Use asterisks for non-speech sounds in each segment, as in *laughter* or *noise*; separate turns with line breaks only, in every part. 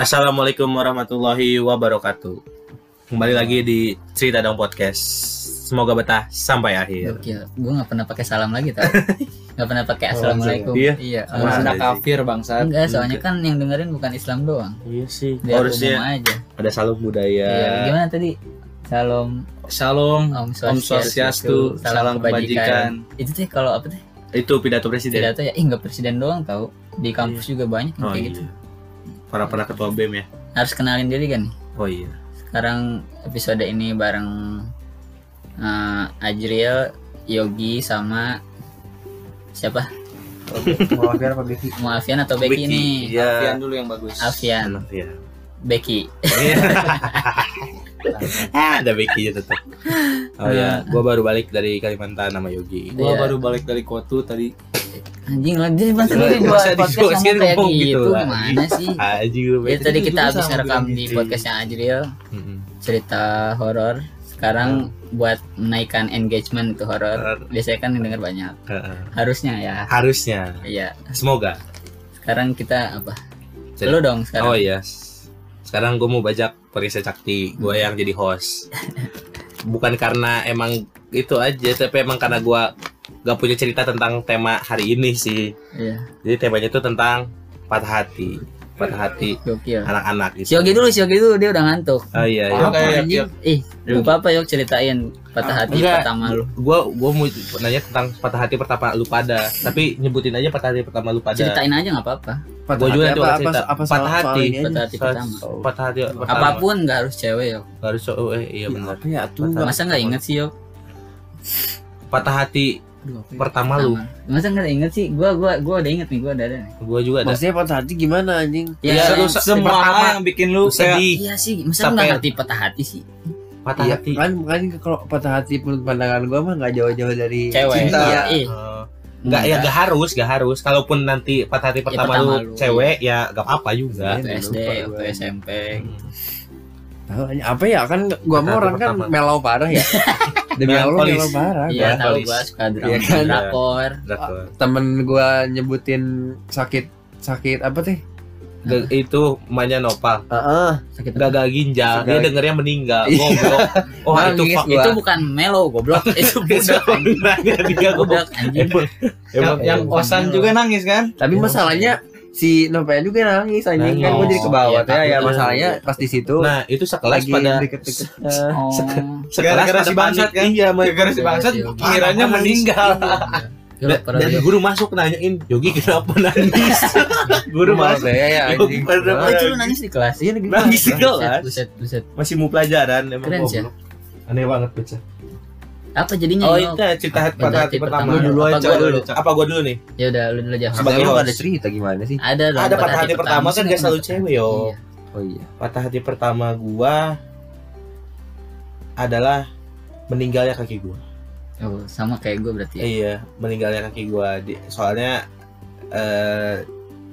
Assalamualaikum warahmatullahi wabarakatuh. Kembali lagi di Cerita Dong Podcast. Semoga betah sampai akhir.
Gokil. Gue gak pernah pakai salam lagi tau. *laughs* gak pernah pakai assalamualaikum.
Iya.
Iya.
Anda kafir bangsat.
Enggak, soalnya kan yang dengerin bukan Islam doang.
Iya sih.
Biar umum
Harusnya
aja.
ada salam budaya.
Iya. Gimana tadi? Salam
Shalom,
Om
Om Swastiastu, salam kebajikan.
Itu tuh kalau apa tuh?
Itu pidato presiden.
Pidato ya, ih nggak presiden doang tau. Di kampus juga banyak yang
Oh
kayak
iya.
gitu.
Para para ketua BEM ya.
Harus kenalin diri kan.
Oh iya.
Sekarang episode ini bareng eh, Ajril, Yogi sama siapa?
Apa?
Muafian atau Becky, nih?
Iya.
Alfian dulu yang bagus.
Alfian,
Iya.
Becky.
Ah, *laughs* ada Becky tetap. Oh ya, gua baru balik dari Kalimantan sama Yogi.
Gua
Iya.
baru balik dari Kotu tadi.
Anjing lagi masa sendiri buat
Masa
podcast
dijelasin
ngomong kayak
ngomong
gitu,
gitu
gimana sih? *laughs*
Aji lu.
Ya tadi kita habis
bilang
di
gitu.
podcastnya Ajril cerita horor. Sekarang buat menaikkan engagement itu horor. Biasanya kan denger banyak.
Heeh.
Harusnya ya.
Harusnya.
Iya.
Semoga.
Sekarang kita apa? Lu dong sekarang.
Oh iya. Sekarang gue mau bajak Perisai Cakti, gue yang jadi host. Bukan karena emang itu aja, tapi emang karena gue gak punya cerita tentang tema hari ini sih.
Iya.
Jadi temanya itu tentang patah hati, patah hati anak-anak gitu.
Yogi dulu, si Yogi dulu dia udah ngantuk.
Oh iya, iya.
Apa
Apa anjing? Ih,
Yogi.
apa apa yuk ceritain patah hati
Enggak.
pertama lu.
Gue gue mau nanya tentang patah hati pertama lu pada, tapi nyebutin aja patah hati pertama lu pada.
Ceritain aja nggak apa-apa.
Gue juga nanti bakal cerita.
apa
patah hati.
Patah hati
Patah-
pertama.
Patah hati pertama.
Apa pun nggak harus cewek yuk.
Harus cowok, eh, iya benar.
Apa ya tuh?
Patah-
Masa nggak inget sih yuk?
Patah hati
Aduh, apa ya?
pertama lu,
Masa nggak inget sih? Gua gua gua udah inget nih, gua udah ada nih.
gue juga ada.
Maksudnya patah hati gimana anjing?
Ya,
Iya,
yang-
lu se-
Semua
pertama
yang bikin lu kayak
sedih,
Iya sih, masa nggak ngerti patah hati sih?
patah
Iya,
hati.
kan kan kalau patah hati menurut pandangan gua mah nggak jauh-jauh dari
Cewek.
cinta.
Iya. Ih.
Eh, Enggak ya enggak harus, enggak harus. Kalaupun nanti patah hati pertama,
pertama
lu
lu.
cewek ya enggak apa-apa juga.
Iya.
Waktu SD, waktu
gua.
SMP.
Hmm.
Tahu aja, apa ya kan gua
hati
orang kan melau parah ya. *laughs* Demi Allah melau parah.
Iya, tahu gua suka drama
Iya kan?
drakor.
Drakor.
Temen gua nyebutin sakit sakit apa teh?
Ga- itu emaknya Nopal.
Heeh.
Sakit apa?
Gagal ginjal, dia dengernya meninggal.
Iya.
Goblok. Oh, itu
gua.
Itu bukan melo goblok, *laughs* itu budak. anjing.
Dia
Budak anjing.
Emang, emang
yang
bukan
Osan
melo.
juga nangis kan?
Tapi
Iya,
masalahnya si Novel juga nangis anjing kan
Nangis.
jadi ke bawah
Iya,
teh ya
takutnya.
masalahnya pas di situ
Nah, itu sekelas
lagi
pada
deket-deket
Oh.
sekelas
Gara-gara
pada
si bangsat kan?
Iya,
Gara-gara si bangsat
Iya,
kiranya
Parah,
meninggal.
Gila,
Dan, dan guru masuk nanyain, Yogi kenapa nangis? *laughs* guru masuk
deh ya
Yogi
itu lu nangis di kelas.
Iya
nangis di kelas. Masih mau pelajaran emang
Keren sih ya.
Aneh banget baca.
Apa jadinya?
Oh, itu cerita hati patah hati pertama.
Lu dulu
Apa
aja,
gua
lu
dulu?
dulu.
Apa gua dulu nih?
Ya udah lu dulu aja.
Sebagai
lu ada cerita gimana sih?
Ada dong.
Ada patah hati pertama kan gak selalu cewek yo.
Iya.
Oh iya.
Patah hati pertama gua adalah meninggalnya kaki gua.
Oh, sama kayak gue berarti. ya.
Iya, meninggalnya kaki gua. Di, soalnya eh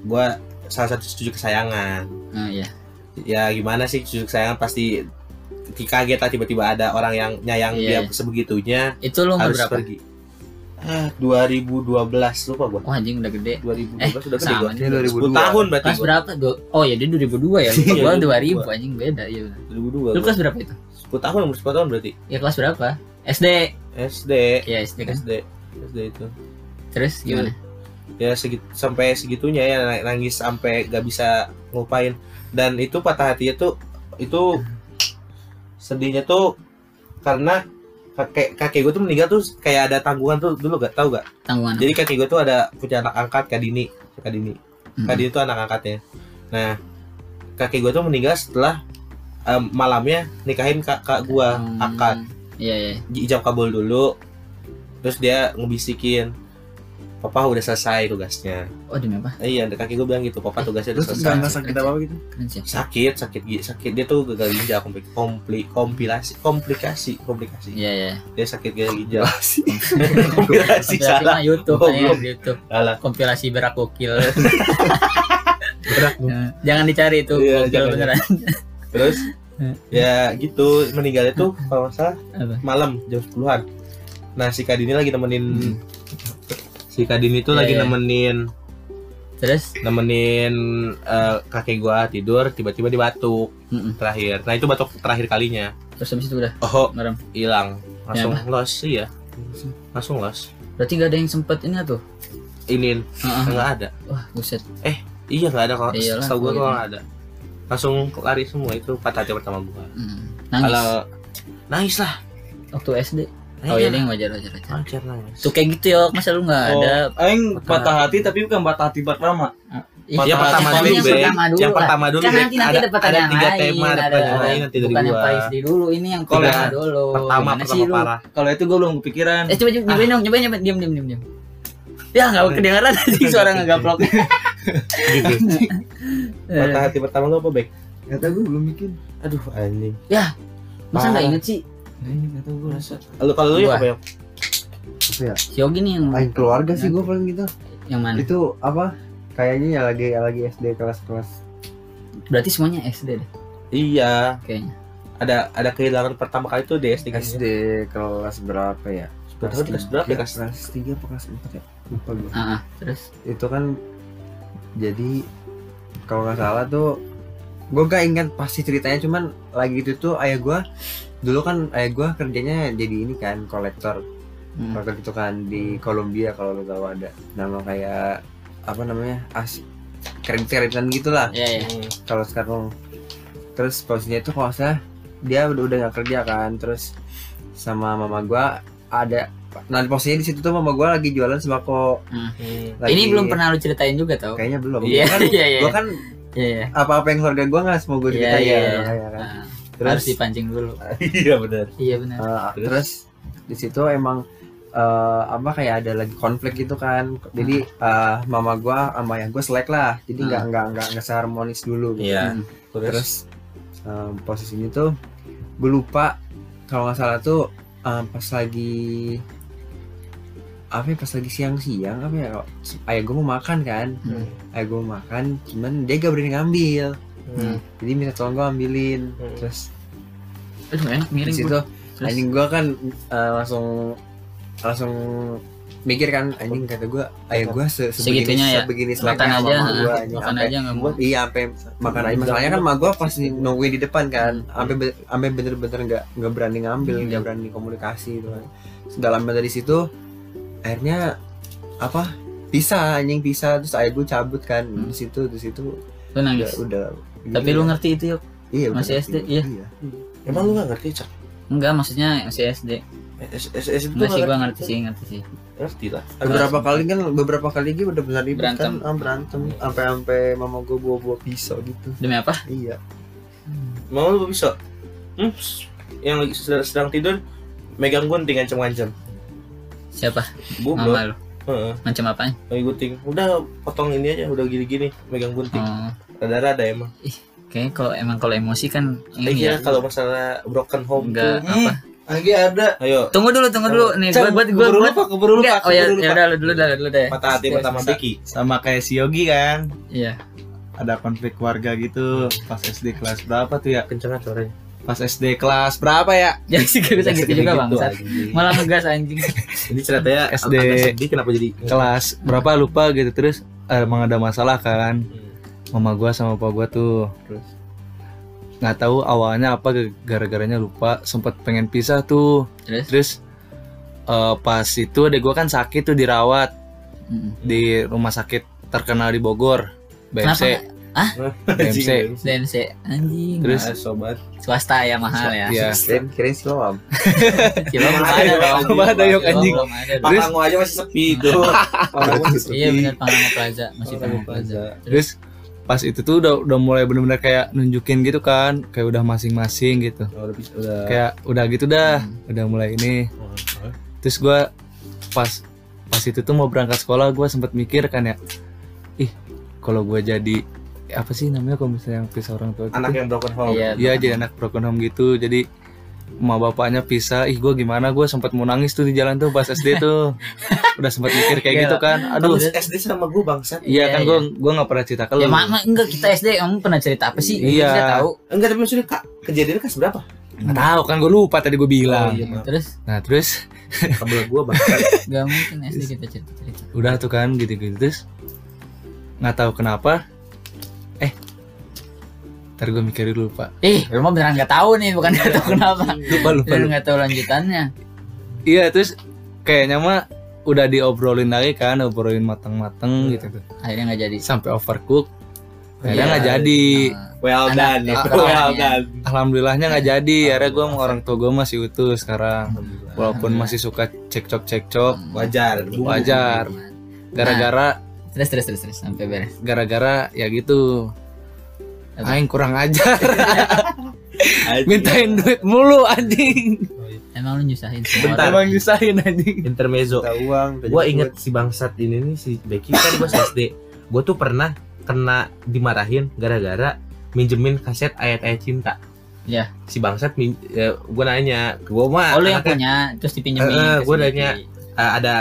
gua salah satu cucu kesayangan.
Oh iya.
Ya gimana sih cucu kesayangan pasti kaget lah tiba-tiba ada orang yang nyayang
Iya.
dia sebegitunya
Itu umur
harus
berapa?
pergi. Ah, 2012 lupa gua.
Wah anjing udah gede.
2012 udah gede
sama
gua. 10
2002.
tahun berarti
Kelas
gua.
berapa? Du- Oh ya dia 2002 ya. *laughs*
Iya,
Gua
2002.
2000 anjing beda ya. udah.
2002.
Lu
gua.
kelas berapa itu?
10 tahun umur 10 tahun berarti.
Ya kelas berapa? SD.
SD.
Ya SD kan.
SD. SD itu.
Terus gimana?
Ya segit, sampai segitunya ya nang- nangis sampai gak bisa ngelupain. Dan itu patah hatinya tuh itu sedihnya tuh karena kakek kakek gue tuh meninggal tuh kayak ada tanggungan tuh dulu gak tahu gak?
Tanggungan.
Jadi kakek gue tuh ada punya anak angkat Kak Dini, Kak Dini.
Mm.
Kak Dini tuh anak angkatnya. Nah, kakek gue tuh meninggal setelah em, malamnya nikahin kakak gue
Hmm.
akad
Iya iya.
ijab kabul dulu. Terus dia ngebisikin, Papa udah selesai tugasnya.
Oh demi apa?
Eh, iya, kakek gue bilang gitu, Papa tugasnya udah
Terus
selesai.
nggak sakit apa gitu?
Sakit, sakit, sakit dia tuh gagal ginjal, kompli, kompli, kompilasi, komplikasi, komplikasi.
Iya iya.
Dia sakit gagal ginjal.
sih. *laughs*
kompilasi
Kompilasi
salah.
YouTube di YouTube.
Salah.
Kompilasi berak gokil. *laughs*
Berat.
Ya, Jangan dicari itu
Iya,
gokil
jangan.
beneran.
Terus *laughs* ya gitu meninggalnya tuh kalau nggak salah
Apa?
malam jam 10-an. Nah, si Kadini lagi nemenin
Hmm.
Si Kadini tuh
Iya,
lagi
iya.
nemenin
Terus
nemenin eh, kakek gua tidur tiba-tiba dia batuk
Mm-mm.
terakhir nah itu batuk terakhir kalinya
terus habis itu udah
oh
merem.
hilang langsung
Ya,
los iya langsung los
Berarti gak ada yang sempet ini tuh.
ini
Heeh.
nggak ada
Wah, buset.
iya nggak ada kalau
Iyalah,
setahu gua
kalau gitu.
nggak ada langsung lari semua itu patah hati pertama gua
Mm. Nangis.
kalau nangis lah
Waktu SD. Oh iya, ding wajar wajar wajar.
wajar nangis
Tuh kayak gitu ya, masa lu nggak ada?
Oh, aing patah hati tapi bukan patah hati pertama.
Ih,
yang
Patah
pertama dulu,
yang pertama dulu
yang
lah.
pertama dulu
Kan nanti nanti ada pertanyaan
tiga
lain,
tema ada
ada,
pertanyaan
ada.
lain nanti dari
Bukan yang
gua
Paris di dulu, ini yang pertama dulu.
pertama pertama parah
Kalau itu gue belum kepikiran.
Eh coba coba nyobain dong, nyobain nyobain diam diam diam diam. Ya nggak kedengeran tadi *laughs* suara ngegaplok.
gitu *laughs* patah hati pertama lu apa baik
Kata gue belum bikin.
aduh anjing
Masa nggak inget sih?
Ini kata gue.
lu kalau lu ya apa ya
Apa ya?
Si Yogi nih yang
Lain keluarga sih gue paling gitu.
yang mana?
Itu apa? Kayaknya ya lagi ya lagi SD kelas-kelas.
Berarti semuanya SD deh
iya
kayaknya.
ada ada kehilangan pertama kali tuh di SD
SD kelas berapa ya?
Tahu kelas berapa ya, kelas
kelas tiga apa kelas empat ya? Lupa gue.
Ah, ah. terus
Itu kan jadi kalau nggak salah tuh gue gak ingat pasti ceritanya cuman lagi itu tuh ayah gue dulu kan ayah gue kerjanya jadi ini kan kolektor
Hmm.
kolektor itu kan di Kolombia kalau lo tahu ada nama kayak apa namanya as kredit kreditan gitulah
ya ya.
Hmm.
kalau sekarang terus posisinya itu kalau salah dia udah udah nggak kerja kan terus sama mama gua ada nah posisinya di situ tuh mama gua lagi jualan sembako
Hmm.
Lagi-
Ini belum pernah lu ceritain juga tau?
kayaknya belum
Iya
Gua kan, *laughs*
iya iya.
gua kan
Iya iya.
apa-apa yang keluarga gua nggak semua gua
Iya,
ceritain
iya,
ya,
iya.
makanya kan.
Ah,
terus
harus dipancing dulu. *laughs*
iya benar
Iya benar.
uh,
Terus?
terus di situ emang uh, apa kayak ada lagi konflik gitu kan jadi uh, mama gua sama ayah gua selek lah jadi nggak
Hmm.
nggak nggak nggak seharmonis dulu gitu.
iya
Hmm.
terus
terus um, posisinya tuh gue lupa kalau nggak salah tuh um, pas lagi apa ya pas lagi siang-siang apa ya ayah gue mau makan kan
Hmm.
ayah gue mau makan cuman dia gak berani ngambil
Hmm.
jadi minta tolong gue ambilin
Hmm.
terus
Aduh enak
di
miring
situ
gua. Terus?
anjing gue kan uh, langsung langsung mikir kan anjing kata gue ayah gue se sebegini
ya?
sebegini
Makan
seleknya
aja,
sama gue anjing
makan aja nggak mau.
Iya, sampai makan aja. Masalahnya kan mak gue pasti nungguin di depan kan, sampai sampai bener-bener nggak nggak berani ngambil,
Hmm.
nggak berani komunikasi gitu kan. Dalam dari situ, akhirnya apa? Pisah anjing pisah terus ayah gue cabut kan
Hmm.
di situ di situ
Lu
udah udah.
Tapi lu ngerti itu yuk?
iya,
masih
ngerti.
SD, iya?
emang lu gak ngerti cak
Enggak, maksudnya masih SD.
S S S itu
Enggak sih gua ngerti sih, ngerti sih.
ngerti lah
Beberapa kali kan beberapa kali gue udah benar ribut
Berantem.
kan, ah, berantem sampai sampai mama gue bawa bawa pisau gitu.
Demi apa?
Iya.
mau lu bisa hmm? yang lagi sedang, sedang tidur megang gunting ngancem-ngancem
Siapa?
goblok
Mama lu.
Heeh,
Macam apaan?
lagi gunting udah potong ini aja udah gini-gini megang gunting
Oh,
rada-rada emang
Kayaknya kalau emang kalau emosi kan
Iya
ini ya.
kalau masalah broken home
Enggak
tuh
apa.
Lagi ada.
ayo
Tunggu dulu, tunggu dulu. Nih, gua buat gua buat
lupa, keburu lupa.
Oh ya, ya udah lu dulu dah, dulu deh.
patah hati
Yes,
pertama
bisa.
Becky
Sama kayak si Yogi kan.
Iya.
Ada konflik keluarga gitu pas SD kelas berapa tuh ya?
kenceng suaranya
Pas SD kelas berapa ya?
Jadi *laughs* sih gak bisa gitu juga bang.
anjing.
Malah ngegas anjing. *laughs*
Jadi ceritanya
SD.
kenapa jadi
Kelas berapa lupa gitu terus eh, emang ada masalah kan
Hmm.
Mama gua sama papa gua tuh
Terus?
nggak tahu awalnya apa gara-garanya lupa sempat pengen pisah tuh
Terus?
terus eh, pas itu adek gua kan sakit tuh dirawat
Mm.
di rumah sakit terkenal di Bogor BMC BMC
DNC anjing.
Terus?
Ah, sobat
swasta ya mahal ya.
Iya.
Kirain kirain siloam.
Belum *laughs*
Ada
ada
dong,
belum ada, yuk, anjing. Terus?
Aja masih sepi itu *laughs* sepi
Iya benar Pangango Plaza masih Pangango Plaza.
terus pas itu tuh udah udah mulai bener-bener kayak nunjukin gitu kan kayak udah masing-masing gitu.
Oh, udah udah.
Kayak udah gitu dah
Hmm.
udah mulai ini.
Oh,
terus gua pas pas itu tuh mau berangkat sekolah gua sempet mikir kan ya ih kalau gua jadi apa sih namanya kalau misalnya yang pisah orang tua gitu?
Anak yang broken home.
Iya.
Iya jadi anak broken home gitu. Jadi emak bapaknya pisah ih gue gimana? Gue sempat mau nangis tuh di jalan tuh pas SD tuh. *laughs* Udah sempat mikir kayak
Iya.
gitu kan. Aduh.
Kamu SD sama gue bangsat.
Iya kan
Iya,
gue gue nggak pernah cerita ke lu.
Ya mama enggak kita SD kamu pernah cerita apa sih?
Iya.
Tahu.
enggak tapi maksudnya kak kejadiannya kelas berapa?
Nggak tahu kan gue lupa tadi gue bilang.
Oh, iya, maaf.
Terus?
Nah terus?
Kabel gue bangsat. *laughs*
Gak mungkin SD kita cerita cerita.
udah tuh kan gitu gitu terus? Nggak tahu kenapa ntar gue mikir dulu pak
Ih, lu mah beneran nggak tahu nih, bukan nggak tahu kenapa.
lupa lupa, lupa.
nggak tahu lanjutannya.
iya terus kayaknya mah udah diobrolin lagi kan obrolin mateng-mateng gitu tuh
Akhirnya nggak jadi.
sampai overcook akhirnya
Iya.
nggak jadi
Nah,
well done
anak
well
orangnya.
done
alhamdulillahnya nggak jadi akhirnya gue sama orang tua gue masih utuh sekarang walaupun masih suka cekcok cekcok
wajar
wajar gara-gara
terus terus terus terus sampai beres.
gara-gara ya gitu? Aing kurang ajar *laughs* mintain duit mulu anjing
Emang lu nyusahin semua
Bentar.
orang.
emang nyusahin anjing
intermezzo
Minta uang.
gue inget si bangsat ini nih si Becky kan gue SD gue tuh pernah kena dimarahin gara-gara minjemin kaset ayat-ayat cinta
Ya.
si bangsat min, ya, gue nanya gue mah
Oh lu yang punya terus dipinjemin. Ke
gua nanya. "Ah, ada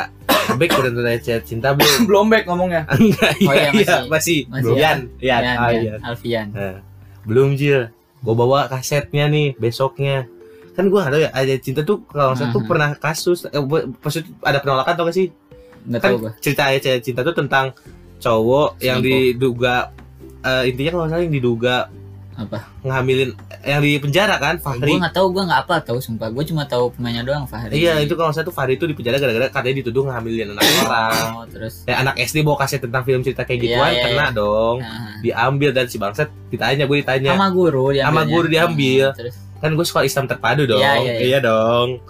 Bek udah ayat cinta belum
belum back ngomongnya *laughs*
enggak
Oh, iya,
iya,
masih.
masih
Masih.
Yan Yan
Yan,
ah,
Yan,
Yan.
Alfian.
Nah, belum Jil gue bawa kasetnya nih besoknya kan gue tahu ya ayat cinta tuh kalau nggak tuh
Mhm.
pernah kasus eh, maksud ada penolakan tau gak sih
Enggak
kan
tahu gua.
cerita ayat cinta tuh tentang cowok yang diduga eh, intinya kalau salah yang diduga
Apa?
ngehamilin yang di penjara kan Fahri
Gua enggak tahu, gua enggak apa tahu sumpah. Gua cuma tahu pemainnya doang Fahri.
iya itu kalau nggak salah tuh Fahri itu di penjara gara-gara katanya dituduh ngehamilin anak *coughs* orang
Oh, terus
ya anak SD bawa kaset tentang film cerita kayak
Iya,
gituan
iya,
kena
iya.
dong
nah,
diambil dan si bangsat ditanya gue ditanya
sama guru.
Sama guru diambil.
Hmm, Terus
kan gue sekolah Islam terpadu dong
Iya, iya, iya.
dong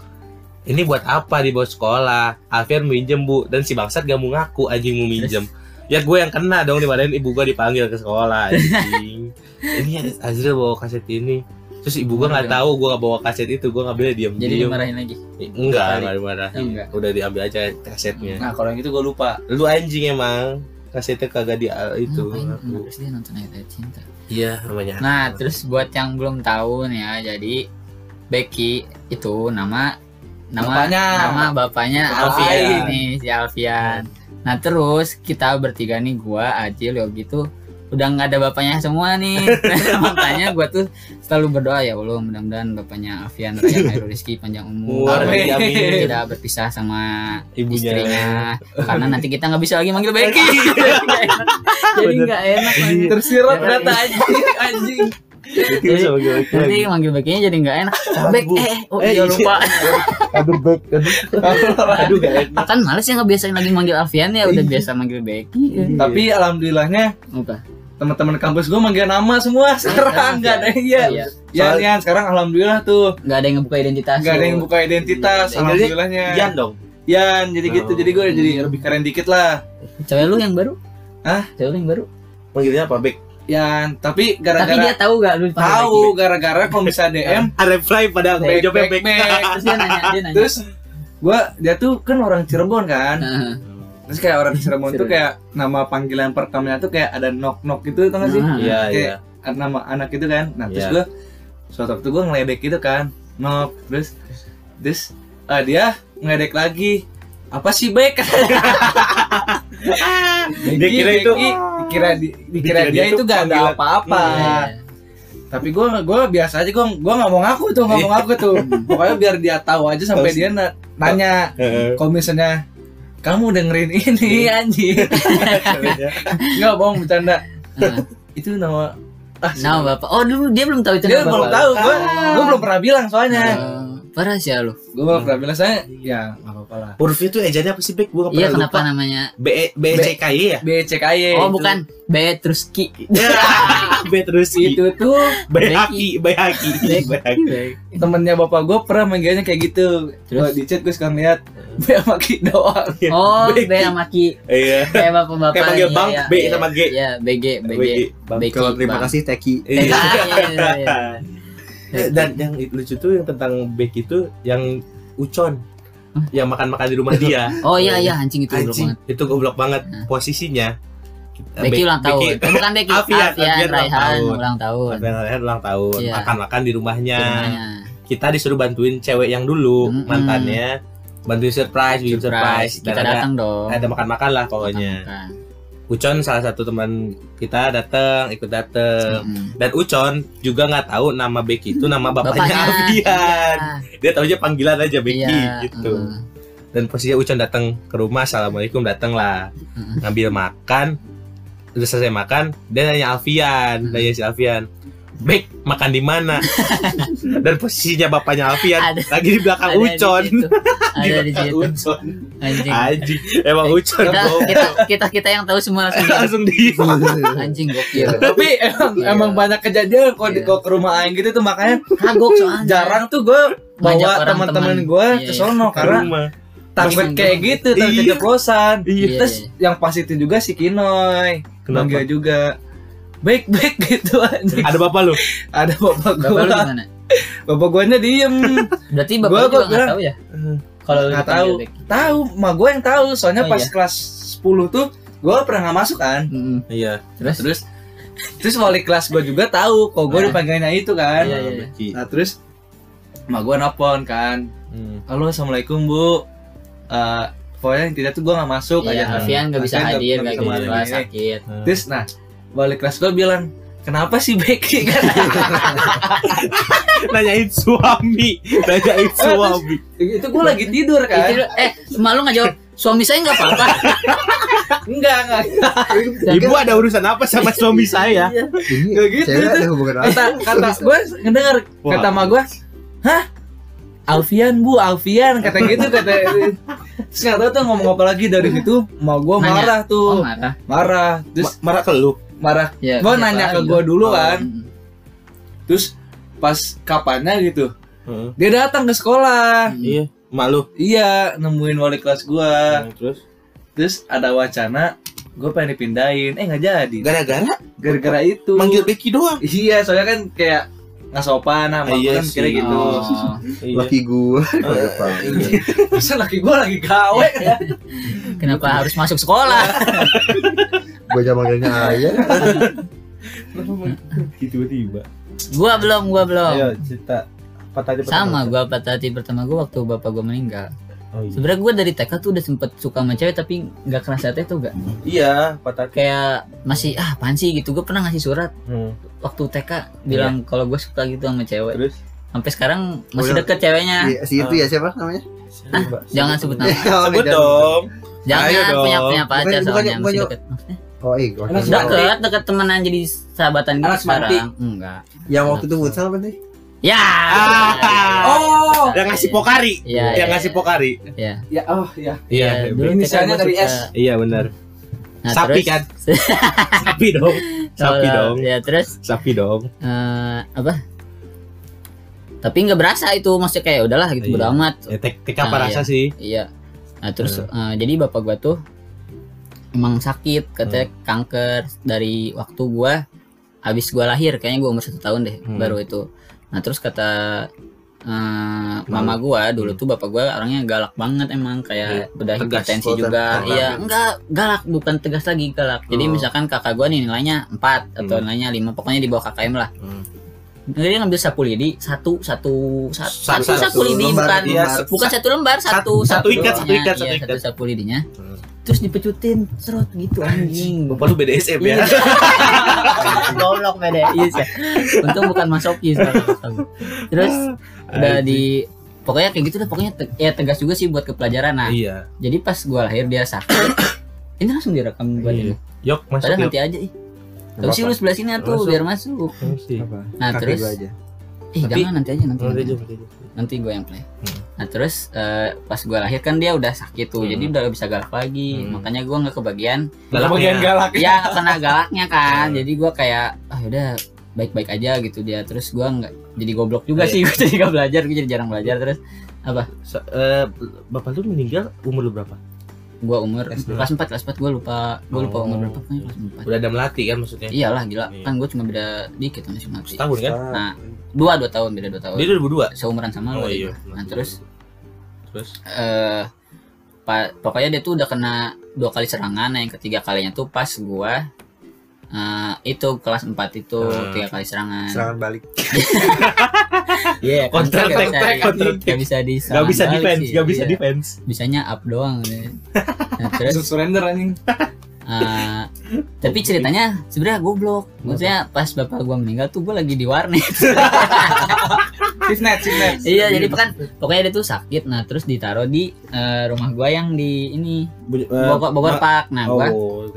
ini buat apa di bawah sekolah Alfian minjem bu dan si bangsat gak mau ngaku anjing mau minjem ya gue yang kena dong dimarahin ibu gue dipanggil ke sekolah *laughs* anjing ini Azril bawa kaset ini terus ibu gue nggak tahu gue gak bawa kaset itu gue ngambilnya diam
jadi
diam
dimarahin lagi.
enggak
Kali.
enggak dimarahin
Enggak.
udah diambil aja kasetnya
nah kalau yang itu gue lupa
lu anjing emang kasetnya kagak di itu
Ngapain
aku.
anak SD nonton ayat cinta.
iya namanya
Nah, terus buat yang belum tahu nih ya, jadi Becky itu nama nama
Bapaknya.
nama bapaknya
Alfian.
Alfian nih si Alfian. Nah, terus kita bertiga nih gua, Acil, Yogi tuh udah nggak ada bapaknya semua nih. *laughs* *laughs* Makanya gua tuh selalu berdoa ya Allah mudah-mudahan bapaknya Alfian Raya Khairul Rizki panjang umur. Tidak berpisah sama
Ibunya.
istrinya karena nanti kita nggak bisa lagi manggil *laughs* Becky. Jadi nggak enak. manggil.
tersirat
Ya,
kata anjing anjing
gue.
Nanti manggil Becky-nya jadi nggak enak. Bek,
Bu.
eh, oh
Eh,
iya
iya.
lupa.
aduh bek aduh aduh gak enak
kan males ya ngebiasain lagi manggil Alfian ya udah biasa manggil Becky.
tapi alhamdulillahnya
Apa?
Teman-teman kampus gue manggil nama semua sekarang nggak ada yang iya
Iya.
ya Yan sekarang alhamdulillah tuh
Nggak ada yang ngebuka identitas.
nggak ada yang buka identitas
Iya,
alhamdulillahnya
Yan dong
Yan jadi gitu
Oh.
jadi gue jadi lebih keren dikit lah
Cewek lu yang baru?
Hah?
Cewek lu yang baru?
panggilnya apa bek
Yan tapi
Tapi
gara-gara
dia tahu gak lu
tahu gara-gara kalau bisa *laughs* DM
ada reply pada
Bek,
jawabnya
back,
bek
Becky?
back.
Terus dia nanya, dia nanya.
terus gue dia tuh kan orang Cirebon kan
Heeh.
Terus kayak orang *laughs* Cirebon tuh kayak nama panggilan pertamanya tuh kayak ada knock knock gitu tau gak sih?
Nah.
iya iya.
kayak nama anak itu kan. Nah terus
Iya.
gue suatu waktu gue ngeledek gitu kan knock terus terus ah, dia ngeledek lagi apa sih baik *laughs*
dia kira itu
dikira di- dikira dia
dia
itu gak ada apa-apa.
Iya.
tapi gue gue biasa aja gue gue nggak mau ngaku tuh nggak mau ngaku tuh. *laughs* Pokoknya biar dia tahu aja sampai dia na- nanya kalau misalnya kamu dengerin ini anjing nggak bohong bercanda
Heeh.
itu nama ah
Nama bapak. Oh dulu dia belum tahu itu
dia
nama
belum
bapak.
tahu gue
Ah.
gue belum pernah bilang soalnya
Oh, parah sih ya lu.
gue belum pernah bilang saya ya nggak apa-apa lah
huruf itu ejanya apa sih bek gue
Iya
pernah
kenapa
lupa
namanya?
B E B C K Y ya
B C K Y
Oh bukan B terus Ki. *laughs*
B terus I.
itu tuh
Bayaki Bayaki Bayaki
temennya bapak gue pernah manggilnya kayak gitu
Terus?
Gua di chat gue suka ngeliat B sama Ki doang *laughs*
Oh. B sama Ki.
iya
Kayak bapak-bapak.
Kayak panggil Bang,
ya,
B
iya.
sama G.
Iya BG BG.
Bang.
Becky,
Kalau terima kasih Teki. *laughs*
dan yang lucu tuh yang tentang Beck itu yang Ucon
Hah?
yang makan-makan di rumah dia
Oh iya iya anjing itu goblok
anjing
banget.
itu goblok banget
Nah.
posisinya
Becky ulang tahun. Eh, bukan Becky.
Alfian ulang
Raihan
tahun.
ulang tahun.
Alfian ulang tahun
Iya.
makan-makan di rumahnya
Rumahnya.
kita disuruh bantuin cewek yang dulu
Mm-mm.
mantannya bantuin surprise bikin surprise,
Kita
dan ada,
datang dong.
ada makan-makan lah pokoknya. Ucon salah satu teman kita datang ikut datang
Mm-mm.
dan Ucon juga nggak tahu nama Becky itu nama bapaknya, *laughs* Alfian
Iya.
dia tahu aja panggilan aja Becky
Iya,
gitu
mm.
dan posisinya Ucon datang ke rumah assalamualaikum datang lah
Mm-mm.
ngambil makan udah selesai makan dia nanya Alfian nanya si Alfian Bek makan di mana *laughs* dan posisinya bapaknya Alfian
Ada.
lagi di belakang
Ada di
Ucon
situ. *laughs* ada di
belakang
situ
Ucon
anjing
Anjing, emang Ucon
kita,
bro.
kita kita kita yang tahu semua langsung
langsung di *laughs*
anjing gokil
tapi emang
Iya.
emang banyak kejadian kalau di
Iya.
ke rumah aing gitu tuh makanya
kagok soalnya
jarang tuh gue bawa teman-teman
teman.
gue
Iya,
ke
iya.
sono karena
rumah
takut kayak gitu takut
Iya.
keceplosan
Iya,
terus
iya.
yang pas itu juga si Kinoy
Kenapa?
Manggil juga baik baik *laughs* gitu anjing.
Ada bapak lu?
Ada bapak
bapak lu
gua
gimana
bapak guanya diem.
Berarti
Gua-
bapak
gua
juga tahu ya? Kalau lu
nggak tahu. tahu mah gue yang tahu. Soalnya
Oh,
pas
iya.
kelas 10 tuh gue pernah nggak masuk kan?
Iya.
Terus?
Terus? Terus wali kelas gue juga tahu kok gue
Nah.
dipanggilnya itu kan.
Iya, iya, iya.
Nah terus mak gue nelfon kan.
Hmm.
halo assalamualaikum bu. Eh, pokoknya yang tidak tuh gue nggak masuk.
Iya,
aja kan.
Alfian nggak bisa hadir
nggak bisa
sakit.
Terus nah wali kelas gue bilang kenapa sih Becky? *laughs* Kan.
Nanyain suami. Nanyain suami.
itu gue lagi tidur kan.
Eh malu nggak jawab suami saya nggak apa-apa.
Enggak enggak. *laughs*
Ibu ada urusan apa sama suami saya?
Ini
Nggak gitu, kata kata gue ngedengar
Wah.
kata ma gue hah? Alfian bu Alfian. Kata gitu kata terus nggak tahu tuh ngomong apa lagi. Dari situ ma gue marah
oh
tuh
marah.
Marah. Terus
Ma- marah ke lu
marah
ya,
gue nanya ke gue dulu
Oh.
kan
Mm.
terus pas kapannya gitu
Heeh.
dia datang ke sekolah
iya malu
iya nemuin wali kelas gue
terus
terus ada wacana gue pengen dipindahin eh nggak jadi
gara-gara
gara-gara itu
manggil Becky doang
iya soalnya kan kayak nggak sopan sama
Ah, iya
kan kira gitu
Oh. *laughs*
Iya.
Laki gua. *laughs*
iya.
Terus *laughs* laki gue lagi gawe ya.
kenapa harus masuk sekolah
Gua aja manggilnya *laughs* ayah.
tiba-tiba.
Gua belum gua belum.
Ayo cerita. Apa tadi
sama gua patah hati pertama gua waktu bapak gua meninggal.
Oh, iya.
sebenarnya gua dari TK tuh udah sempet suka sama cewek tapi nggak kerasa teh tuh gak
iya patah hati.
Kayak masih ah apaan sih? gitu. Gua pernah ngasih surat
Hmm.
waktu TK bilang kalau gue suka gitu sama cewek.
Terus?
Sampai sekarang masih
Oh,
deket ceweknya.
Iya, si itu ya siapa namanya?
Coba.
jangan sebut *laughs* nama.
Oh,
sebut dong.
Jangan
Ayo dong.
punya punya pacar
Bukan-
soalnya masih deket. Maksudnya,
Oh, iya. oke.
Anak sekolah.
deket deket temenan jadi sahabatan gitu sekarang enggak
Yang waktu itu futsal apa nih?
ya
Ah.
Oh,
yang ngasih pokari
Iya,
yang
iya,
ngasih
iya.
pokari
ya
ya oh ya.
iya
Ya, dulu
Inisialnya
TK gua
dari. S.
iya benar
Nah,
sapi
terus-
kan *laughs* sapi dong sapi dong
ya terus
sapi dong
eh, apa tapi nggak berasa itu maksudnya kayak udahlah gitu
Iya.
bodo amat
ya, tek tek
Nah,
apa rasa sih
iya nah terus
Hmm.
eh, jadi bapak gua tuh emang sakit katanya
Hmm.
kanker dari waktu gua habis gua lahir kayaknya gua umur satu tahun deh
Hmm.
baru itu nah terus kata eh, mama gua dulu
Hmm.
tuh bapak gua orangnya galak banget emang kayak udah
Tegas,
hipertensi juga
Galak.
iya enggak galak bukan tegas lagi galak jadi
Oh.
misalkan kakak gua nih nilainya 4 atau
Hmm.
nilainya 5 pokoknya di bawah KKM lah
Hmm.
dia ngambil sapu lidi satu satu satu,
Satu-
satu sapu
satu
lidi
lembar,
bukan
iya,
bukan satu lembar satu
satu ikat, satu ikat, satu
Iya,
ikat.
satu sapu lidinya
Hmm.
Terus dipecutin serot gitu anjing.
Bapak lu BDSM ya?
Iya. *laughs* goblok beda iya sih. Untung bukan masokis terus udah di pokoknya kayak gitu deh pokoknya te- ya tegas juga sih buat ke pelajaran nah.
Iya.
Jadi pas gua lahir dia sakit *coughs* ini langsung direkam buat
Iya.
ini
yok masuk
padahal nanti aja ih. Tahu sih lu sebelah sini atuh
Masuk.
biar masuk. Nah
Kaki
terus
gua aja.
ih
Tapi-
jangan nanti aja nanti nanti, nanti gue yang play.
Hmm.
Nah terus eh, pas gue lahir kan dia udah sakit tuh
Hmm.
jadi udah gak bisa galak lagi
Hmm.
makanya gue nggak kebagian
Galaknya.
bagian galak.
ya nggak kena galaknya kan jadi gue kayak ah udah baik-baik aja gitu dia terus gue nggak jadi goblok juga
Iya.
sih *laughs* gue jadi gak belajar gue jadi jarang belajar terus
Sa- eh, bapak lu meninggal umur lu berapa
gue umur
SD.
kelas 4 kelas 4 gue lupa gue lupa
Oh.
umur berapa pokoknya kelas 4
udah ada melati kan maksudnya?
Iyalah gila.
Iya.
kan gue cuma beda dikit sama si Mati
setahun kan?
Nah dua dua tahun beda dua tahun.
Dia 2002
seumuran sama
oh
lo
iya.
Nah terus?
Terus?
Eh pa- pokoknya dia tuh udah kena dua kali serangan nah yang ketiga kalinya tuh pas gua eh, itu kelas 4 itu
Hmm.
tiga kali serangan
Serangan balik. *laughs*
Iya, kan
Counter
nggak
attack,
bisa,
counter attack.
nggak bisa di
Gak bisa defense, gak bisa
iya.
defense.
Bisanya up doang. deh. *laughs* Nah, terus
surrender anjing.
Eh, tapi ceritanya sebenarnya goblok. Maksudnya pas bapak gua meninggal tuh gua lagi di warnet. *laughs*
Sifnet, sifnet.
iya jadi kan pokoknya dia tuh sakit nah terus ditaruh di eh, rumah gua yang di ini
eh,
Bogor, Bogor
ma-
Park nah gua
Oh,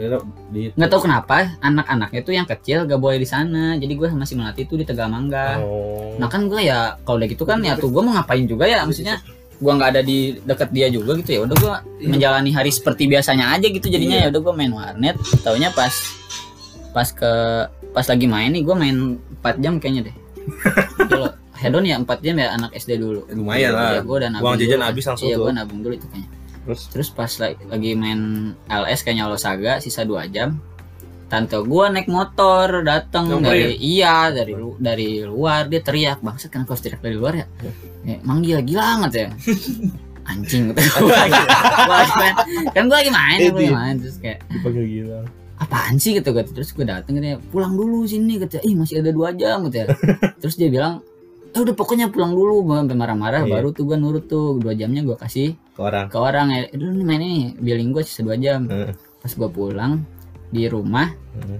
nggak tahu kenapa anak-anaknya tuh yang kecil gak boleh di sana jadi gua masih melatih tuh di Tegamangga
Oh.
nah kan gua ya kalau udah gitu kan ya tuh gua mau ngapain juga ya maksudnya *laughs* gua nggak ada di dekat dia juga gitu ya. Udah gua menjalani hari seperti biasanya aja gitu jadinya ya. Udah gua main warnet taunya pas pas ke pas lagi main nih gua main 4 jam kayaknya deh. *laughs* Kalau hedon ya 4 jam ya anak SD dulu.
Lumayan lah.
ya, gua udah nabung
Uang jajan
dulu.
habis langsung
iya
tuh.
gua nabung dulu itu kayaknya.
Terus?
Terus pas lagi, lagi main LS kayaknya Losaga sisa 2 jam tante gua naik motor datang dari iya dari lu, dari luar. Dia teriak bangsat kan harus teriak dari luar ya? Ya manggil gila banget ya. *laughs* Anjing gitu Gua. Lagi- gua lagi main. kan gua lagi main gua lagi main terus kayak
dipanggil gila.
apaan sih? gitu gitu terus gue dateng katanya pulang dulu sini katanya ih masih ada dua jam gitu ya terus dia bilang eh udah pokoknya pulang dulu. Gua sampai marah-marah
Iya.
baru tuh gue nurut tuh. Dua jamnya gue kasih
Ke orang.
ke orang. Ya dulu nih main ini billing gue sisa dua jam. Pas gue pulang di rumah
Heeh.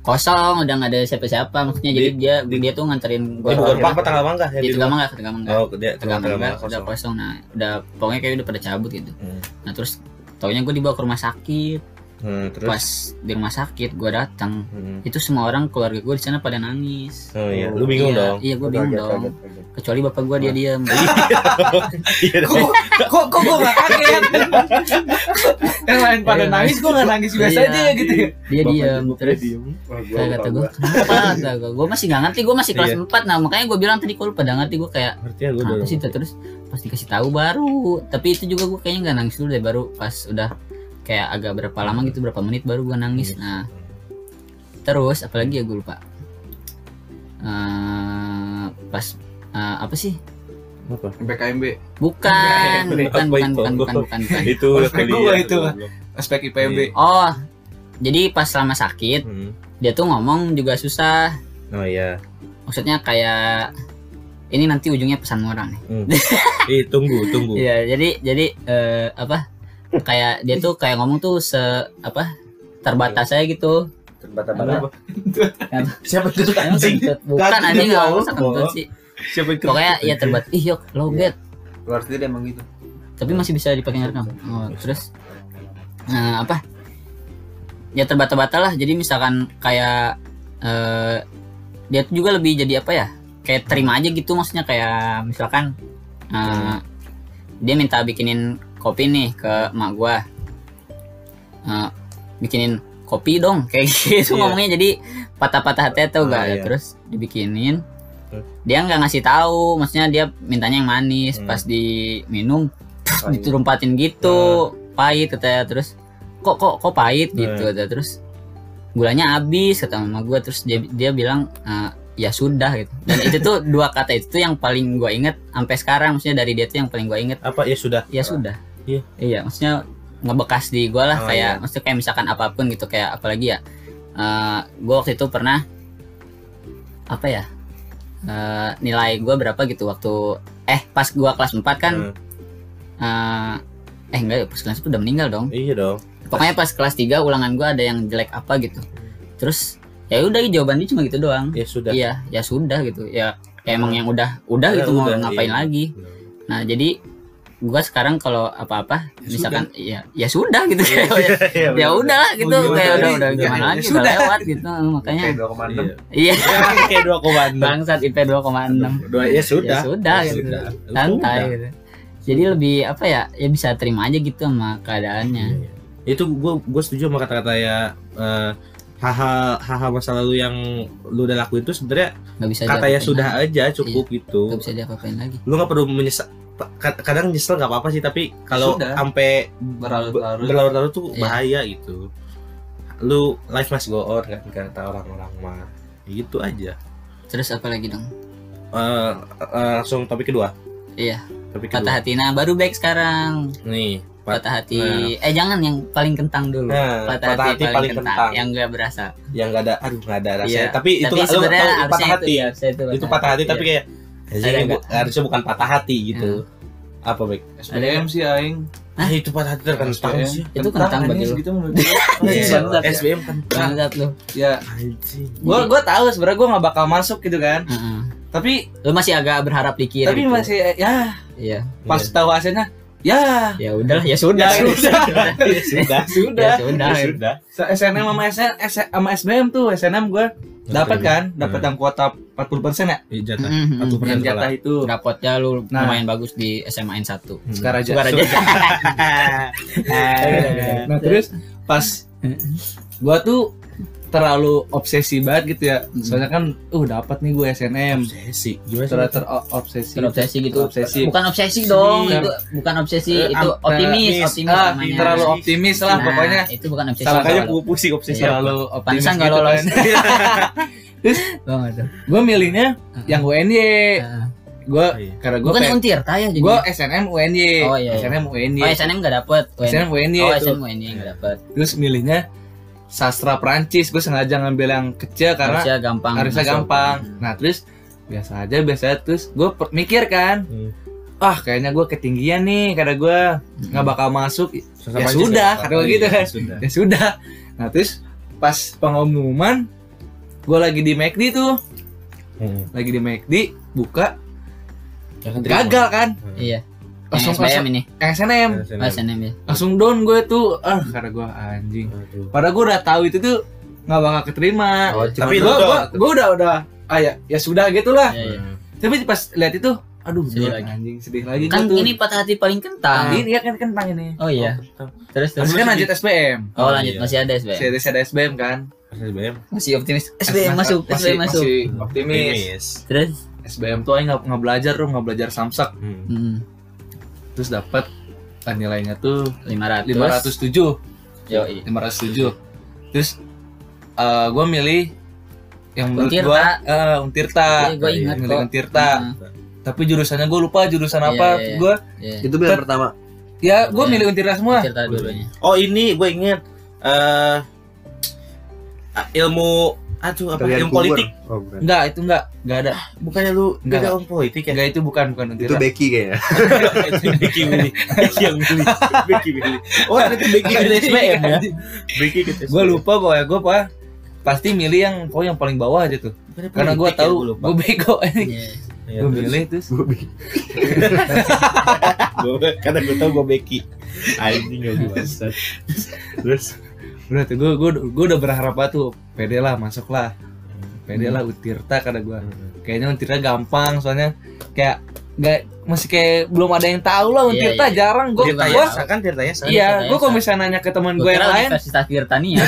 kosong udah nggak ada siapa-siapa maksudnya jadi dia dia tuh nganterin gue
Di Park apa tanggal mangga yang
di
di rumah?
Tegamangga ke Tegamangga
Oh, dia
Tegamangga
Tegamangga
udah
kosong.
kosong nah udah pokoknya kayak udah pada cabut gitu
Hmm.
nah terus taunya gue dibawa ke rumah sakit
Hmm, terus
pas di rumah sakit gue datang
Hmm.
itu semua orang keluarga gue di sana pada nangis
Oh iya, lu bingung
iya,
dong.
iya gue bingung
Kaget,
dong
kaget, kaget.
kecuali bapak gue dia diam *laughs*
Iya.
Kok kok kok gue gak kaget? *laughs* Yang lain pada
Iya.
nangis, gue gak nangis biasa
Iya.
aja gitu ya.
dia diam terus kayak kata
gua.
gue kenapa gue gue masih nggak ngerti gue masih kelas
Iya.
4 nah makanya gue bilang tadi kalau pada ngerti gue kayak
Ngerti ya gue
terus pas dikasih tahu baru tapi itu juga gue kayaknya nggak nangis dulu deh baru pas udah kayak agak berapa lama gitu berapa menit baru gue nangis
Iya.
nah terus apalagi ya gue lupa Eh, pas eh, apa sih
Apa?
BKMB,
bukan bukan
Apa
bukan
itu?
bukan bukan bukan bukan *laughs*
Itu kuliah,
gua itu. aspek IPB.
oh jadi pas selama sakit
Hmm.
dia tuh ngomong juga susah
Oh iya.
maksudnya kayak ini nanti ujungnya pesan moral nih
Hmm. Ih, tunggu, tunggu. *laughs*
Iya, jadi jadi eh, apa? Kayak dia tuh kayak ngomong tuh se apa? terbatas aja gitu.
Terbata-bata.
Siapa itu anjing?
Bukan anjing
ya Allah.
usah kentut sih.
Siapa itu?
Pokoknya iya terbatas. Ih, yuk, lo bet.
Luar sendiri emang gitu.
Tapi masih bisa dipakai ngerekam. Oh, terus nah, apa? Ya terbata-bata lah. Jadi misalkan kayak eh dia tuh juga lebih jadi apa ya? Kayak terima aja gitu maksudnya kayak misalkan eh, dia minta bikinin kopi nih ke emak gua. Eh, bikinin kopi dong kayak *laughs* gitu
Iya.
ngomongnya jadi patah-patah hati tuh
Ah,
gak
iya.
terus dibikinin dia nggak ngasih tahu maksudnya dia mintanya yang manis
Hmm.
pas diminum *laughs*
Pahit.
diterumpatin gitu pahit katanya terus kok kok kok pahit gitu
Hmm.
kata. terus gulanya habis kata mama gue terus dia dia bilang "Eh, ya sudah gitu dan itu tuh dua kata itu tuh yang paling gue inget sampai sekarang maksudnya dari dia tuh yang paling gue inget
Apa ya sudah?
ya sudah
Iya.
iya maksudnya ngebekas di gue lah
Oh,
kayak maksudnya kayak misalkan apa pun gitu kayak apalagi ya eh gue waktu itu pernah apa ya eh, nilai gue berapa gitu waktu eh pas gue kelas 4 kan
Hmm.
eh eh enggak ya pas kelas 1 udah meninggal dong
Iya dong.
pokoknya pas kelas 3 ulangan gue ada yang jelek apa gitu terus ya udah jawaban dia cuma gitu doang
Ya sudah.
iya ya sudah gitu ya kayak emang yang udah udah
Ya
gitu mau
udah,
ngapain
iya.
lagi nah jadi gua sekarang kalau apa-apa misalkan ya ya sudah gitu
Iya, iya,
ya
bener.
udah lah gitu
Oh, iya,
kayak
iya,
udah
iya,
udah
iya,
gimana
iya,
lagi udah
sudah.
lewat gitu *laughs* makanya
Kayak 2,6.
Iya. *laughs*
iya
Kayak dua koma enam.
bangsat IP 2,6
Dua ya sudah.
ya sudah
Ya
gitu
sudah.
santai
Sudah.
gitu jadi lebih apa ya ya bisa terima aja gitu sama keadaannya
Iya. Itu gue gue setuju sama kata-kata ya eh, hal-hal hal-hal masa lalu yang lu udah lakuin itu sebenarnya
nggak bisa
kata ya sudah
lagi.
aja cukup gitu.
nggak bisa diapa-apain lagi
Lu nggak perlu menyesal. Kad- Kadang nyesel nggak apa-apa sih tapi kalau sampai
Berlarut-larut.
berlarut-larut tuh
Iya.
bahaya gitu. Lu life must go on kan kata orang-orang mah. Gitu aja.
terus apa lagi dong
Eh, eh, langsung topik kedua.
Iya.
Topik kedua.
hati nah baru baik sekarang
Nih. Pat-
patah hati eh jangan yang paling kentang dulu
Nah,
patah, hati, paling, kentang,
kentang.
yang gak berasa
yang gak ada aduh gak ada rasanya
Iya.
tapi itu
tapi
lu
sebenarnya
patah
itu
hati
ya, itu
itu patah hati tapi
Iya.
kayak bu- harusnya bukan patah hati gitu apa baik
SBM sih aing.
ah itu patah hati terkentang
SBM.
sih
Itu kentang bagi lu.
menurut gua. *laughs*
Iya. Ya.
SBM kentang
bangsat lu
Ya,
anjing
gua gua tahu sebenarnya gua nggak bakal masuk gitu kan.
Heeh.
tapi
Lu masih agak berharap dikit.
tapi
gitu.
masih ya
Iya.
pas tahu hasilnya ya.
Ya udah, ya sudah.
Ya sudah.
sudah. *laughs*
Sudah.
Ya sudah.
Ya sudah.
SNM sama SN, S- sama SBM tuh SNM gue dapat kan? Dapat yang kuota 40% ya?
Iya, jatah
Mhm.
40%
yang jatah itu.
Rapotnya lu
Nah.
lumayan bagus di SMA N 1.
sekarang aja
Sukar aja.
nah terus. pas gua tuh terlalu obsesi banget gitu ya
Hmm.
soalnya kan uh dapat nih gue SNM
obsesi gimana sih
terlalu terobsesi
Terobsesi gitu.
Obsesi.
Bukan obsesi dong,
Sedih.
itu bukan obsesi,
Eh,
itu optimis,
optimis.
optimis
ah,
namanya.
terlalu optimis lah
Nah,
pokoknya
itu bukan obsesi.
Salah
makanya
kalau-
gue pusing obsesi
Iya.
terlalu optimis gitu
lolos.
kan. *laughs*
Gua nggak tahu.
gue milihnya yang UNY
Nah,
gue
Iya.
karena gue
Bukan Untirta ya jadi.
gue SNM UNY
Oh, iya, iya.
SNM UNY
Oh, SNM nggak dapet.
SNM UNY
Oh. SNM ini nggak dapet.
terus milihnya sastra Prancis gue sengaja ngambil yang kecil karena
Harusnya gampang.
harusnya
masuk.
gampang nah terus biasa aja biasa aja. terus gue mikir kan
Hmm.
ah kayaknya gue ketinggian nih karena gue nggak bakal masuk
Sama
Ya sudah, kata
Oh,
begitu
iya,
kan.
sudah. *laughs*
ya sudah nah terus pas pengumuman gue lagi di McD tuh
Hmm.
lagi di McD buka
Jangan terima.
gagal kan
Iya.
Langsung
SBM ini.
yang SNM
SNM.
Oh, SNM ya.
langsung down gue tuh ah karena gue anjing
Aduh.
padahal gue udah tahu itu tuh nggak bakal keterima
Oh,
Tapi
gue gue
udah-
gue udah udah ah ya ya sudah gitulah
Iya, iya.
tapi pas lihat itu aduh
Sedih lagi.
anjing sedih lagi
Kan
gua tuh.
ini patah hati paling kentang.
ini ya kan kentang ini
Oh iya. Terus terus.
terus kan lanjut SBM
Oh, lanjut
iya.
masih ada SBM.
masih ada SBM kan
SBM
Masih optimis. SBM masuk,
masih,
SBM masuk.
masih optimis
Optimis.
Terus
SBM tuh aing nggak nggak belajar tuh nggak belajar samsak
Hmm.
hmm,
terus dapat ah, nilainya tuh
500.
507
Yo,
507 terus eh gue milih yang menurut
Untirta.
gue uh, Untirta
Iya, gua ingat
milih
kok.
Untirta
Nah,
tapi jurusannya gue lupa jurusan
Iya,
apa
iya, iya.
gue
iya.
Itu pilihan pertama.
ya gue
Iya.
milih Untirta semua
dua-duanya.
Oh ini gue inget eh ah, ilmu aduh apa?
Kubur.
politik?
Oh, bukan.
enggak itu enggak. Enggak ada.
Bukannya lu
Enggak.
ilmu politik ya?
Enggak itu bukan bukan. *laughs*
Itu Becky kayaknya.
itu Becky milih Becky yang milih Becky milih oh ternyata Becky
Enggak,
milih
itu
SBM ya?
Iya.
Becky ke
gue lupa pokoknya gue apa pasti milih yang pokoknya yang paling bawah aja tuh. Karena gue tahu gue bego
Iya.
Ya,
gue milih terus.
Gua Becky. *laughs*
Gua- karena gue tahu gue Becky. Anjing gak jelas terus
udah tuh gue gue gue udah berharap banget tuh pede lah masuk lah pede lah Untirta karena gue kayaknya Untirta gampang soalnya kayak nggak masih kayak belum ada yang tahu lah
Iya,
Untirta
iya.
jarang gue
Tirta
gua-
Yasa kan Tirta Yasa
iya
Tirta
gue kalau
Yasa.
misalnya nanya ke teman
Gue
gue yang lain
Universitas Tirtania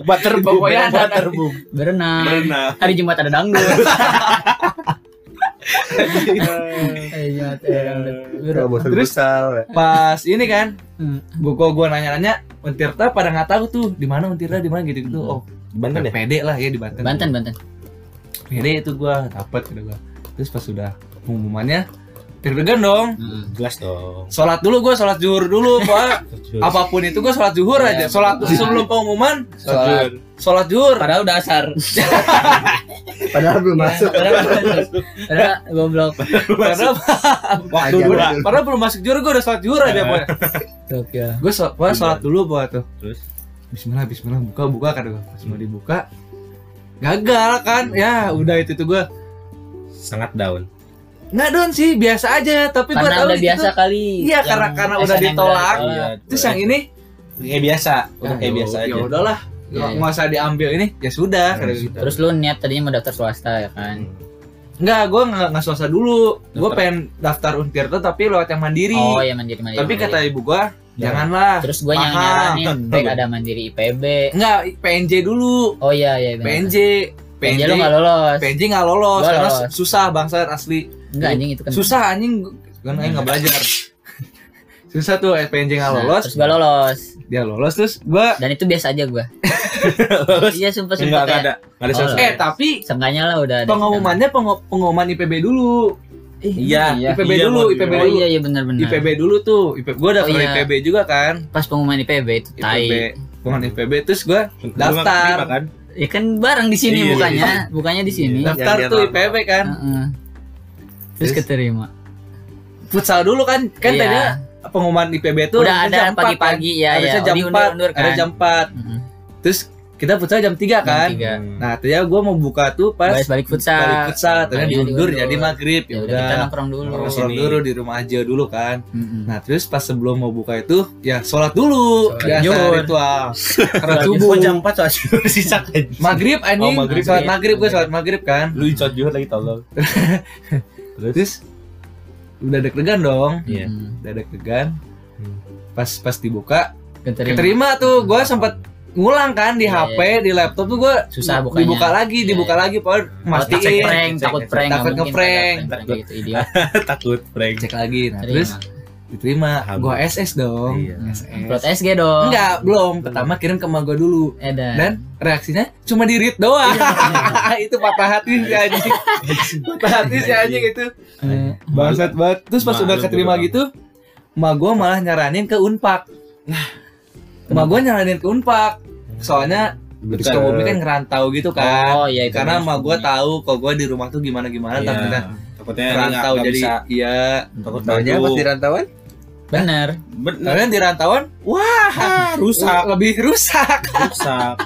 Butterboom. Butterboom
berenang.
Berenang
Hari Jumat ada dangdut. *laughs*
Terus-
futsal. ya.
pas ini kan
Hmm.
gue kok gue nanya-nanya Untirta pada nggak tahu tuh di mana Untirta di mana gitu gitu oh
Banten ya
pede lah ya di Banten
Banten, Banten.
pede itu gue dapat kata gue terus pas sudah pengumumannya deg-degan dong.
Hmm.
jelas dong.
Sholat dulu gue sholat zuhur dulu *laughs* pak. Apa pun itu gue sholat zuhur
Iya,
aja. Sholat sebelum pengumuman sholat sholat. zuhur.
Padahal udah asar. *laughs*
Padahal belum masuk.
Padahal *laughs* padahal goblok.
padahal,
waktu dua
padahal belum masuk zuhur gue udah sholat zuhur aja pak.
Gokil.
gue sholat, sholat dulu pak tuh.
Terus?
Bismillah Bismillah. Buka buka gue pas mau dibuka gagal kan? Ya udah itu tuh gue
sangat down
nggak don sih biasa aja tapi gue
Karena
tahu
udah
itu
biasa kali.
Iya,
Yang
karena- karena udah ditolak.
Iya.
terus yang ini
kayak biasa udah kayak
ya,
biasa aja
ya udahlah
Iya,
nggak
iya.
nggak usah diambil ini ya sudah
Ya
gue.
sudah.
Terus lu niat tadinya mau daftar swasta ya kan?
Enggak, gue nggak nggak swasta dulu. Gue
Daftar.
pengen daftar Untirta tapi lewat yang mandiri.
Oh ya mandiri mandiri.
tapi
mandiri.
kata ibu gue, janganlah.
Terus gue yang nyaranin *laughs* baik ada mandiri IPB.
Enggak, PNJ dulu.
Oh iya iya benar.
PNJ.
PNJ lu nggak lolos.
PNJ nggak lolos
Gua
karena
lolos.
susah bangsat asli.
Enggak anjing itu kan.
Susah anjing, kan aing nggak belajar. *laughs* susah tuh eh, PNJ nggak
Nah,
lolos.
terus gue lolos.
Dia lolos terus gue
Dan itu biasa aja gue. *laughs* iya sumpah sumpah
enggak enggak
kayak.
ada enggak ada
Oh,
selesai
eh tapi
Seenggaknya lah udah ada.
pengumumannya pengu- pengumuman IPB dulu.
iya
IPB
iya,
dulu,
Bang.
IPB
Oh
dulu.
iya iya benar benar.
IPB dulu tuh. IP, gue daftar
Oh, iya.
IPB juga kan.
Pas pengumuman IPB itu
IPB.
tai.
Pengumuman IPB terus
nggak
daftar.
keterima kan
Ya kan bareng di sini
Iya,
bukannya, bukannya di sini.
Iya.
daftar tuh IPB kan.
Heeh. Terus
Terus?
keterima.
Futsal dulu kan. Kan
Iya.
tadinya pengumuman IPB tuh
Udah ada
jam 4
pagi-pagi
kan.
ya
harusnya
ya.
jam 4,
diundur-undur
ada
kan.
jam 4.
Heeh.
Terus kita futsal jam 3 kan
Jam tiga.
nah tadinya gue mau buka tuh pas
Balik balik futsal.
balik futsal ternyata diundur
diundur.
jadi maghrib
Ya
ya
udah kita nongkrong dulu.
Nongkrong
dulu di rumah aja dulu kan
Mm-mm.
Nah terus pas sebelum mau buka itu ya sholat dulu
Sholat
biasa
zuhur.
ritual *laughs* karena
Sholat
subuh
jam 4 soal *laughs* sisa kan.
maghrib anjing
Oh, maghrib.
sholat maghrib gue sholat maghrib kan
Lu insot juhur lagi tolong. *laughs*
terus udah deg-degan dong
Iya.
Mm.
udah deg-degan
Hmm.
pas pas dibuka
Keterima.
keterima tuh gue sempet ngulang kan di
Iya,
HP di laptop tuh gue
Susah bukanya.
dibuka lagi
Iya,
dibuka
iya.
lagi
Takut
mastiin
prank, takut prank,
takut
nggak mungkin
ngeprank.
ada prank gitu. *laughs*
Takut prank.
cek lagi nah terus diterima. Gue SS dong.
Iya.
SS
SG dong.
enggak belum. Pertama kirim ke emak gue dulu.
Edan.
dan reaksinya cuma di read doang. *laughs* Itu patah hati si anjing. *laughs* Patah hati si anjing itu.
Eh,
bangsat banget. Terus pas
Malu
udah keterima gitu emak gue malah nyaranin ke unpak. Emak gue nyaranin ke unpak. Soalnya
Betul.
Sukabumi kan ngerantau gitu kan.
Oh iya itu.
karena emak gue tahu kok gue di rumah tuh gimana gimana
Iya.
takutnya
Takutnya
ngerantau jadi
bisa.
iya.
Takut
Taunya pas di rantauan
Bener.
Bener.
kalian di rantauan
Ah, rusak. *laughs*
lebih rusak
Rusak.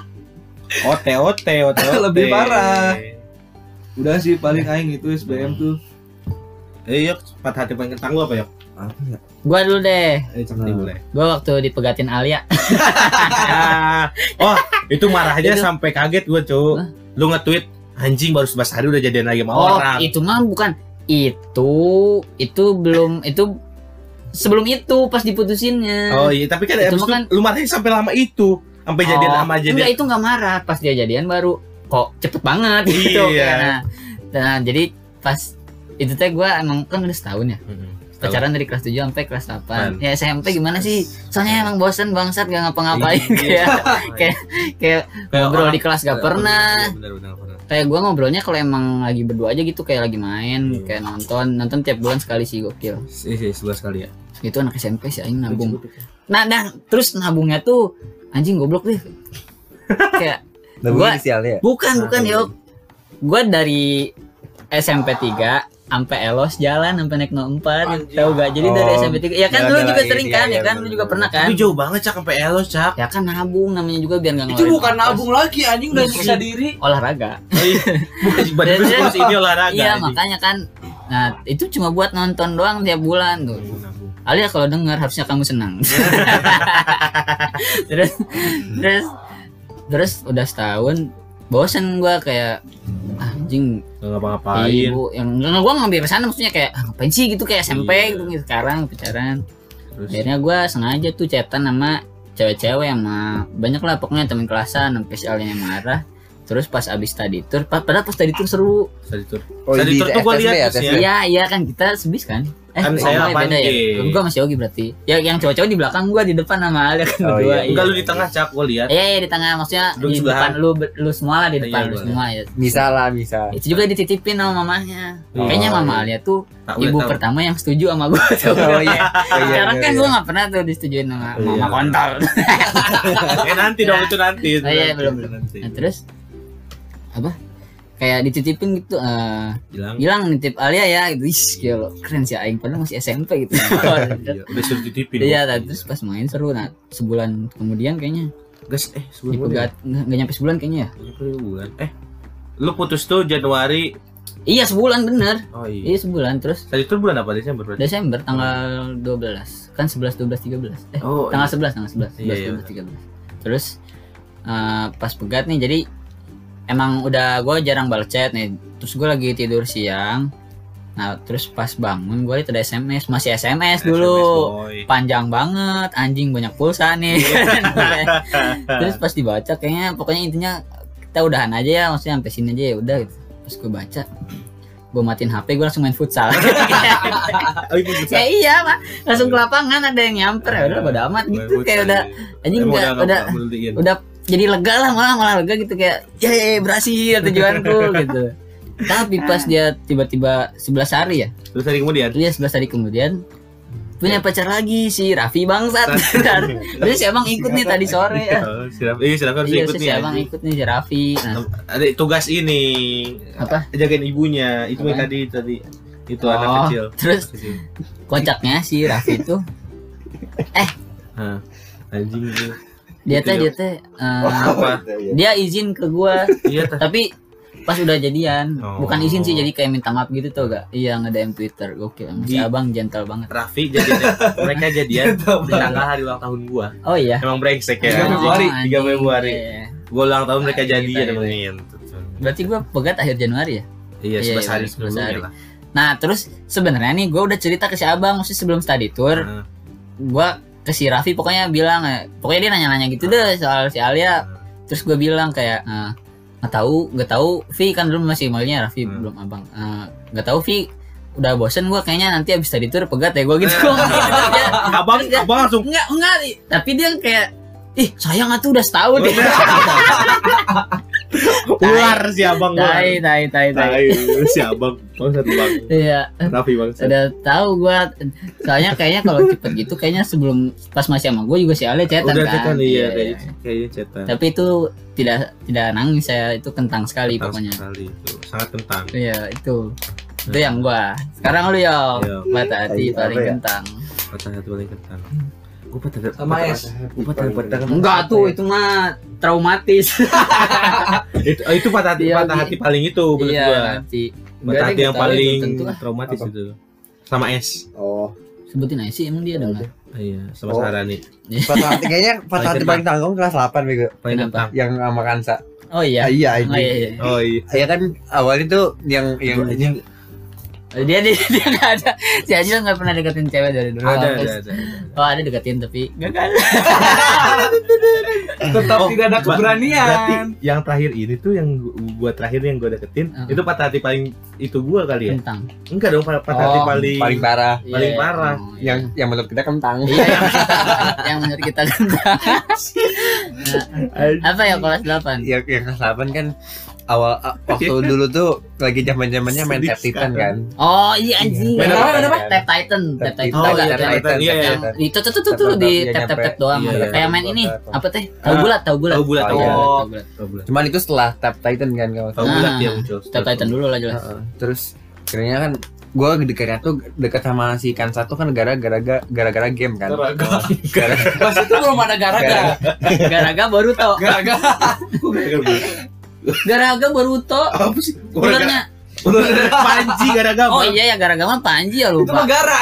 Ote ote ote. *laughs*
Lebih parah. udah sih paling aing itu SBM tuh
Eh, yuk, patah hati paling kentang lu apa, yuk?
apa ya
Gua dulu deh.
Eh, boleh.
Gua waktu dipegatin Alia. *laughs*
oh, itu marahnya
Itu-
sampai kaget gua, Cuk. Lu nge-tweet anjing baru 11 hari udah jadian lagi sama
Oh,
orang.
itu mah bukan itu itu belum itu sebelum itu pas diputusinnya.
Oh iya, tapi kan
Itu kan-
lu marahnya sampai lama itu. Sampai jadian
Oh,
sama jadian.
Enggak itu nggak marah pas dia jadian baru kok cepet banget gitu
Iya.
Nah, nah, jadi pas itu teh gue emang kan udah setahun ya
Mm-mm.
pacaran dari kelas 7 sampai kelas 8
Pan.
ya SMP gimana sih soalnya emang bosen bangsat gak ngapa-ngapain
Iya. *laughs*
kayak kayak kayak ngobrol di kelas gak pernah
Bener, bener, bener.
Kayak gue ngobrolnya kalau emang lagi berdua aja gitu kayak lagi main
Iya.
kayak nonton nonton tiap bulan sekali sih gokil
Iya, sih, 11 kali ya.
itu anak SMP sih aing nabung nah nah terus nabungnya tuh anjing goblok deh kayak *laughs*
Nabung
Gua-
inisialnya ya?
Bukan,
Ah,
bukan
iya.
yuk. Gua dari SMP 3 sampai Elos jalan sampai naik 04
Anjir.
tahu gak? Jadi dari
Oh,
SMP 3 ya kan
jalan
lu juga
lagi,
sering
iya,
kan
iya,
ya kan? lu juga pernah kan?
Tapi jauh banget cak sampai Elos cak.
ya kan nabung namanya juga biar nggak
itu bukan nabung lagi anjing udah nyiksa diri.
Olahraga. *laughs*
Bukan badan
Dan-
terus ini olahraga.
iya
anjing.
makanya kan. Nah itu cuma buat nonton doang tiap bulan tuh. Alia kalau dengar harusnya kamu senang. *laughs* Terus terus terus udah setahun bosen gua kayak ah, anjing
Nggak ngapa-ngapain.
ibu yang nggak gue ngambil ke sana maksudnya kayak ah, ngapain sih gitu kayak SMP
Iya.
gitu, gitu sekarang pacaran
Terus
akhirnya gue sengaja tuh chatan sama cewek-cewek sama banyak lah pokoknya temen kelasan sampai yang marah terus pas abis tadi tur pa- padahal pas tadi tur seru
tadi tur.
Oh,
Tadi
di
tur tuh gua
FSB
lihat
ya,
ya.
Iya iya kan kita sebis kan eh
Kan
oh,
saya
oh, beda
8G.
ya gue masih Yogi berarti ya yang cowok-cowok di belakang gue di depan sama Alia kan
Oh,
berdua
iya.
Enggak lu di tengah cak gua lihat.
Iya, iya di tengah maksudnya
Lu
di depan lu lu semua lah di
Iya,
depan lu semua ya.
Bisa lah, bisa.
Itu juga dititipin sama mamanya.
Oh,
Kayaknya mama
iya.
Alia tuh ibu
tahu.
pertama yang setuju sama gue *laughs*
Oh iya. Oh, iya,
sekarang
iya,
kan
iya.
gue gak pernah tuh disetujuin sama
Iya.
mama kontol *laughs*
eh nanti dong itu nanti.
Oh, iya, belum, belum.
nanti.
nah, terus apa? Kayak dititipin gitu eh
Bilang.
bilang nitip Alia ya gitu. Ih, gila, keren sih Aing padahal masih SMP gitu. *laughs*
Iya, udah suruh dititipin.
iya nah, terus pas main seru nah sebulan kemudian kayaknya.
Gas eh sebelum
dipegat nggak nggak nyampe sebulan kayaknya ya?
Bulan. Eh lu putus tuh Januari.
iya sebulan bener.
Oh iya.
iya sebulan terus?
Tadi tuh bulan apa? Desember berarti?
Desember tanggal 12 kan 11 12 13 eh
Oh,
tanggal 11 tanggal 11
Iya,
11
iya.
12 13 terus eh, pas pegat nih jadi emang udah gue jarang balas chat nih. Terus gue lagi tidur siang. Nah terus pas bangun gue liat ada SMS masih SMS dulu.
boy.
panjang banget. Anjing banyak pulsa nih. *laughs* Terus pas dibaca kayaknya pokoknya intinya kita udahan aja ya. Maksudnya sampai sini aja ya udah gitu. Pas gue baca gue matiin HP gue langsung main futsal. *laughs*
Itu
ya iya pak. Langsung ke lapangan ada yang nyamper. Ya udah pada amat. Gitu kayak udah anjing
Emang
udah udah udah jadi lega lah malah malah lega gitu kayak ya, ya, ya, berhasil tujuanku *laughs* gitu tapi pas dia tiba-tiba 11 hari ya
Terus hari kemudian.
dia 11 hari kemudian punya pacar lagi si Raffi bangsat terus si abang ikut nih tadi sore ya
Oh, si Raffi, iya, si Raffi harus
iya
ikut
si
nih.
abang ikut nih si Raffi nah
Ada tugas ini.
Apa?
Jagain ibunya. Itu yang tadi tadi. Itu
Oh,
anak kecil.
terus kocaknya si Raffi itu *laughs*
Hah. Anjing itu.
Dia teh
Gitu,
dia teh eh,
apa? *laughs*
dia izin ke gua.
Iya
tapi pas udah jadian
Oh.
bukan izin sih jadi kayak minta maaf gitu tuh gak? Iya nge DM Twitter gokil
Di-
si abang gentle banget.
Raffi jadi *laughs* mereka jadian di tanggal hari ulang tahun gua.
Oh iya.
Emang brengsek ya.
Tiga Februari.
Oh,
3 Februari.
Iya.
gua ulang tahun mereka jadian gitu.
berarti gua pegat akhir Januari ya?
Iya
Iya,
11
iya,
hari
11
sebelumnya
hari.
lah.
Nah terus sebenarnya nih gua udah cerita ke si abang maksudnya sebelum study tour. Gua ke si Raffi pokoknya bilang eh, pokoknya dia nanya-nanya gitu deh soal si Alia. Terus gue bilang kayak eh, nggak tahu nggak tahu Vi kan dulu masih manggilnya Raffi
Hmm.
belum abang. Eh, nggak tahu Vi udah bosen gue kayaknya nanti abis tadi tour pegat ya gue gitu. *laughs* Terus
abang
Terus dia-
abang langsung
enggak enggak tapi dia kayak ih sayang atuh udah setahun *laughs* *laughs*
ular si abang gua.
Tai tai tai tai.
Tai, si abang. Bang satu bang
iya.
Raffi bang
udah tahu gue soalnya kayaknya kalau cepet gitu kayaknya sebelum pas masih sama gue juga si Ale cetan
udah
kan.
cetan iya
Iya, iya.
kayaknya cetan.
Tapi itu tidak tidak nangis saya itu kentang sekali
Kentang
pokoknya.
sekali itu sangat kentang.
Iya itu. Itu yang gua. Sekarang lu yo
Iya.
bata hati
Apa
paling
ya?
kentang.
Patah hati paling kentang gue patah hati
Sama es.
gua patah hati patah hati
enggak tuh itu mah traumatis. *laughs*
Itu oh, itu patah hati
Iya,
patah hati paling itu menurut
iya
gua.
nanti
patah hati yang paling traumatis itu. Sama S.
Oh,
sebutin aja sih emang dia dengar
iya sama
Oh.
Sarani
patah hati kayaknya patah hati
Paling
tanggung kelas 8 bego.
paling kentang
Yang sama Kansa.
oh iya.
Ah, iya,
Oh, iya, iya.
oh iya.
Ya kan awalnya tuh yang yang
dia dia *laughs* dia nggak ada si Ajil nggak pernah deketin cewek dari dulu
ada ada ada
oh ada deketin tapi kan *laughs*
Tetap
Oh,
tidak ada keberanian.
Berarti yang terakhir ini tuh yang gu- gua terakhir yang gua deketin
Uh-uh.
itu patah hati paling itu gua kali ya
kentang
enggak dong patah hati
Oh,
paling
paling parah.
Paling
Iya,
parah.
oh, iya.
Yang yang menurut kita kentang.
iya yang yang menurut kita kentang *laughs* Nah, apa ya kelas 8
yang yang kelas 8 kan awal *laughs* waktu dulu tuh lagi zaman zamannya main tap titan kan
Oh iya anjing.
Main
Apa
apa,
namanya?
kan?
Tap Titan, Tap Titan.
Oh, iya,
nggak?
Tap Titan, iya, iya.
Itu tuh tuh tuh tuh di tap tap tap doang.
Iya, iya.
Kayak main ini apa teh? Tahu
Ah.
bulat, tahu bulat.
tahu bulat tahu
Oh, iya.
bulat
Tahu bulat.
tahu bulat
cuman itu setelah tap titan kan kalau
tahu
Ah.
bulat dia muncul
Tap Titan dulu lah jelas.
Heeh. terus akhirnya kan gue dekatnya tuh deket sama si Kansa tuh kan gara-gara gara-gara game kan gara
Pas itu belum ada garaga. *laughs*
Garaga baru tau.
Garaga. *laughs*
Garaga baru tau.
apa sih
Ularnya.
ular panji gara-gara
Oh iya ya Garaga mah Panji ya
Itu
lupa.
mah gara.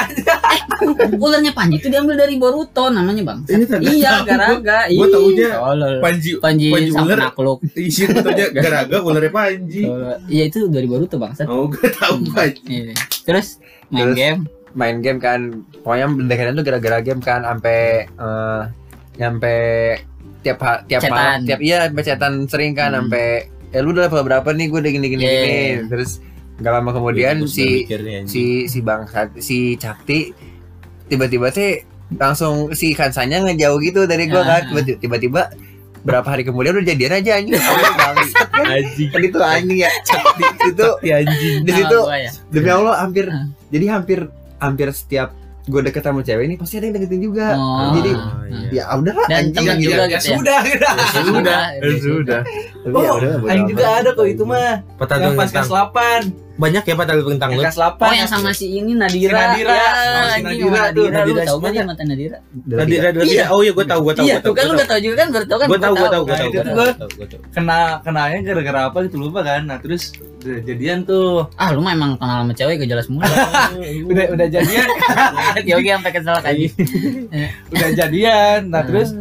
Ularnya Panji itu diambil dari Boruto namanya bang. Iya Garaga.
Gua taunya
Tolol.
panji
Panji
Panji ular.
penakluk.
isi betulnya gara-gara ularnya panji
Tolol. Iya itu dari Boruto bang.
oh gue tahu panji
Iya. Terus main
Terus?
game.
main game kan pokoknya dekatnya tuh gara-gara game kan sampai eh, nyampe tiap tiap
Cetan.
malam tiap iya cetan sering kan
Hmm.
sampai eh lu udah level berapa nih gue udah gini gini
Iya.
gini terus gak lama kemudian
Gua
si si si bang si Cakti tiba-tiba sih langsung si Kansanya ngejauh gitu dari
Ah.
kan Tiba- tiba-tiba berapa hari kemudian udah jadian aja anjing *laughs*
anjing
kan itu anjing ya situ
Sakti anjing
di situ
ya.
demi Allah hampir
Ah.
jadi hampir hampir setiap gue deket sama cewek ini pasti ada yang deketin juga
Oh.
jadi
Oh, iya.
ya udahlah
Dan
anjing
teman
gitu.
juga
Ya
gitu ya.
sudah gitu.
sudah
gitu.
sudah
Tapi ya
Oh,
udah, bodo
Aing
amat.
juga ada kok itu mah. Yang pas kelas 8.
Banyak ya patah hati kentang lu
Kelas 8.
Oh yang sama si ini Nadira.
Si Nadira.
Ya,
Oh, si Nadira
Nadira.
Nadira
tahu gak
siapa?
dia mantan Nadira?
Tadi ada
Iya.
oh iya gue tahu gue tahu
Iya
gue
tuh kan lu gak tahu juga kan baru tahu kan
gue tahu gue tahu gue
Nah,
tahu
itu
gue
tuh
tahu
gua-
gua tahu, gua tahu.
Kena kenanya gara-gara apa gitu lupa kan. Nah, terus jadian tuh.
Ah lu mah emang kenal sama cewek gak jelas mulu. *laughs*
Udah udah jadian. *laughs*
Yogi sampai kesel lagi. *laughs*
udah jadian. Nah, terus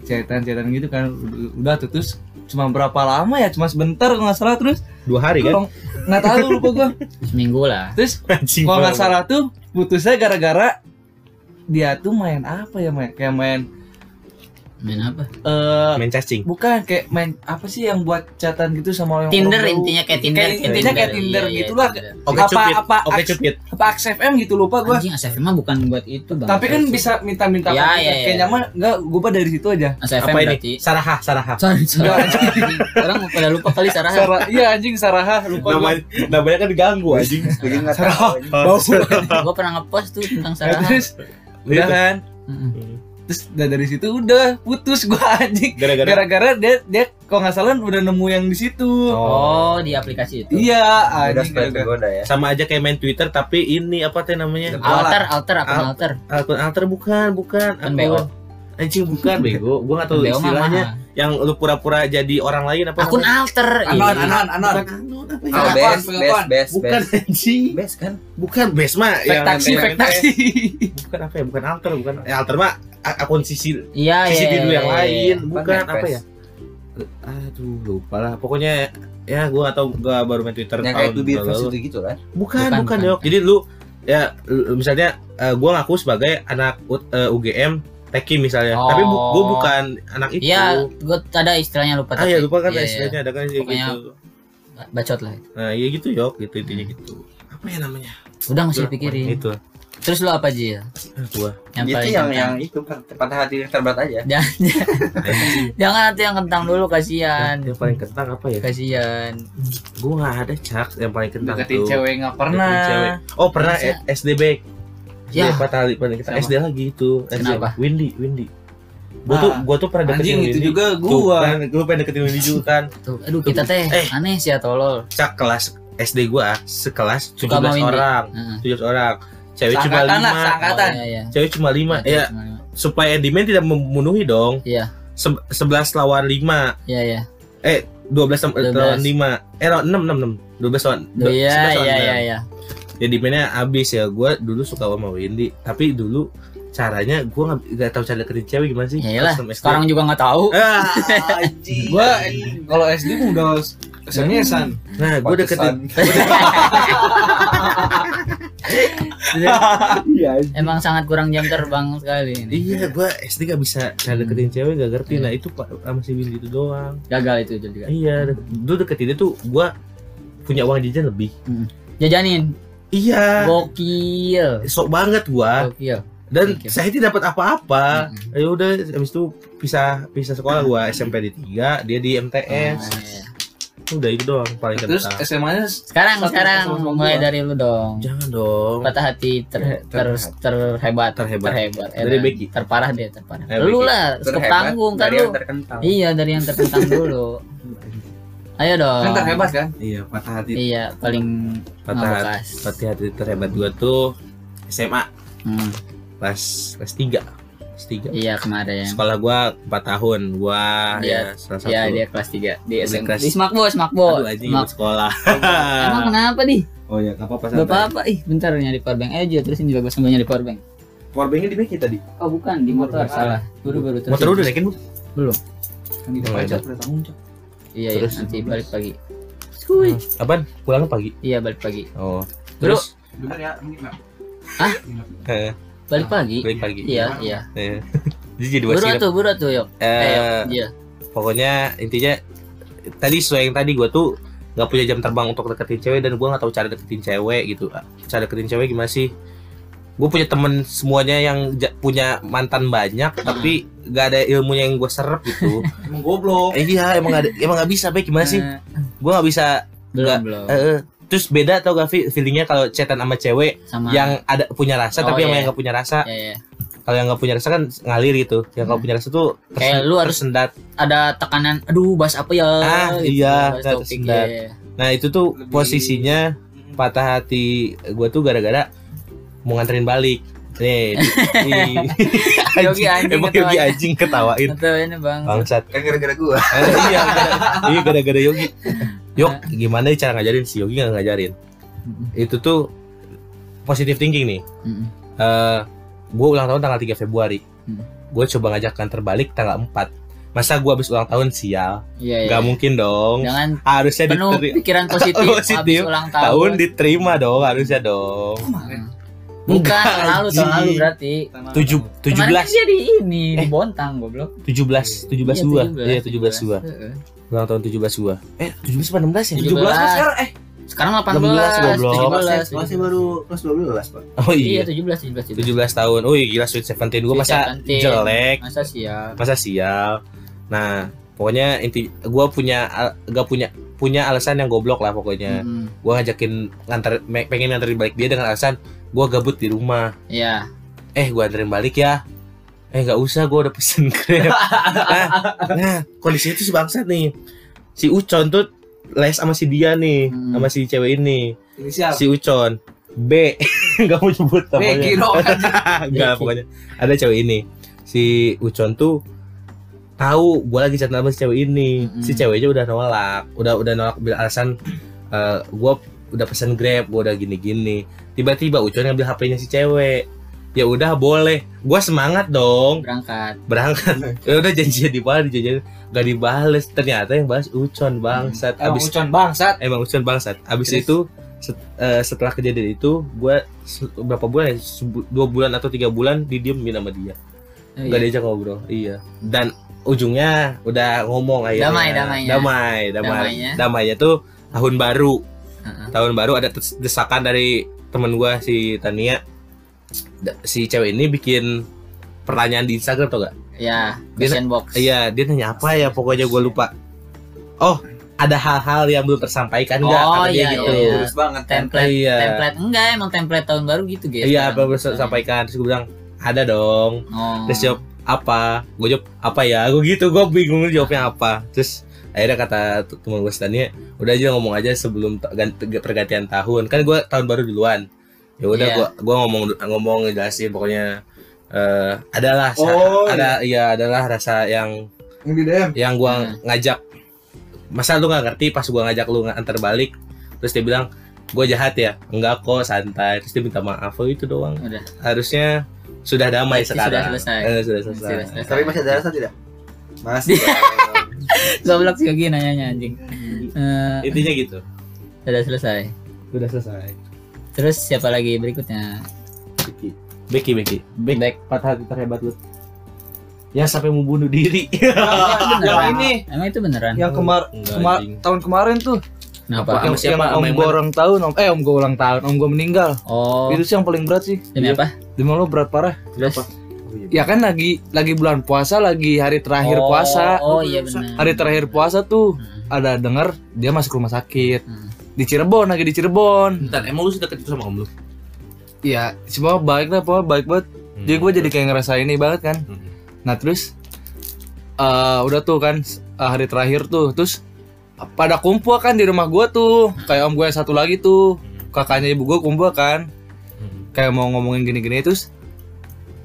cetan-cetan gitu kan udah tuh terus cuma berapa lama ya? Cuma sebentar kalau nggak salah terus
dua hari kan?
nggak tahu lupa gua.
Seminggu lah.
terus *laughs* kalau nggak salah tuh putusnya gara-gara dia tuh main apa ya main kayak main
Main apa?
eh
main cacing
bukan kayak main apa sih yang buat chatan gitu sama yang
Tinder
orang
intinya kayak Tinder.
Kayak intinya kayak Tinder
Iya, iya,
gitulah.
Tinder.
oke
Apa-
cupid
apa
oke cupid
apa XFM gitu lupa gua
Anjing ASFM mah bukan buat itu bang.
tapi kan bisa minta-minta
Ya,
apa,
ya, ya.
kayaknya mah enggak gua dari situ aja
ASFM
apa
berarti.
ini saraha saraha
Sorry, sorry. *laughs* Orang pada lupa kali Sarah.
Sarah iya anjing Saraha lupa gua
namanya kan diganggu anjing
Sarah bau
Gue pernah ngepost tuh tentang Sarah.
terus udah kan. Terus udah dari situ udah putus gua *laughs* anjing.
Gara-gara?
Gara-gara dia dia kalau nggak salah udah nemu yang di situ.
Oh di aplikasi itu.
iya
udah tergoda ya?
Sama aja kayak main Twitter tapi ini apa teh namanya?
Alter, alter, akun
Al-
alter.
akun alter bukan bukan.
Kan
akun. Anjing bukan bego gua nggak tahu istilahnya yang lu pura-pura jadi orang lain apa
akun
namanya?
alter
Anon,
Iya.
anon, anon.
bukan anon apa ya?
Oh, best, best, best,
bukan anjing
Best kan?
bukan best mah yang
Taksi,
yang-
taksi.
bukan apa ya bukan alter bukan eh, alter mah akun sisi
iya iya
sisi dulu yang
iya,
lain
iya.
bukan
Bukan
apa ya aduh lupa lah pokoknya ya gua atau gua baru main twitter
Yang kayak
tahun
tuh bir
lalu.
itu gitu kan?
bukan
Bukan,
bukan, jadi lu ya misalnya eh, gua ngaku sebagai anak U- eh, UGM Teki misalnya tapi bu, gua
Oh.
bukan anak itu
Iya, gue ada istilahnya lupa
ah ya lupa kan
Iya, iya.
istilahnya ada kan kayak
Pokoknya-
gitu
bacot lah.
nah iya gitu yok gitu intinya gitu apa ya namanya
Udah
Udah,
dipikirin.
itu
Terus lu apa Jil?
Ah, gua
Yang
itu
paling
yang
kentang.
yang itu kan patah hati yang terberat aja. *laughs*
Jangan, *laughs* jangan nanti yang kentang dulu kasihan.
yang paling kentang apa ya
Kasihan.
gua nggak ada cak yang paling kentang
Deketin
tuh
cewek nggak
Deketin
pernah.
cewek. oh pernah
Masa?
eh, SD back
Ya.
Patah hati paling kita. SD lagi itu. SD.
Kenapa?
Windy, Windy. Gua tuh
Ah,
gua tuh pernah deketin
Anjing itu
Windy.
juga
Tuh,
gua.
kan, gua pengen deketin Windy juga kan.
Tuh, aduh kita teh
Eh.
aneh sih ya tolol.
Cak kelas SD gua sekelas 17
Windy.
orang.
Heeh.
17 orang. Cewek cuma
Seangkatan lah,
5.
seangkatan.
Oh, iya, iya.
Cewek cuma 5.
Iya,
Ya,
cuma lima.
supaya demand tidak memenuhi dong.
Iya.
Se- 11 lawan 5.
Iya, iya.
Eh, 12 tam-
12.
lawan 5. Eh, lawan 6 6 6. 12 lawan
Iya,
11 lawan
iya,
enam.
iya, iya.
Ya demandnya habis ya gue dulu suka sama Windy tapi dulu caranya gue nggak tahu cara deketin cewek gimana sih
Ya
SD.
sekarang juga nggak tahu.
ah,
Gua kalau SD mah udah sengesan.
nah gue deketin *laughs*
Iya.
Emang sangat kurang jam terbang sekali. ini.
iya gue SD gak bisa cara deketin cewek gak ngerti nah itu pak sama si Windy itu doang
Gagal itu juga.
iya dulu deketin dia tuh gue punya uang jajan lebih
Jajanin.
Iya
Gokil.
sok banget gue
Gokil.
dan
Oke.
saya tidak dapat apa-apa
Mm-mm.
ya udah habis itu pisah pisah sekolah gue SMP di tiga dia di MTS
Oh, iya.
udah itu doang paling
Terus SMA-nya
Sekarang
Satu
sekarang mulai
gua.
dari lu dong.
jangan dong
Patah hati ter, ter, terhebat
Terhebat.
terhebat Eh,
Dari Becky.
terparah deh terparah
Eh,
lu lah
Terhebat
tanggung kan
dari
lu
yang terkentang.
iya dari yang tertentang *laughs* dulu *laughs* ayo dong.
Kan terhebat kan?
iya patah hati.
Iya paling
patah hati patah hati terhebat gua tuh SMA
hmm,
kelas kelas tiga. Kelas tiga.
Iya kemarin.
Sekolah gua 4 tahun. Gua
Iya.
ya salah satu.
Iya dia kelas 3 di
Dia
SMP
kelas-
di Smakbo Smakbo
aduh anjing
Smak-
sekolah. *laughs*
Emang kenapa di?
Oh ya apa apa
Gak apa-apa ih bentar nyari powerbank aja terusin juga gue sambil nyari powerbank
powerbanknya di Becky tadi
oh bukan di motor. Salah. Baru baru
motor udah naikin bu?
Belum.
Kan di
Oh,
pajak
iya.
udah tanggung jawab.
Iya iya
Terus?
nanti balik pagi. Skuy.
apaan? Pulangnya pagi?
Iya balik pagi.
Oh.
Bro.
terus?
Bener ya,
eh,
balik pagi
balik pagi?
iya iya.
Eh. *laughs* jadi jadi
buru tuh buru tuh yuk. Eh
eh
yuk. Iya.
pokoknya intinya tadi sesuai yang tadi gua tuh nggak punya jam terbang untuk deketin cewek dan gua nggak tahu cara deketin cewek gitu. Cara deketin cewek gimana sih gue punya temen semuanya yang punya mantan banyak tapi gak ada ilmunya yang gue serap gitu *laughs*
Emang goblok.
eh, iya emang gak ada emang nggak bisa baik gimana sih
Eh,
gue nggak bisa
belum
Nggak,
belum
eh, terus beda tau gak feelingnya kalau chatan sama cewek
sama
yang ada punya rasa
Oh,
tapi sama
iya.
yang nggak punya rasa
ya, ya.
kalau yang nggak punya rasa kan ngalir gitu yang
Hmm.
punya rasa tuh
Kayak lu harus-
tersendat
ada tekanan aduh bahas apa ya
Ah, iya,
bahas
nggak
topik
tersendat.
ya.
nah itu tuh
Lebih-
posisinya patah hati gue tuh gara-gara mau nganterin balik. Nih *laughs*
Yogi anjing
emang
ketawain.
Yogi anjing ketawain.
Ini bang.
Bangsat.
Kan gara-gara gua. *laughs*
Eh, iya *laughs* iya gara-gara Yogi. Yok gimana nih cara ngajarin? Si Yogi nggak ngajarin. Itu tuh positive thinking nih.
Mm-mm.
eh gue ulang tahun tanggal 3 Februari. Gue coba ngajakkan terbalik tanggal 4 masa gue habis ulang tahun sial?
Iya iya
nggak mungkin dong.
Jangan
harusnya
penuh
diteri-
pikiran positif,
Positif.
habis ulang tahun,
tahun diterima dong harusnya dong
bukan tahun lalu tahun lalu berarti.
Tujuh tujuh
Kemarin
belas.
kan dia di ini di
Eh.
Bontang goblok.
Tujuh belas tujuh belas
Iya,
dua.
17,
iya tujuh belas dua.
Heeh.
ulang tahun tujuh belas dua. Eh tujuh belas apa enam belas ya?
17.
17 kan sekarang eh.
Sekarang 18
16, goblok.
17
Masih baru kelas 12, Pak.
oh
iya.
Iya
17 17
tujuh belas tahun. Oh gila sweet seventeen gue masa
Seventeen.
jelek.
Masa siap
masa sial. Nah pokoknya inti gue punya gak punya punya alasan yang goblok lah pokoknya.
Mm-mm.
gue ngajakin nganter me- pengen nganterin balik dia dengan alasan gue gabut di rumah.
Iya.
Eh gue anterin balik ya. Eh nggak usah gue udah pesen *laughs* grab. Nah, nah kondisinya tuh si bangsat nih. Si Ucon tuh les sama si dia nih
Hmm.
sama si cewek ini.
Inisial.
si Ucon. B. *laughs* Nggak mau nyebut namanya.
Dong. *laughs*
Enggak pokoknya. Ada cewek ini. Si Ucon tuh tahu gue lagi chat sama si cewek ini.
Mm-mm.
si ceweknya udah nolak. Udah udah nolak bil alasan eh gue udah pesen grab gue udah gini gini tiba-tiba Ucon ngambil HP-nya si cewek. Ya udah boleh. Gue semangat dong.
Berangkat.
Berangkat. *laughs* Ya udah janjian di mana janjian. Gak dibales. Ternyata yang balas Ucon bangsat.
Emang
abis
ucon bangsat.
emang Ucon bangsat. Abis
Terus?
itu set- eh, setelah kejadian itu gue berapa bulan ya? Dua bulan atau tiga bulan didiemin sama dia.
Oh, iya.
diajak ngobrol iya. Dan ujungnya udah ngomong akhirnya.
Damai, damainya.
damai damai.
Damainya.
damainya tuh tahun baru.
Heeh.
tahun baru ada desakan dari temen gua si Tania. Si cewek ini bikin pertanyaan di Instagram tau gak?
Ya
Dia-
box.
iya dia nanya apa ya pokoknya gua lupa. Oh ada hal-hal yang belum tersampaikan nggak?
Oh, iya,
gitu.
iya.
Terus banget kan.
template.
Iya.
template. Enggak emang template tahun baru gitu guys.
Iya apa belum tersampaikan terus gue bilang ada dong.
Oh.
terus jawab apa? Gue jawab apa ya? Gue gitu gue bingung jawabnya apa. Terus akhirnya kata teman gue Stania udah aja ngomong aja sebelum pergantian tahun kan gue tahun baru duluan ya udah
Iya.
gue gua ngomong ngomong ngejelasin pokoknya eh adalah sa-
Oh,
ada iya adalah rasa yang
Yang di DM.
yang gue
Hmm.
ngajak masa lu nggak ngerti pas gue ngajak lu ngantar balik terus dia bilang gue jahat ya enggak kok santai terus dia minta maaf oh itu doang
udah
harusnya sudah damai
Berarti sudah
sekarang
selesai.
Eh, sudah selesai
Sudah selesai.
Tapi masih ada rasa tidak? Masih. *laughs*
goblok sih Yogi nanyanya anjing. Eh,
intinya gitu.
Sudah selesai.
Sudah selesai.
Terus siapa lagi berikutnya?
Becky Becky Becky Becky
Back
patah hati terhebat lu. Yang sampai mau bunuh diri. *laughs*
Beneran.
ini.
emang itu beneran.
Yang kemar
Enggak,
kemar
anjing.
tahun kemarin tuh.
kenapa?
Yang,
siapa?
yang om gue ulang tahun, om, eh om gue ulang tahun, om gue meninggal.
oh.
Itu sih yang paling berat sih.
demi apa?
Demi lo berat parah.
terus
Ya kan lagi lagi bulan puasa, lagi hari terakhir
oh,
puasa.
oh iya benar
Hari terakhir puasa tuh
Hmm.
ada denger dia masuk rumah sakit
Hmm.
di Cirebon lagi di Cirebon.
Bentar, emang lu sudah ketemu sama om lu?
Iya, semua baik lah, pokoknya baik banget. Jadi gue jadi kayak ngerasa ini banget kan.
Hmm.
Nah terus eh udah tuh kan eh, hari terakhir tuh terus pada kumpul kan di rumah gua tuh kayak om gue yang satu lagi tuh kakaknya ibu gua kumpul kan
Hmm.
kayak mau ngomongin gini-gini terus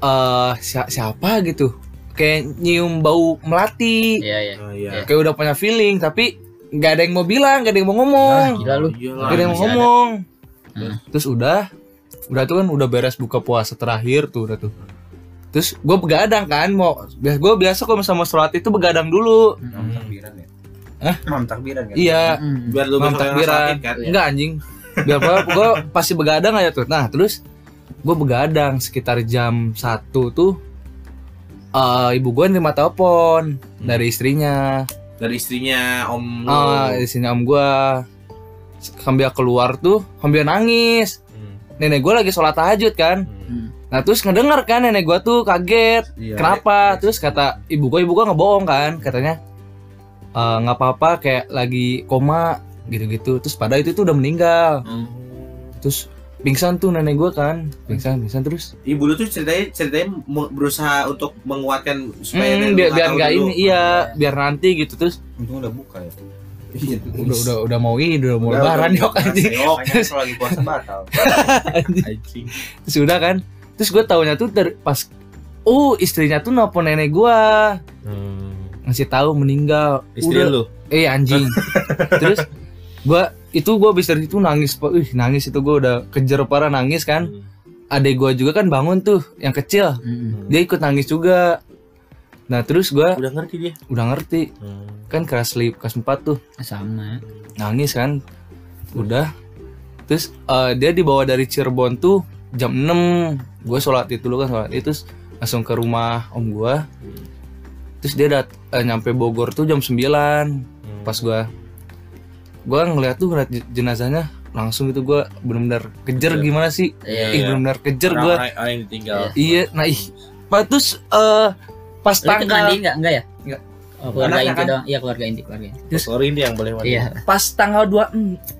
eh si- siapa gitu kayak nyium bau melati
iya iya
Oh iya.
kayak udah punya feeling tapi nggak ada yang mau bilang nggak ada yang mau ngomong
gila lu
Iyalah.
nggak ada yang mau
masih ada.
ngomong
Hmm.
terus udah udah tuh kan udah beres buka puasa terakhir tuh udah tuh terus gue begadang kan mau biasa gue biasa kalau sama sholat itu begadang dulu
takbiran ya?
Hah?
Mam takbiran kan?
iya
Hmm.
Biar lu
Mam takbiran.
sakit kan?
enggak anjing biar apa gue pasti begadang aja tuh nah terus gue begadang sekitar jam satu tuh eh ibu gue nerima telepon dari istrinya.
Dari istrinya om
ah di sini om gue sambil keluar tuh sambil nangis.
Hmm.
nenek gue lagi sholat tahajud kan.
Hmm.
nah terus ngedenger kan nenek gue tuh kaget.
Iya.
kenapa? terus kata ibu gue ibu gue ngebohong kan. Katanya "Eh, nggak apa-apa kayak lagi koma gitu-gitu. Terus pada itu tuh udah meninggal.
Hmm.
terus pingsan tuh nenek gue kan. Pingsan pingsan terus.
Ibu lu tuh ceritanya ceritanya berusaha untuk menguatkan supaya
Hmm, biar biar
tahu
nggak ini iya biar nanti gitu terus.
Untung udah buka ya.
udah udah udah mau ini udah mau
Udah,
lebaran
udah,
yuk anjing
makanya kalau lagi puasa batal. *laughs*
Anjing.
terus udah kan. Terus gue taunya tuh dari pas oh istrinya tuh nelpon nenek gue
Hmm.
ngasih tahu meninggal.
Istri
Udah-
lu.
eh anjing. *laughs* Terus gua itu gua habis dari itu nangis. Ih, nangis itu gua udah kejer parah nangis kan.
Hmm.
adek gua juga kan bangun tuh yang kecil.
Hmm.
dia ikut nangis juga. Nah terus gua
Udah ngerti dia.
udah ngerti.
Hmm.
kan kelas sleep kelas 4 tuh.
Sama.
Nangis kan. Udah. Terus eh, dia dibawa dari Cirebon tuh jam 6 gue sholat itu dulu kan sholat itu. Terus langsung ke rumah om gua. Terus dia dat eh, nyampe Bogor tuh jam 9 pas gua gua ngeliat tuh ngeliat jenazahnya langsung itu gua bener-bener kejer
Kejer.
gua sih?
Iya
ih bener-bener kejer gua.
Orang, yang ditinggal.
iya nah ih. Pak, terus eh pas
lu ikut mandi
tanggal
enggak enggak ya?
Enggak.
oh, keluarga
Anaknya
inti
kan?
doang. Iya keluarga inti keluarga inti.
Terus-
Sorry ini yang boleh mandi.
iya
pas tanggal 2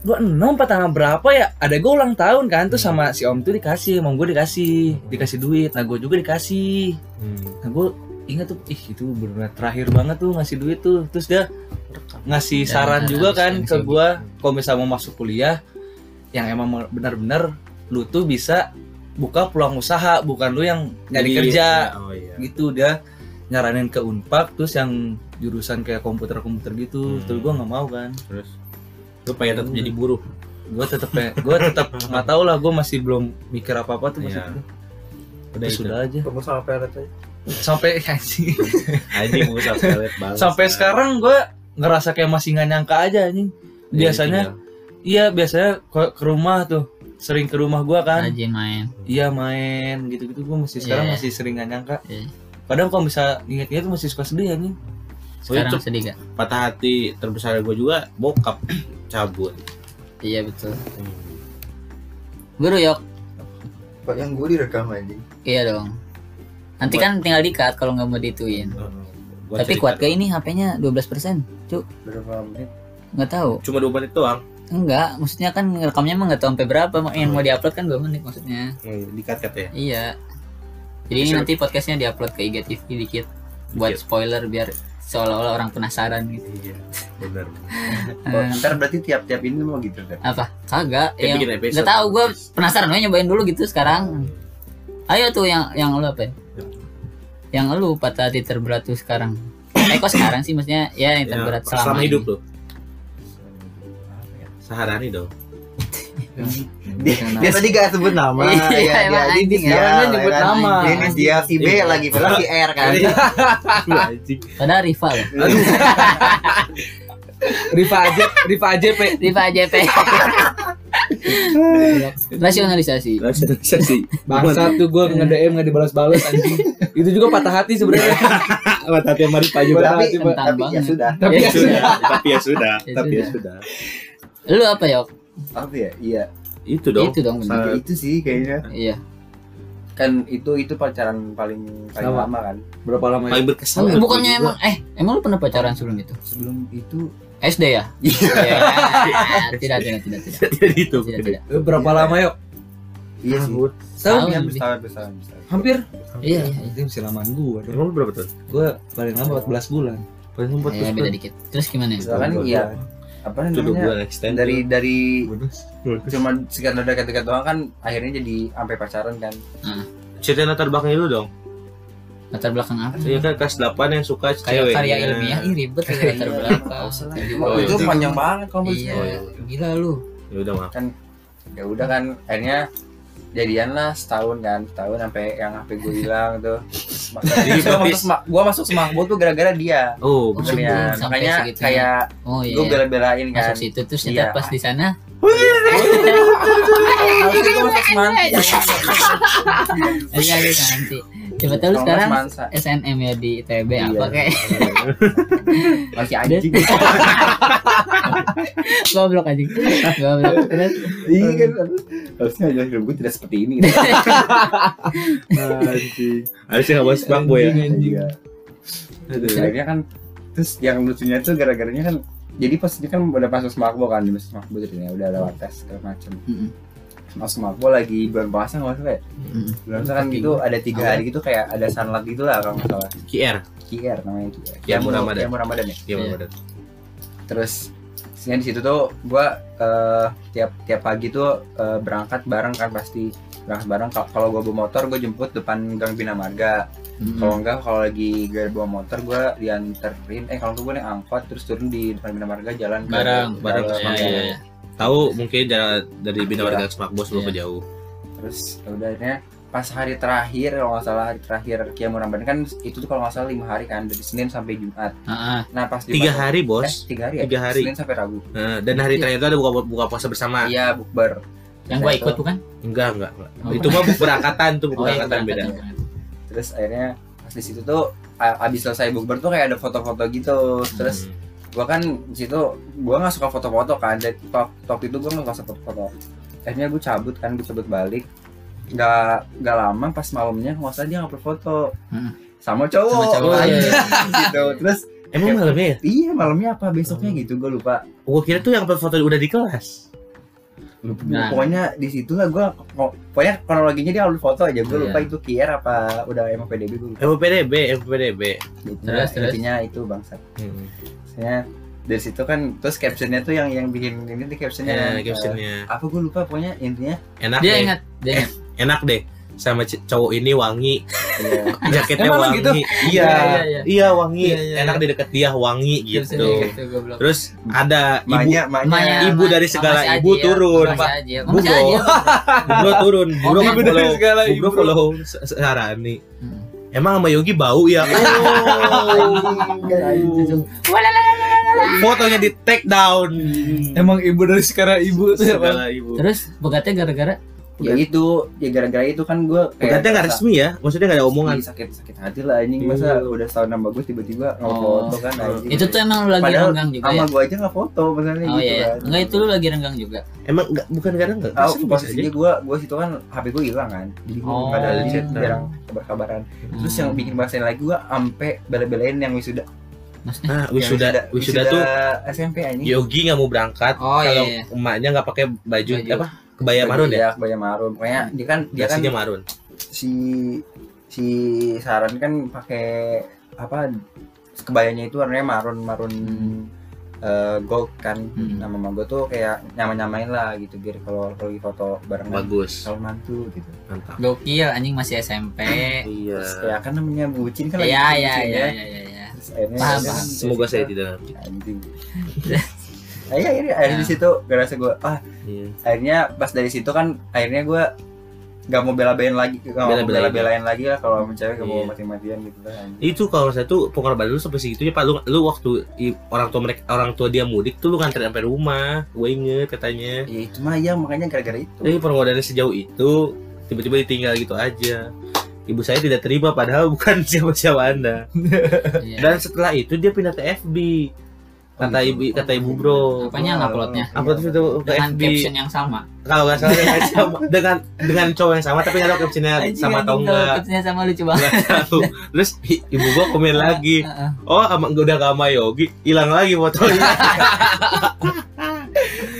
26 apa tanggal berapa ya? Ada gue ulang tahun kan tuh sama si om tuh dikasih om gue dikasih. Dikasih duit nah gue juga dikasih.
Hmm.
nah gue ingat tuh ih itu benar terakhir banget tuh ngasih duit tuh terus dia ngasih
Ya,
saran juga kan ke
sih.
gue kalau misalnya mau masuk kuliah yang emang benar-benar lu tuh bisa buka peluang usaha bukan lu yang nyari
Jadi,
kerja
ya, Oh iya.
gitu dia nyaranin ke Unpad terus yang jurusan kayak komputer-komputer gitu
Hmm.
terus gue nggak mau kan
terus lu pengen tetap jadi buruh
gue tetap gue tetap *laughs* nggak tahu lah gue masih belum mikir apa apa tuh masih
Iya.
gitu.
udah
sudah aja. Sampai *laughs* anjing.
Anjing banget
sampai sekarang gue ngerasa kayak masih nggak nyangka aja anjing. Biasanya iya biasanya ke, ke rumah tuh sering ke rumah gue kan.
Rajin main.
Iya main gitu-gitu. Gue masih sekarang
Iya.
masih sering nggak nyangka.
Iya.
kadang kalau bisa inget-inget tuh masih suka sedih anjing.
Sekarang
itu-
sedih gak
patah hati terbesar gue juga bokap *clears throat* cabut.
Iya betul. Guru yok.
Pak yang gue direkam anjing.
iya dong nanti kan tinggal dikat kalau nggak mau dituin.
Gua
tapi kuat kayak
dong.
ini HP-nya 12% cuk?
Berapa menit?
nggak tahu.
Cuma dua menit doang?
Enggak maksudnya kan rekamnya emang nggak tahu sampai berapa. Yang mau diupload kan 2 menit maksudnya.
Dikat kat ya?
Iya. Jadi ini nanti podcastnya diupload ke IGTV dikit. Buat
Dikit.
spoiler biar seolah-olah orang penasaran gitu.
Iya benar. *laughs*
Eh,
ntar berarti tiap-tiap ini mau gitu kan?
apa? Kagak.
Episode.
nggak tahu gue penasaran gue nyobain dulu gitu sekarang ayo tuh yang yang lu apa ya? yang lu patah hati terberat tuh sekarang. Eh kok sekarang sih? Maksudnya ya yang
Ya,
terberat
selama,
selama,
hidup tuh sehari dong. *laughs*
Dia, dia tadi gak sebut nama.
Iya,
ya,
emang
dia,
anjing
dia,
ya.
dia nyebut
Emang
nama. Ini dia si B
Iya.
lagi, padahal si R kan. *laughs*
padahal rival
Riva aja *laughs* Riva aja pe
rival JP *laughs* rasionalisasi
rasionalisasi
Bangsat tuh gue nge-DM nggak dibalas-balas anjing. Itu juga patah hati sebenarnya. *laughs*
Buat hati yang mari paju
Patah
tapi,
hati,
tapi ya
banget.
sudah.
Tapi
Ya
ya sudah.
tapi ya sudah
Ya
tapi ya
sudah. lu apa yok
Apa ya? Iya.
itu dong
itu dong.
Ya, itu sih kayaknya.
iya
Kan itu itu pacaran paling paling
Sama.
lama kan.
Berapa lama ya?
paling berkesan
bukannya emang eh emang lu pernah pacaran sebelum itu
Sebelum itu
SD ya
Iya.
Iya. tidak tidak tidak tidak
jadi itu
tidak tidak
Eh, Berapa lama yuk?
Iya sih.
Tahun
Iya,
lebih.
besar besar besar.
Hampir.
iya iya
Itu masih lamaan gue.
emang lu berapa tahun
Gue paling lama 14 bulan.
paling empat
ya beda dikit terus gimana ya
Misalkan iya apa namanya?
bulan extend
Dari dari
Bonus.
cuma sekedar dekat-dekat doang kan akhirnya jadi sampai pacaran kan.
cerita latar belakang itu dong
latar belakang apa
Iya kan kelas 8 yang suka
kayak
cewek
karya ilmiah ih ribet ya latar belakang
Oh,
itu
iya.
panjang banget kalau menurut
iya
Oh, iya.
gila lu
ya udah maaf
ya udah kan akhirnya jadian lah setahun kan setahun sampai yang HP gue hilang tuh makanya
Jadi berarti-
masuk semak masuk semakbo tuh gara-gara dia
oh
Oh,
makanya
segitunya.
kayak
oh iya
gue bela-belain kan
masuk situ terus
Iya.
pas di sana
gue
iya gitu nanti coba tahu sekarang SNM ya di ITB
Iya.
apa kayak? *laughs*
Masih anjing. *laughs*
Goblok aja goblok. Terus?
Iya kan. Harusnya aja hidup gue tidak seperti ini.
Anjing. Harusnya nggak bahas bang boy ya
Iya. akhirnya kan terus yang lucunya tuh gara-garanya kan jadi pas dia kan udah masuk semakbo kan di masuk semakbo ceritanya udah lewat tes segala macem.
Mm-mm.
Masuk semakbo lagi bulan puasa nggak salah ya bulan puasa kan gitu ada tiga hari gitu kayak ada sunlight gitu lah kalau nggak salah.
QR
kier namanya kier
Kiamu Ramadan.
kiamu ramadan ya?
Iya
Iya.
Bang.
terus Sebenarnya di situ tuh gua eh, tiap tiap pagi tuh eh, berangkat bareng kan pasti. Berangkat bareng Kal- kalau gua bawa motor gue jemput depan Gang Bina Marga. Kalau enggak kalau lagi gak bawa motor gue dianterin. Eh kalau gue naik angkot terus turun di depan Bina Marga jalan
bareng
bareng, iya,
Mangga.
Iya, iya.
tahu mungkin dari dari bina
Iya.
warga semak bos belum
Iya.
jauh
terus ya udah akhirnya pas hari terakhir kalau nggak salah hari terakhir Kiamu Ramadan kan itu tuh kalau nggak salah lima hari kan dari Senin sampai Jumat
ah.
nah pas di
tiga hari
eh,
bos
tiga hari ya
Tiga hari.
Senin sampai Rabu
Nah, dan hari terakhir itu ada buka buka puasa bersama
iya bukber
yang gua ikut bukan
enggak enggak, enggak.
Oh.
itu mah berangkatan tuh
oh iya
berangkatan beda
terus akhirnya pas di situ tuh abis selesai bukber tuh kayak ada foto-foto gitu terus
Hmm.
Gua kan di situ gua nggak suka foto-foto kan. Dan tok tok itu gua nggak suka foto-foto. Akhirnya gue cabut kan gue cabut balik. Nggak nggak lama pas malamnya nggak usah dia ngupload foto.
Hmm.
sama cowok,
Sama cowok,
anjing,
iya. *laughs*
gitu. Terus
emang malamnya ya?
iya malamnya apa? Besoknya gitu gue lupa.
Gua kira tuh yang foto udah di kelas
lupa
Nah.
pokoknya di situ lah gue pokoknya kronologinya dia upload foto aja gue
Iya.
lupa itu kier apa udah emang PDB gue lupa
MPDB MPDB
Gitu.
Terus, terus.
intinya itu bangsat
hmm.
saya dari situ kan terus captionnya tuh yang yang bikin ini tuh captionnya
ya
kan,
captionnya
eh, apa gue lupa pokoknya intinya
enak
dia
deh
ingat dia ingat
enak deh sama cowok ini wangi.
Iya. *laughs*
jaketnya
Emang
wangi.
gitu?
iya.
Iya, iya, iya.
iya wangi.
Iya, iya,
enak di deket dia wangi
Terus
gitu.
gitu,
terus ada ibu
maknya.
Emaknya,
ibu dari segala
Mama si
ibu
Ajil,
turun, Pak. Bubro. *laughs* Bubro turun Bubro
Oh,
kan
ibu dari
follow.
segala
Bubro
ibu.
follow Sarani.
Hmm.
emang sama Yogi bau ya?
Itu.
fotonya di take down.
Emang ibu dari sekarang ibu ya,
segala ibu.
Terus begatnya gara-gara
Ya itu, ya gara-gara itu kan gue
Berarti nggak resmi ya maksudnya nggak ada omongan
sakit sakit hati lah anjing masa
Iya.
udah setahun nambah gue tiba-tiba nggak
Oh.
foto kan anjing.
itu tuh emang lu lagi
Padahal
renggang juga
sama
ya?
gue aja nggak foto misalnya
Oh
gitu
iya,
kan.
enggak itu lu lagi renggang juga.
emang nggak bukan karena nggak
Oh, posisinya
aja.
gue gue situ kan HP gue hilang kan, jadi gue
Oh.
ada chat,
Nah.
jarang kabar-kabaran. Terus
Hmm.
yang bikin bahasan lagi gue ampe bela-belain yang wisuda.
Maksudnya?
nah
Yang
wisuda wisuda tuh
SMP anjing.
Yogi nggak mau berangkat
Oh
kalau
iya. iya.
emaknya nggak pakai baju,
Baju.
apa kebaya marun ya
Iya, kebaya marun. Pokoknya dia kan dia kan
marun
si si Saran kan pakai apa kebayanya itu warnanya marun marun eh, gold kan
Hmm.
nama mama gue tuh kayak nyama nyamain lah gitu biar kalau kalau lagi foto bareng
bagus
kalau mantu gitu
mantap
Gokil anjing masih SMP. *coughs*
iya
Terus ya kan namanya bucin kan
Iya
lagi
iya iya
ya.
iya iya. iya. Paham,
ya
paham.
kan,
semoga saya tidak
anjing *laughs* Akhirnya akhirnya, akhirnya di situ gak rasa gue ah
iya.
akhirnya pas dari situ kan akhirnya gue gak mau bela-belain lagi gak mau
Bela-belain.
lagi lah kalau sama cewek gak mau
Iya.
mati-matian gitu lah anjing.
itu kalau saya tuh pengorbanan lu sampai segitunya pak lu lu waktu i- orang tua mereka orang tua dia mudik tuh lu nganterin sampai rumah gue inget katanya
ya itu mah ya makanya gara-gara itu
jadi pengorbanan sejauh itu tiba-tiba ditinggal gitu aja ibu saya tidak terima padahal *laughs* bukan siapa-siapa anda
Iya.
dan setelah itu dia pindah ke FB kata
Oh,
ibu
gitu.
kata ibu bro
Apanya nguploadnya?
upload itu ke
Dengan
FB
caption yang sama.
kalau nggak salah dengan sama *laughs* dengan dengan cowok yang sama tapi nggak tahu captionnya sama atau enggak
captionnya sama lucu banget.
Tahu. terus ibu gua komen lagi oh ama, udah gak sama Yogi hilang lagi fotonya *laughs*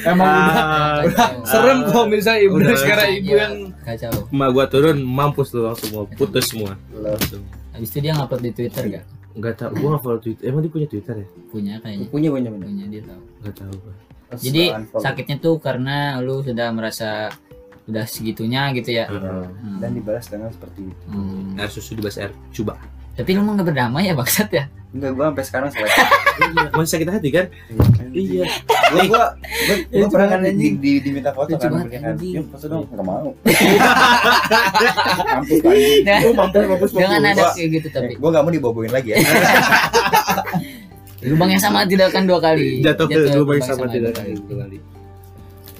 Emang udah
Ah,
Kacau.
serem kalau misalnya ibu
Udah.
sekarang ibu
Iya,
yang
kacau.
emak gua turun mampus tuh langsung mau putus semua langsung
Habis itu dia ngupload di Twitter gak?
Nggak tahu gua nggak follow Twitter emang dia punya Twitter ya
Punya kayaknya.
punya punya punya
Punya dia tahu.
nggak tahu gua.
Jadi sakitnya tuh karena lu sudah merasa udah segitunya gitu ya.
Ya,
Hmm.
dan dibalas dengan seperti itu
Hmm.
air susu di air coba
Tapi lu mau nggak berdamai ya bangsat ya?
enggak gua sampai sekarang selek
masih sakit hati kan iya
gua gua gua, gua pernah kan
anjing.
di, diminta foto kan
anjing.
ya foto dong nggak mau *laughs* mampus anjing
oh mampus mampus
Jangan ada
Gua-
kayak gitu tapi
gua nggak mau diboboin lagi ya *laughs*
lubang yang sama tidak akan dua kali.
jatuh ke lubang yang sama tidak
kali.
dua kali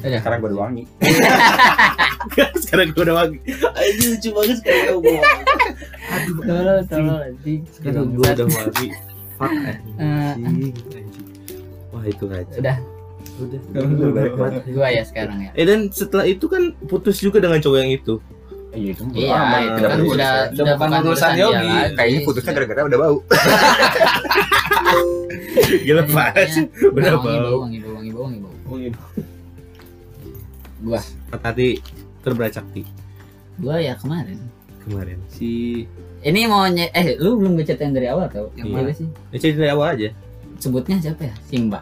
Udah.
sekarang gua udah wangi. *laughs*
Sekarang gua udah wangi. Aduh lucu banget sekarang gua aduh
Tolol, tolol, anjing.
sekarang gua udah wangi. Fuck anjing. anjing. wah itu aja
Udah,
udah.
Gua ya sekarang ya.
eh dan setelah itu kan putus juga dengan cowok yang itu.
Iya itu
Iya,
lama,
itu kan udah
ya.
udah
bukan urusan Yogi.
kayaknya putusnya gara-gara udah bau. *laughs*
Gila banget sih udah
wangi bau,
bau
wangi bau, wangi bau, wangi bau. Gua,
tadi terberacakti
gua ya kemarin.
kemarin
si
Ini mau nye eh lu belum ngechat yang dari awal tau?
Yang
Iya
mana?
gak sih?
ya cerita dari awal aja
Sebutnya siapa ya? Simba.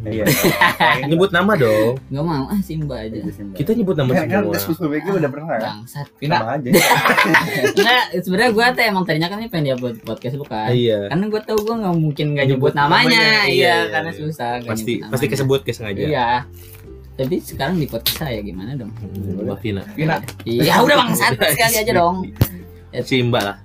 iya *laughs*
nyebut nama dong
Gak mau, ah Simba aja.
kita nyebut nama
kan kan
semua
tes udah pernah kan
Bangsat.
sama aja *laughs*
Enggak, sebenarnya gua tuh emang tadinya kan ini pengen dia buat podcast bukan.
iya
Karena gua tahu gua nggak mungkin nggak
Nyebut
nyebut namanya,
namanya,
iya,
iya,
karena susah.
pasti pasti kesebut kes sengaja
Iya. Tapi sekarang di podcast saya gimana dong?
Mbak Vina
Vina
Iya, udah bangsat sekali *laughs* aja dong.
si Mbak lah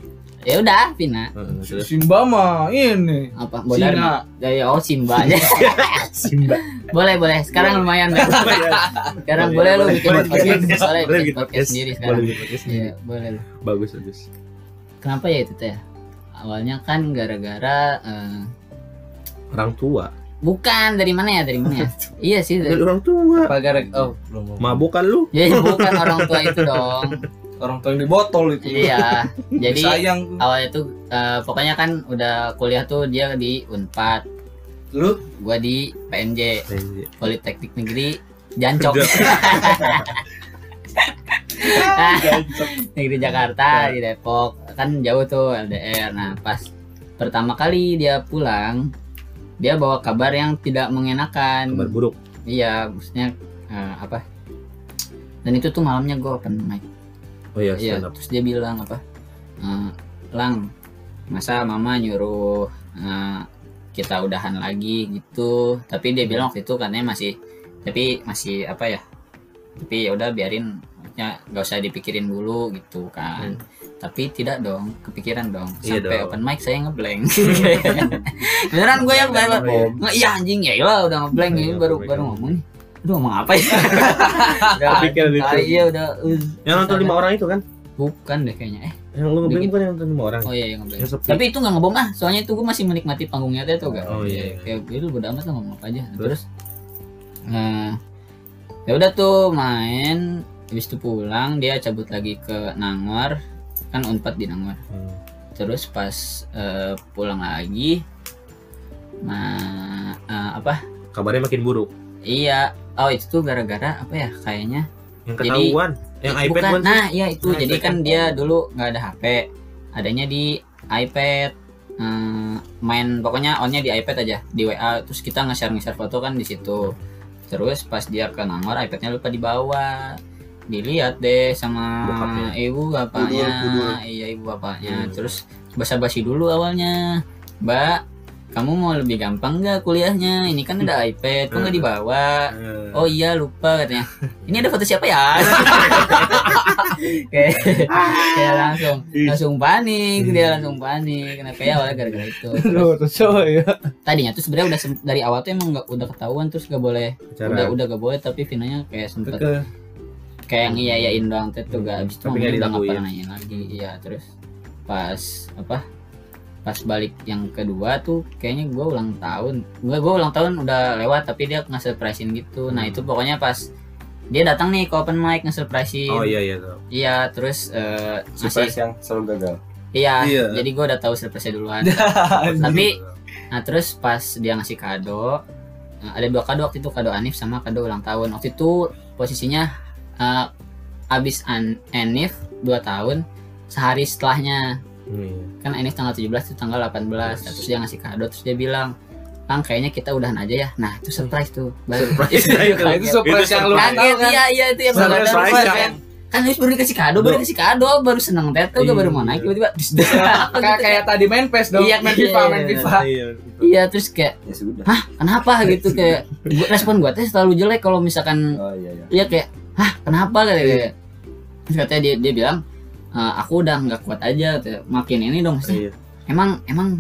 Ya udah, Vina.
Terus
Simba mah ini
Apa?
Sina.
Bodar. Ya, oh Simba aja. *laughs*
Simba
boleh, boleh. Sekarang lumayan deh. *laughs* Sekarang boleh lu bikin
Boleh
podcast.
bikin podcast.
Boleh
Boleh
bikin podcast sendiri
boleh
sekarang.
bikin podcast sendiri.
Iya, boleh
bagus bagus
Kenapa ya itu teh? Awalnya kan gara-gara eh,
orang tua
bukan dari mana ya? Dari mana ya? iya sih.
dari
Dari,
orang tua
pagar oh belum
mabuk kan lu
ya bukan orang tua itu dong. *laughs*
orang tua yang di botol itu
iya. Jadi
sayang
awalnya tuh eh, pokoknya kan udah kuliah tuh dia di Unpad,
lu
gua di PNJ Politeknik Negeri Jancok. *laughs* Negeri Jakarta di Depok kan jauh tuh LDR. Nah pas pertama kali dia pulang dia bawa kabar yang tidak mengenakan.
kabar buruk
Iya maksudnya eh, apa? Dan itu tuh malamnya gue open mic.
Oh iya,
Iya, terus dia bilang apa? "Eh, Lang, masa mama nyuruh eh, kita udahan lagi gitu. Tapi dia bilang waktu itu katanya masih tapi masih apa ya? Tapi ya udah biarin maksudnya nggak usah dipikirin dulu gitu kan. Tapi tidak dong, kepikiran dong.
Iya
Sampai
dong.
open mic saya ngeblank. *laughs* Beneran gue yang baru nggak iya anjing ya lah udah ngeblank ini
Iya,
baru baru ngomong nih. Aduh ngomong apa ya? *laughs* udah iya udah uh,
Yang nonton lima orang itu kan?
bukan deh kayaknya. Eh
Yang lu ngeblank bukan yang nonton lima orang.
Oh iya yang ngeblank. Tapi itu nggak ngebom ah, soalnya itu gue masih menikmati panggungnya tuh gak.
Oh, iya, iya.
Kayak gue udah amat lah ngomong apa aja.
Terus?
Terus, nah, ya udah tuh main, habis itu pulang dia cabut lagi ke Nangor, kan unpad di Nangor.
Hmm.
Terus pas eh, pulang lagi, nah eh, apa?
Kabarnya makin buruk.
Iya, oh itu tuh gara-gara apa ya? Kayaknya
Yang
Jadi-
ketahuan. Yang iPad
bukan.
sih?
Nah, iya itu.
Nah,
Jadi
iPad
kan
kan.
dia dulu nggak ada HP, adanya di iPad. Hmm, main pokoknya onnya di iPad aja di WA terus kita nge-share nge-share foto kan di situ terus pas dia ke Nangor iPadnya lupa dibawa dilihat deh sama
Bokapnya.
ibu bapaknya
Pudul, pudul.
iya ibu bapaknya
Hmm.
terus basa-basi dulu awalnya mbak kamu mau lebih gampang nggak kuliahnya ini kan ada iPad kok nggak dibawa
Eh,
Oh iya lupa katanya. *laughs* Ini ada foto siapa ya? *laughs* kayak kayak langsung langsung panik dia langsung panik. Kenapa ya awalnya gara-gara itu. *laughs*
Ya.
Tadinya tuh sebenarnya udah dari awal tuh emang nggak udah ketahuan terus gak boleh
acara.
udah udah gak boleh tapi finalnya kayak sempet
Ke
kayak yang iya iyain doang tuh tuh gak abis itu
Tapi nggak dilakuin.
pernah nanya lagi iya terus pas apa pas balik yang kedua tuh kayaknya gue ulang tahun gue gue ulang tahun udah lewat tapi dia nge-surprisein gitu nah
Hmm.
itu pokoknya pas dia datang nih ke open mic nge-surprisein
Oh iya iya tuh.
iya terus eh, masih
surprise yang selalu gagal.
iya
Iya.
jadi gue udah tahu surprise duluan *laughs* tapi nah terus pas dia ngasih kado eh, ada dua kado waktu itu kado Anif sama kado ulang tahun waktu itu posisinya eh, abis an Anif dua tahun sehari setelahnya
Hmm.
kan Anif tanggal 17 itu tanggal 18 Nah, terus dia ngasih kado terus dia bilang Kang kayaknya kita udahan aja ya nah itu surprise tuh baru
Surprise. *laughs*
Itu surprise yang lu
kaget
kan.
iya iya itu yang
Surprise
baru
yang-
kan kan Anif baru dikasih kado baru dikasih kado baru seneng tet tuh
Iya.
baru mau naik tiba-tiba dus, apa
Kayak
gitu,
kayak tadi main PES dong.
Iya,
main
iya,
FIFA, main
iya.
FIFA.
Iya.
iya terus kayak
Ya sudah.
kenapa gitu kayak *laughs* respon gua teh selalu jelek kalau misalkan
Oh iya iya.
dia kayak hah kenapa kayak terus katanya dia dia bilang "Eh, aku udah nggak kuat aja makin ini dong sih
Iya.
emang emang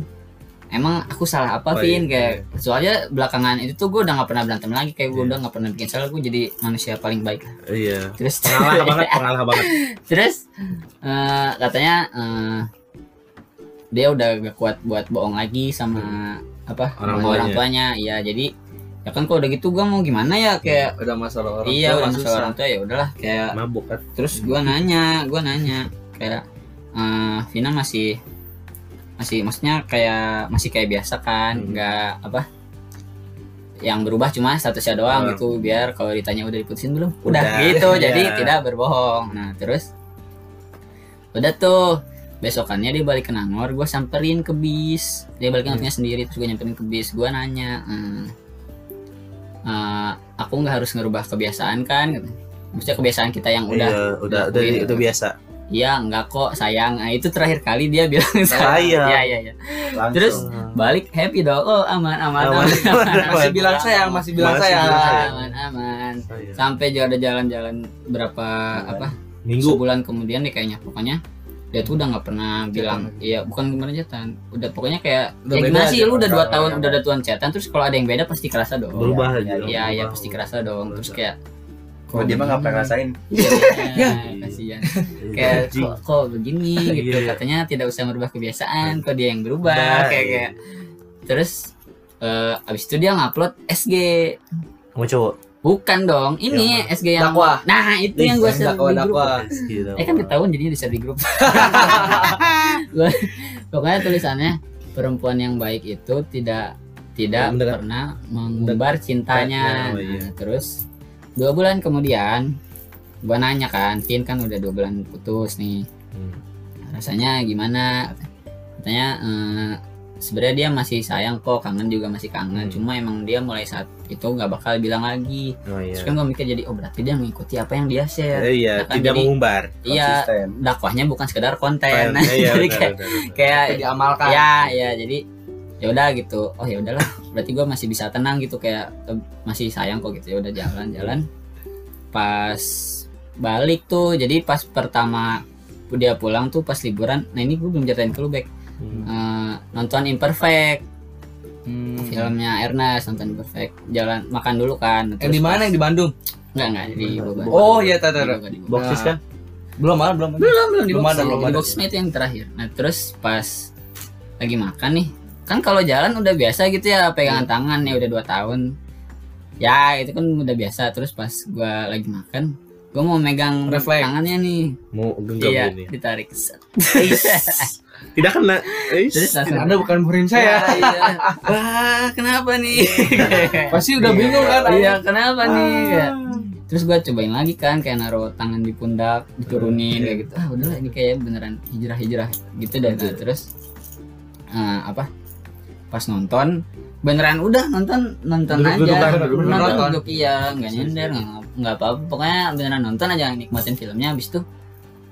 emang aku salah apa
Oh,
Vin
iya.
kayak soalnya belakangan itu tuh gue udah nggak pernah berantem lagi kayak gue
Iya.
udah nggak pernah bikin salah gue jadi manusia paling baik lah.
Iya.
terus
Pengalah banget, *laughs* pengalah banget.
terus eh, katanya eh, dia udah gak kuat buat bohong lagi sama apa
Orang
orang
tuanya.
tuanya iya jadi ya kan kalau udah gitu gue mau gimana ya kayak
Udah masalah orang
iya udah
mah
masalah
susah.
orang tua ya udahlah kayak
Mabuk kan.
terus gue nanya gue nanya kayak eh Vina masih masih maksudnya kayak masih kayak biasa kan
Hmm.
nggak apa yang berubah cuma statusnya doang
Hmm.
gitu biar kalau ditanya udah diputusin belum udah,
Udah.
gitu
Iya.
jadi tidak berbohong nah terus udah tuh besokannya dia balik ke Nangor gue samperin ke bis dia balik
Hmm.
sendiri terus gue nyamperin ke bis gue nanya "Hmm, eh, aku nggak harus ngerubah kebiasaan kan gitu. maksudnya kebiasaan kita yang udah
Iya, udah udah
Lakuin.
udah biasa.
Iya enggak kok sayang nah, itu terakhir kali dia *laughs* bilang
Sayang.
Iya iya iya
Langsung.
Terus balik happy dong oh aman aman
Aman,
aman,
aman,
Masih bilang sayang, masih bilang
Masih
sayang.
bilang sayang.
aman aman
Sayang.
sampai juga ada jalan-jalan berapa apa
Minggu.
sebulan kemudian deh kayaknya pokoknya dia tuh udah nggak pernah bilang iya bukan kemarin jatan udah pokoknya kayak
Udah
ya
beda
gimana sih lu udah dua tahun udah ada tuan chatan terus kalau ada yang beda pasti kerasa dong
Berubah
Iya,
aja.
iya iya pasti kerasa dong terus kayak
Kalau dia mah nggak pernah ngerasain.
Iya, *laughs*
Ya.
kasihan.
Iya,
Kayak
anjing.
kok, kok begini gitu.
Iya, iya.
Katanya tidak usah merubah kebiasaan, kok dia yang berubah
Bah,
kayak
iya.
kayak. Terus eh abis itu dia ngupload SG.
Sama cowok.
Bukan dong, ini SG yang
Dakwah.
Nah, itu yang gue share
Dakwah,
di grup.
dakwah.
Gitu.
Eh kan ketahuan jadinya di share di grup. *laughs* Pokoknya tulisannya perempuan yang baik itu tidak tidak
Mendengar-
pernah mengumbar cintanya.
Nah, oh iya.
Nah, terus dua bulan kemudian gua nanya kan, Vin kan udah dua bulan putus nih,
Hmm.
rasanya gimana? Katanya eh, sebenarnya dia masih sayang kok kangen juga masih kangen
Hmm.
cuma emang dia mulai saat itu nggak bakal bilang lagi
Oh iya.
terus kan gue mikir jadi oh berarti dia mengikuti apa yang dia share
Eh, iya,
Nah, kan
tidak
jadi-
mengumbar.
iya
Konsisten.
dakwahnya bukan sekedar konten *laughs*
Iya,
jadi
benar,
kayak
benar, benar.
kayak
diamalkan
ya ya jadi ya udah gitu oh ya udahlah berarti gue masih bisa tenang gitu kayak masih sayang kok gitu ya udah jalan-jalan pas balik tuh jadi pas pertama dia pulang tuh pas liburan nah ini gue belum ceritain ke lu Bek
Hmm.
Eh, nonton Imperfect
Hmm.
filmnya Ernest nonton Imperfect jalan makan dulu kan
Yang di mana yang di Bandung?
enggak enggak di Bogor
Oh iya, tahu
Di di Bogor.
Boxes kan?
Belum ada, belum ada.
belum belum di
Belum ada, belum
di
ada.
box itu yang terakhir nah terus pas lagi makan nih kan kalau jalan udah biasa gitu ya pegangan tangan ya udah dua tahun ya itu kan udah biasa terus pas gua lagi makan gua mau megang
Refleks.
tangannya nih
Mau genggam
iya
ini.
ditarik. *laughs*
Tidak kena.
Terus langsung
Anda bukan murim saya.
Ya, iya. wah kenapa nih? *laughs*
Pasti udah bingung kan?
iya kenapa nih? Ya. terus gua cobain lagi kan kayak naruh tangan di pundak diturunin kayak gitu. Ah udahlah ini kayak beneran hijrah hijrah gitu dan nah, terus eh, apa? Pas nonton beneran udah nonton nonton
Duduk-duduk
aja.
kan, duduk-duduk
nonton
nonton.
duduk iya nggak nyender nggak nggak apa apa pokoknya beneran nonton aja nikmatin filmnya. Habis itu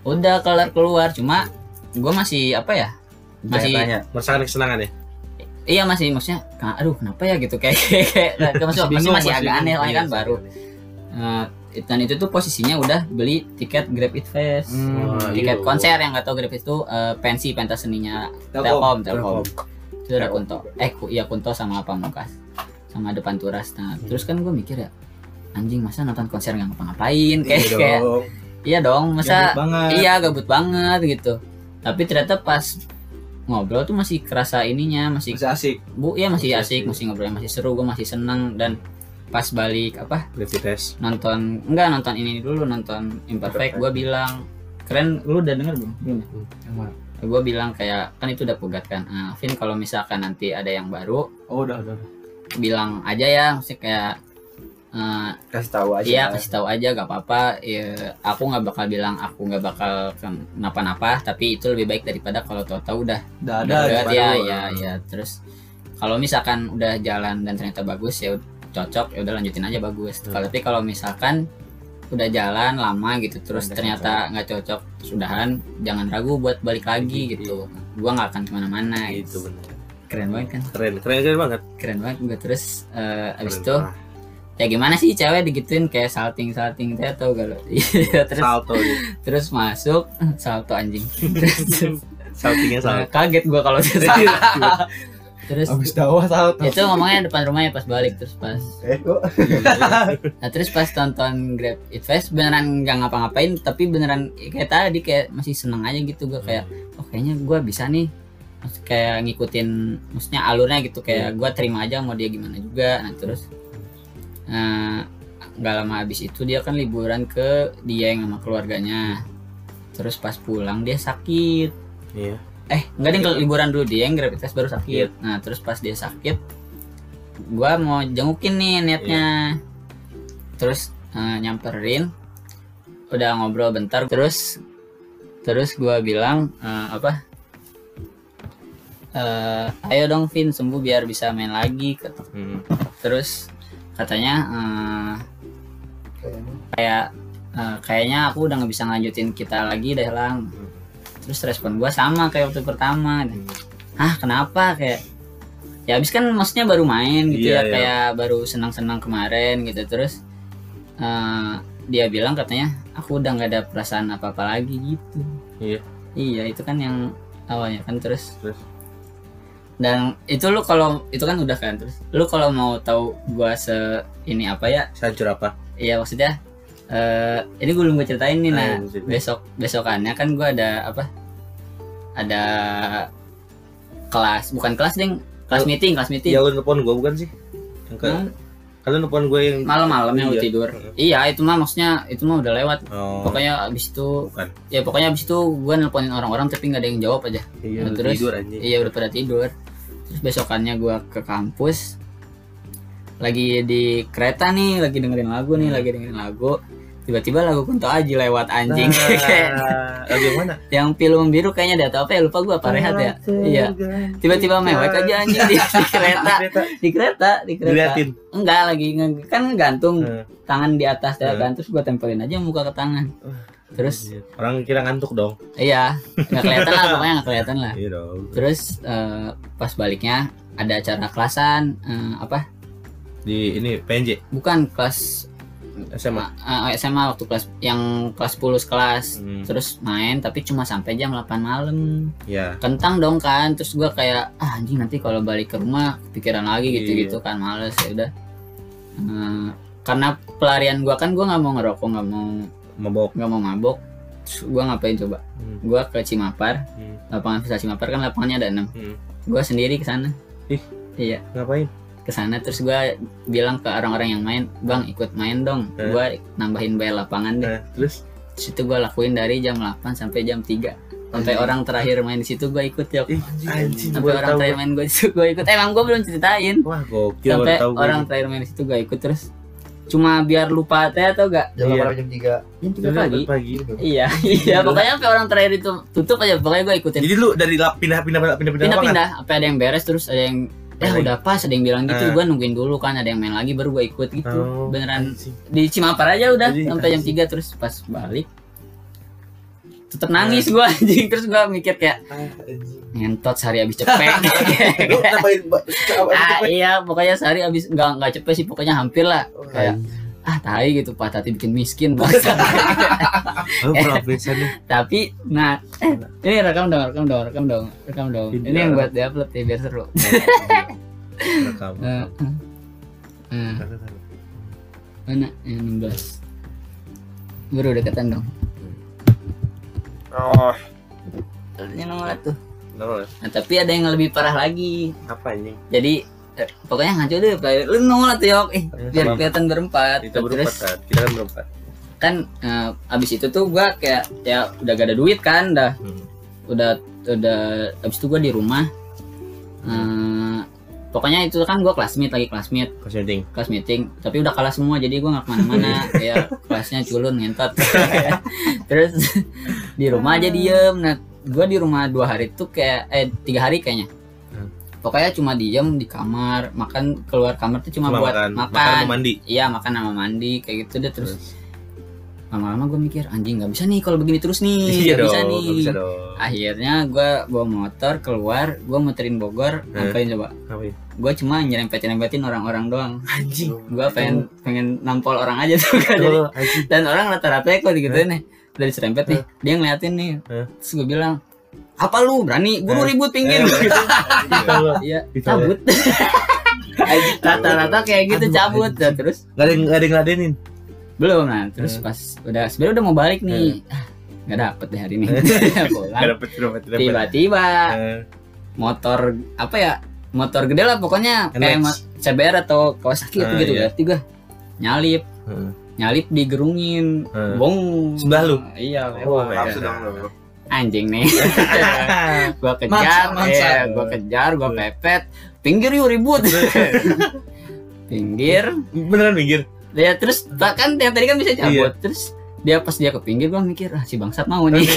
udah kelar keluar cuma gue masih apa ya masih
tanya
Merasakan kesenangan ya?
iya masih maksudnya "Ka- aduh kenapa ya? gitu. Kayak kayak, kayak *laughs* masih, masih,
Bingung,
masih
masih
agak aneh
Iya,
soalnya kan baru. Eh, dan itu tuh posisinya udah beli tiket Grab It Fest.
Hmm.
Tiket
iya.
konser yang nggak tahu Grab It itu eh, pensi pentas seninya
Telkom.
Telkom itu ada Kunto. Eh ku, iya Kunto sama Pamungkas sama depan Turas nah terus kan gue mikir ya anjing masa nonton konser nggak ngapa-ngapain? Kayak
Iya
kayak
dong.
iya dong masa
Gabut banget.
iya gabut banget gitu tapi ternyata pas ngobrol tuh masih kerasa ininya masih
masih asik
bu ya masih
Masih
asik
asik.
masih ngobrol masih seru gue masih seneng dan pas balik apa
Gravity test.
nonton enggak nonton ini dulu nonton imperfect gue bilang keren lu udah denger belum belum ya? gue bilang kayak kan itu udah pugat kan nah, Vin kalau misalkan nanti ada yang baru
oh udah udah
bilang aja ya maksudnya kayak eh,
kasih tahu aja
Iya kasih tahu aja gak apa-apa. Ya, aku nggak bakal bilang aku nggak bakal kenapa-napa. Tapi itu lebih baik daripada kalau tahu-tahu udah
udah
ada ya, ya, ya, ya. Terus kalau misalkan udah jalan dan ternyata bagus ya cocok ya udah lanjutin aja bagus.
Hmm.
Kalau tapi kalau misalkan udah jalan lama gitu terus
Nggak
ternyata nggak cocok sudahan jangan ragu buat balik lagi gitu gua nggak akan ke mana-mana
Itu
gitu
benar.
keren banget kan
Keren, keren, keren banget.
keren banget gua terus eh, abis
Keren
itu. Ya gimana sih cewek digituin kayak salting salting teh tau gak lo? Iya, terus
salto. dia.
terus masuk *laughs* salto anjing. Terus,
Saltingnya
eh,
salto.
kaget gua kalau *laughs* terus terus
abis dakwah saut
itu ngomongnya depan rumahnya pas balik terus pas
eh kok? *laughs*
Nah terus pas tonton Grab It Fest beneran nggak ngapa-ngapain tapi beneran kayak tadi kayak masih seneng aja gitu gua kayak oh kayaknya gua bisa nih. Maksud- kayak ngikutin maksudnya alurnya gitu kayak gua terima aja mau dia gimana juga. Nah terus eh, nggak lama habis itu dia kan liburan ke dia yang sama keluarganya. Terus pas pulang dia sakit.
Iya.
eh enggak deh kalau liburan dulu dia yang rapid test baru sakit. Nah terus pas dia sakit gua mau jengukin nih niatnya. Terus eh, nyamperin udah ngobrol bentar terus terus gua bilang eh, apa? Eh, ayo dong Vin sembuh biar bisa main lagi kata.
Hmm.
terus katanya eh, kayak eh, kayaknya aku udah nggak bisa ngelanjutin kita lagi deh lang terus respon gua sama kayak waktu pertama ah kenapa kayak ya abis kan maksudnya baru main gitu
Iya,
ya
iya.
kayak baru senang-senang kemarin gitu terus eh, dia bilang katanya aku udah nggak ada perasaan apa-apa lagi gitu
Iya.
iya itu kan yang awalnya kan terus
Terus?
Dan itu lu kalau itu kan udah kan terus lu kalau mau tahu gua se ini apa ya
Sancur apa?
Iya maksudnya eh ini gue belum gue ceritain nih nah
Ayo, ceritain.
besok besokannya kan gue ada apa ada kelas bukan kelas ding kelas
Oh,
meeting kelas meeting
Iya lu nelpon gua bukan sih? Yang ke
Hmm,
Kalian nelpon gue yang
malam-malam yang
Iya.
gue tidur iya itu mah maksudnya itu mah udah lewat
Oh,
pokoknya abis itu
bukan.
ya pokoknya abis itu gue nelponin orang-orang tapi nggak ada yang jawab aja
Iya,
Nah, terus-
tidur anjing.
iya udah pada tidur terus besokannya gue ke kampus lagi di kereta nih lagi dengerin lagu nih lagi dengerin lagu tiba-tiba lagu Kunto Aji lewat anjing.
Nah, *laughs* lagu yang mana?
yang film biru kayaknya dia atau apa ya? Lupa gua apa rehat ya? Iya. tiba-tiba mewek aja anjing di, *laughs* di kereta. Di kereta. Di kereta
Diliatin.
enggak lagi kan gantung
Eh,
tangan di atas
Eh.
kan terus gua tempelin aja muka ke tangan. Terus?
orang kira ngantuk dong.
iya nggak kelihatan lah *laughs* pokoknya nggak kelihatan lah.
Iya dong.
terus eh, pas baliknya ada acara kelasan eh, apa?
Di ini PNJ
bukan kelas
SMA.
eh, SMA waktu kelas yang kelas 10 kelas
Hmm.
terus main tapi cuma sampai jam 8 malam
Ya.
kentang dong kan terus gua kayak ah anjing nanti kalau balik ke rumah pikiran lagi
Iya.
gitu-gitu kan males ya udah Eh, karena pelarian gua kan gua nggak mau ngerokok nggak mau
Mabok.
nggak mau mabok Terus gua ngapain coba
Hmm.
gua ke Cimapar
Hmm.
lapangan futsal Cimapar kan lapangannya ada enam
Hmm.
gua sendiri ke sana
Ih.
iya
Ngapain?
Ke sana terus gua bilang ke orang-orang yang main bang ikut main dong.
Eh.
gua nambahin bayar lapangan deh.
Nah, terus?
Terus itu gua lakuin dari jam 8 sampai jam 3 sampai orang terakhir main di situ gua ikut ya sampai orang
tahu
terakhir main situ gua ikut. Emang gua belum ceritain.
Wah, gokil
sampai
baru tahu gua
orang
ini.
terakhir main di situ gua ikut. Terus cuma biar lupa teh atau gak
Jam
Iya.
8 jam 3
jam 3
Terus
pagi?
pagi.
iya iya *laughs* pokoknya sampai orang terakhir itu tutup aja pokoknya gua ikutin.
Jadi lu dari lap pindah pindah pindah pindah pindah
pindah-pindah apa ada yang beres terus ada yang eh
Main lagi.
udah pas ada yang bilang gitu
Ah.
gua nungguin dulu kan ada yang main lagi baru gua ikut gitu.
Oh,
beneran
anjing.
di Cimapar aja udah sampai jam 3 terus pas balik tetep nangis gua *laughs* anjing. Terus gua mikir kayak
Ah,
ngentot sehari habis *laughs* cepet. *laughs* Ah, iya pokoknya sehari habis nggak nggak cepet sih pokoknya hampir lah.
Oh,
kayak ah tai gitu patah hati bikin miskin
profesional. *laughs*
tapi nah eh, ini rekam dong rekam dong rekam dong rekam dong. Ini yang buat diupload ya biar seru. *laughs*
Rekam.
Eh, eh. Eh, mana? Yang 16 baru deketan dong.
Oh,
ini nomor tuh nah tapi ada yang lebih parah lagi.
Apa anjing?
jadi eh, pokoknya ngaco deh player lu nongol tuh yok eh biar kelihatan berempat
Kita berempat
terus
kan. Kita kan berempat.
kan eh, abis itu tuh gua kayak ya udah gak ada duit kan dah
Hmm.
udah udah abis itu gua di rumah Eh, pokoknya itu kan gua kelas meet lagi kelas meet
Pas meeting.
kelas meeting tapi udah kalah semua jadi gua nggak ke mana-mana kayak *laughs* kelasnya culun ngentot *laughs* terus di rumah aja diem nah gua di rumah dua hari tuh kayak eh tiga hari kayaknya. Pokoknya cuma diem di kamar makan keluar kamar tuh cuma,
Cuma
buat
makan,
makan,
makan mandi.
iya makan sama mandi kayak gitu deh terus lama-lama gue mikir anjing nggak bisa nih kalau begini terus nih
Iya
nggak
dong,
bisa nih
bisa dong.
akhirnya gue bawa motor keluar gue muterin Bogor
Eh.
ngapain coba
Ngapain?
gue cuma nyerempet nyerempetin orang-orang doang *laughs*
Anjing.
gue pengen pengen nampol orang aja tuh kan jadi dan orang rata-rata kok gitu nih dari serempet nih dia ngeliatin nih
Eh.
terus gue bilang apa lu? Berani? Buru
Eh.
ribut pinggir.
Eh.
gitu.
Kalau
iya.
Gitu
cabut. *laughs* Rata-rata kayak gitu
Aduh,
cabut. Nah, terus?
Nggak ada yang nggak ada
belum nah. Terus
Eh.
pas udah sebenarnya udah mau balik nih. Ah, nggak dapet deh hari ini. *laughs* Tiba-tiba
Eh,
motor apa ya motor gede lah pokoknya. Kayak CBR atau Kawasaki apa gitu
iya.
berarti gua nyalip.
Heeh.
nyalip digerungin bong.
Sebelah lu?
iya
Oh, iya.
anjing nih *laughs* gua kejar
maksa.
iya, gua kejar gua pepet pinggir yuk ribut *laughs* pinggir
Beneran minggir.
ya terus bahkan yang tadi kan bisa cabut
Iya.
terus dia pas dia ke pinggir gua mikir ah si bangsat mau nih *laughs*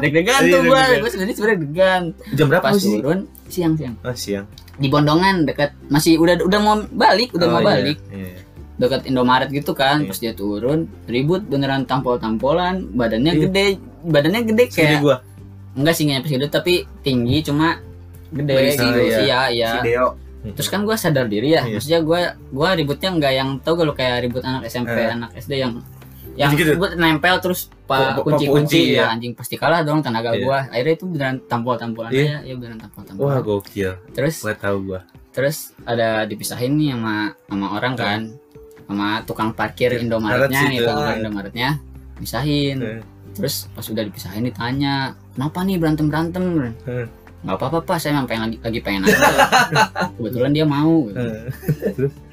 deg-degan
Iya,
tuh gua
deg-degan.
gua sebenarnya sebenarnya deg-degan
Jam berapa
pas
sih?
turun siang siang
Oh, siang.
di Bondongan dekat masih udah udah mau balik udah
Oh,
mau
iya.
balik
Iya.
Dekat Indomaret gitu kan
Iya.
pas dia turun ribut beneran tampol-tampolan badannya
Iya.
gede badannya gede
Segede
kayak
gua.
enggak sih nggak segitu tapi tinggi cuma gede
Berisi,
gitu
iya.
sih ya ya terus kan gua sadar diri ya
Iya.
maksudnya gua gua ributnya nggak yang tau gak lo kayak ribut anak SMP
Eh.
anak SD yang yang
Gitu-gitu.
ribut nempel terus pa
Pa- pa-
kunci
kunci,
kunci
iya.
ya anjing pasti kalah dong tenaga
Iya.
gua akhirnya itu beneran tampol-tampolan
Iya.
aja ya beneran
Wah,
tampol-tampolan
gokil.
terus
Gua tahu gua.
terus ada dipisahin nih sama sama orang kan sama tukang parkir
Iya,
Indomaretnya
Maret
nih tukang parkir Indomaretnya. Pisahin.
Eh.
terus pas udah dipisahin ditanya kenapa nih berantem berantem?
Eh.
nggak apa apa pak saya emang pengen lagi lagi pengen aja. *laughs* Kebetulan dia mau gitu.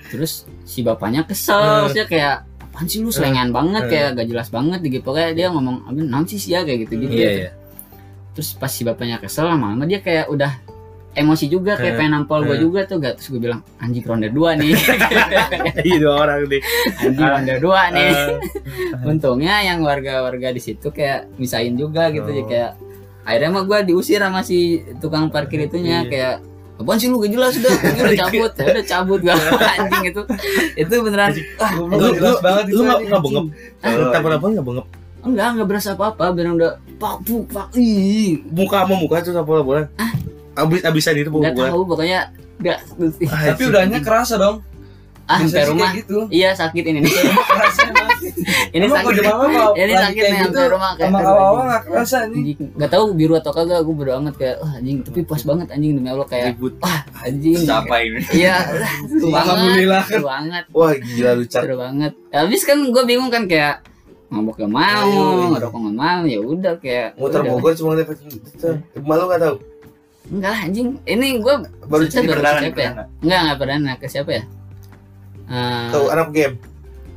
Terus? Si bapaknya kesel maksudnya kayak apaan sih lu selengan banget kayak gak jelas banget gitu. Pokoknya dia ngomong abis nanti sih ya kayak gitu gitu
Iya, iya.
terus pas si bapaknya kesel lama-lama dia kayak udah emosi juga kayak pengen nampol gue juga tuh gak? Terus gue bilang anjing ronde dua nih. *laughs*
Iya dua orang nih.
anjing ronde dua nih.
Eh, *laughs*
untungnya yang warga-warga di situ kayak misain juga gitu ya kayak akhirnya mah gue diusir sama si tukang parkir itunya
Iya.
kayak apaan sih lu? Gak jelas udah. Udah cabut ya *laughs* udah cabut gak anjing itu. Itu beneran ah,
lu lu lu nggak bengep. Telepon apa nggak bengep?
enggak enggak berasa apa-apa beneran udah pak pu pak ih.
Muka sama muka tuh sama bola. Abis abisan itu
nggak
pukul bola.
tahu pokoknya nggak
Tapi udahnya kerasa dong.
ah sampai rumah
gitu.
iya sakit ini nih
banget.
ini
Emang
sakit
kalau
ini sakit nih
gitu,
sampai rumah kayak
awal-awal
anjing.
nggak kerasa nih.
anjing nggak tahu biru atau kagak aku bodo amat kayak wah anjing tapi puas banget anjing demi allah kayak
Ribut.
wah anjing
Siapa ini?
iya banget
Alhamdulillah.
seru banget
Wah gila lu
seru banget habis kan gue bingung kan kayak mabok gak mau ngerokok gak mau ya udah kayak
Muter. Bogor cuma dapat. Malu nggak tahu.
Enggak lah anjing ini gue
Baru
baru
perdana.
siapa ya? enggak enggak pernah ke siapa ya Eh,
Tahu anak game.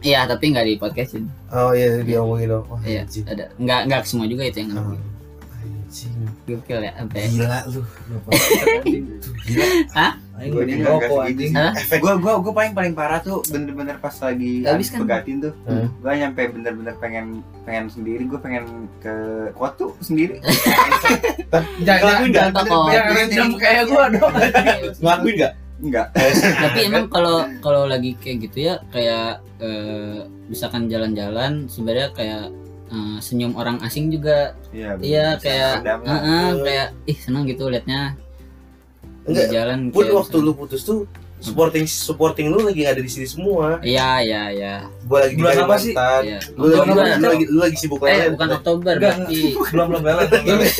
iya tapi nggak di podcastin
Oh iya dia ngomongin dong. Wah,
iya
anjing.
ada enggak enggak semua juga itu yang
Oh,
ngomongin
Anjing.
gokil ya sampai
Gila lu. Gila. *laughs*
Aing
ini nggak?
Efek
Gue gue gue paling paling parah tuh bener-bener pas lagi
Habis kan?
pegatin tuh.
Hmm.
Gue nyampe bener-bener pengen pengen sendiri. Gue pengen ke kota sendiri. *laughs*
Jangan jangan random kayak gua dong. *laughs*
Ngelakuin nggak?
Enggak.
tapi emang *laughs* kalau kalau lagi kayak gitu ya kayak eh, misalkan jalan-jalan sebenarnya kayak eh, senyum orang asing juga
Iya.
iya kayak
lah.
Heeh, kayak ih senang gitu liatnya
Enggak.
Di jalan
Pun
kayak
waktu lu putus tuh supporting supporting lu lagi nggak ada di sini semua.
iya iya iya
Gua lagi di
Bulan apa sih?
Iya
Lu lagi,
Oktober.
lu lagi lu lagi sibuk
eh
lele.
bukan Oktober
Enggak,
berarti *laughs*
Belum belum lele.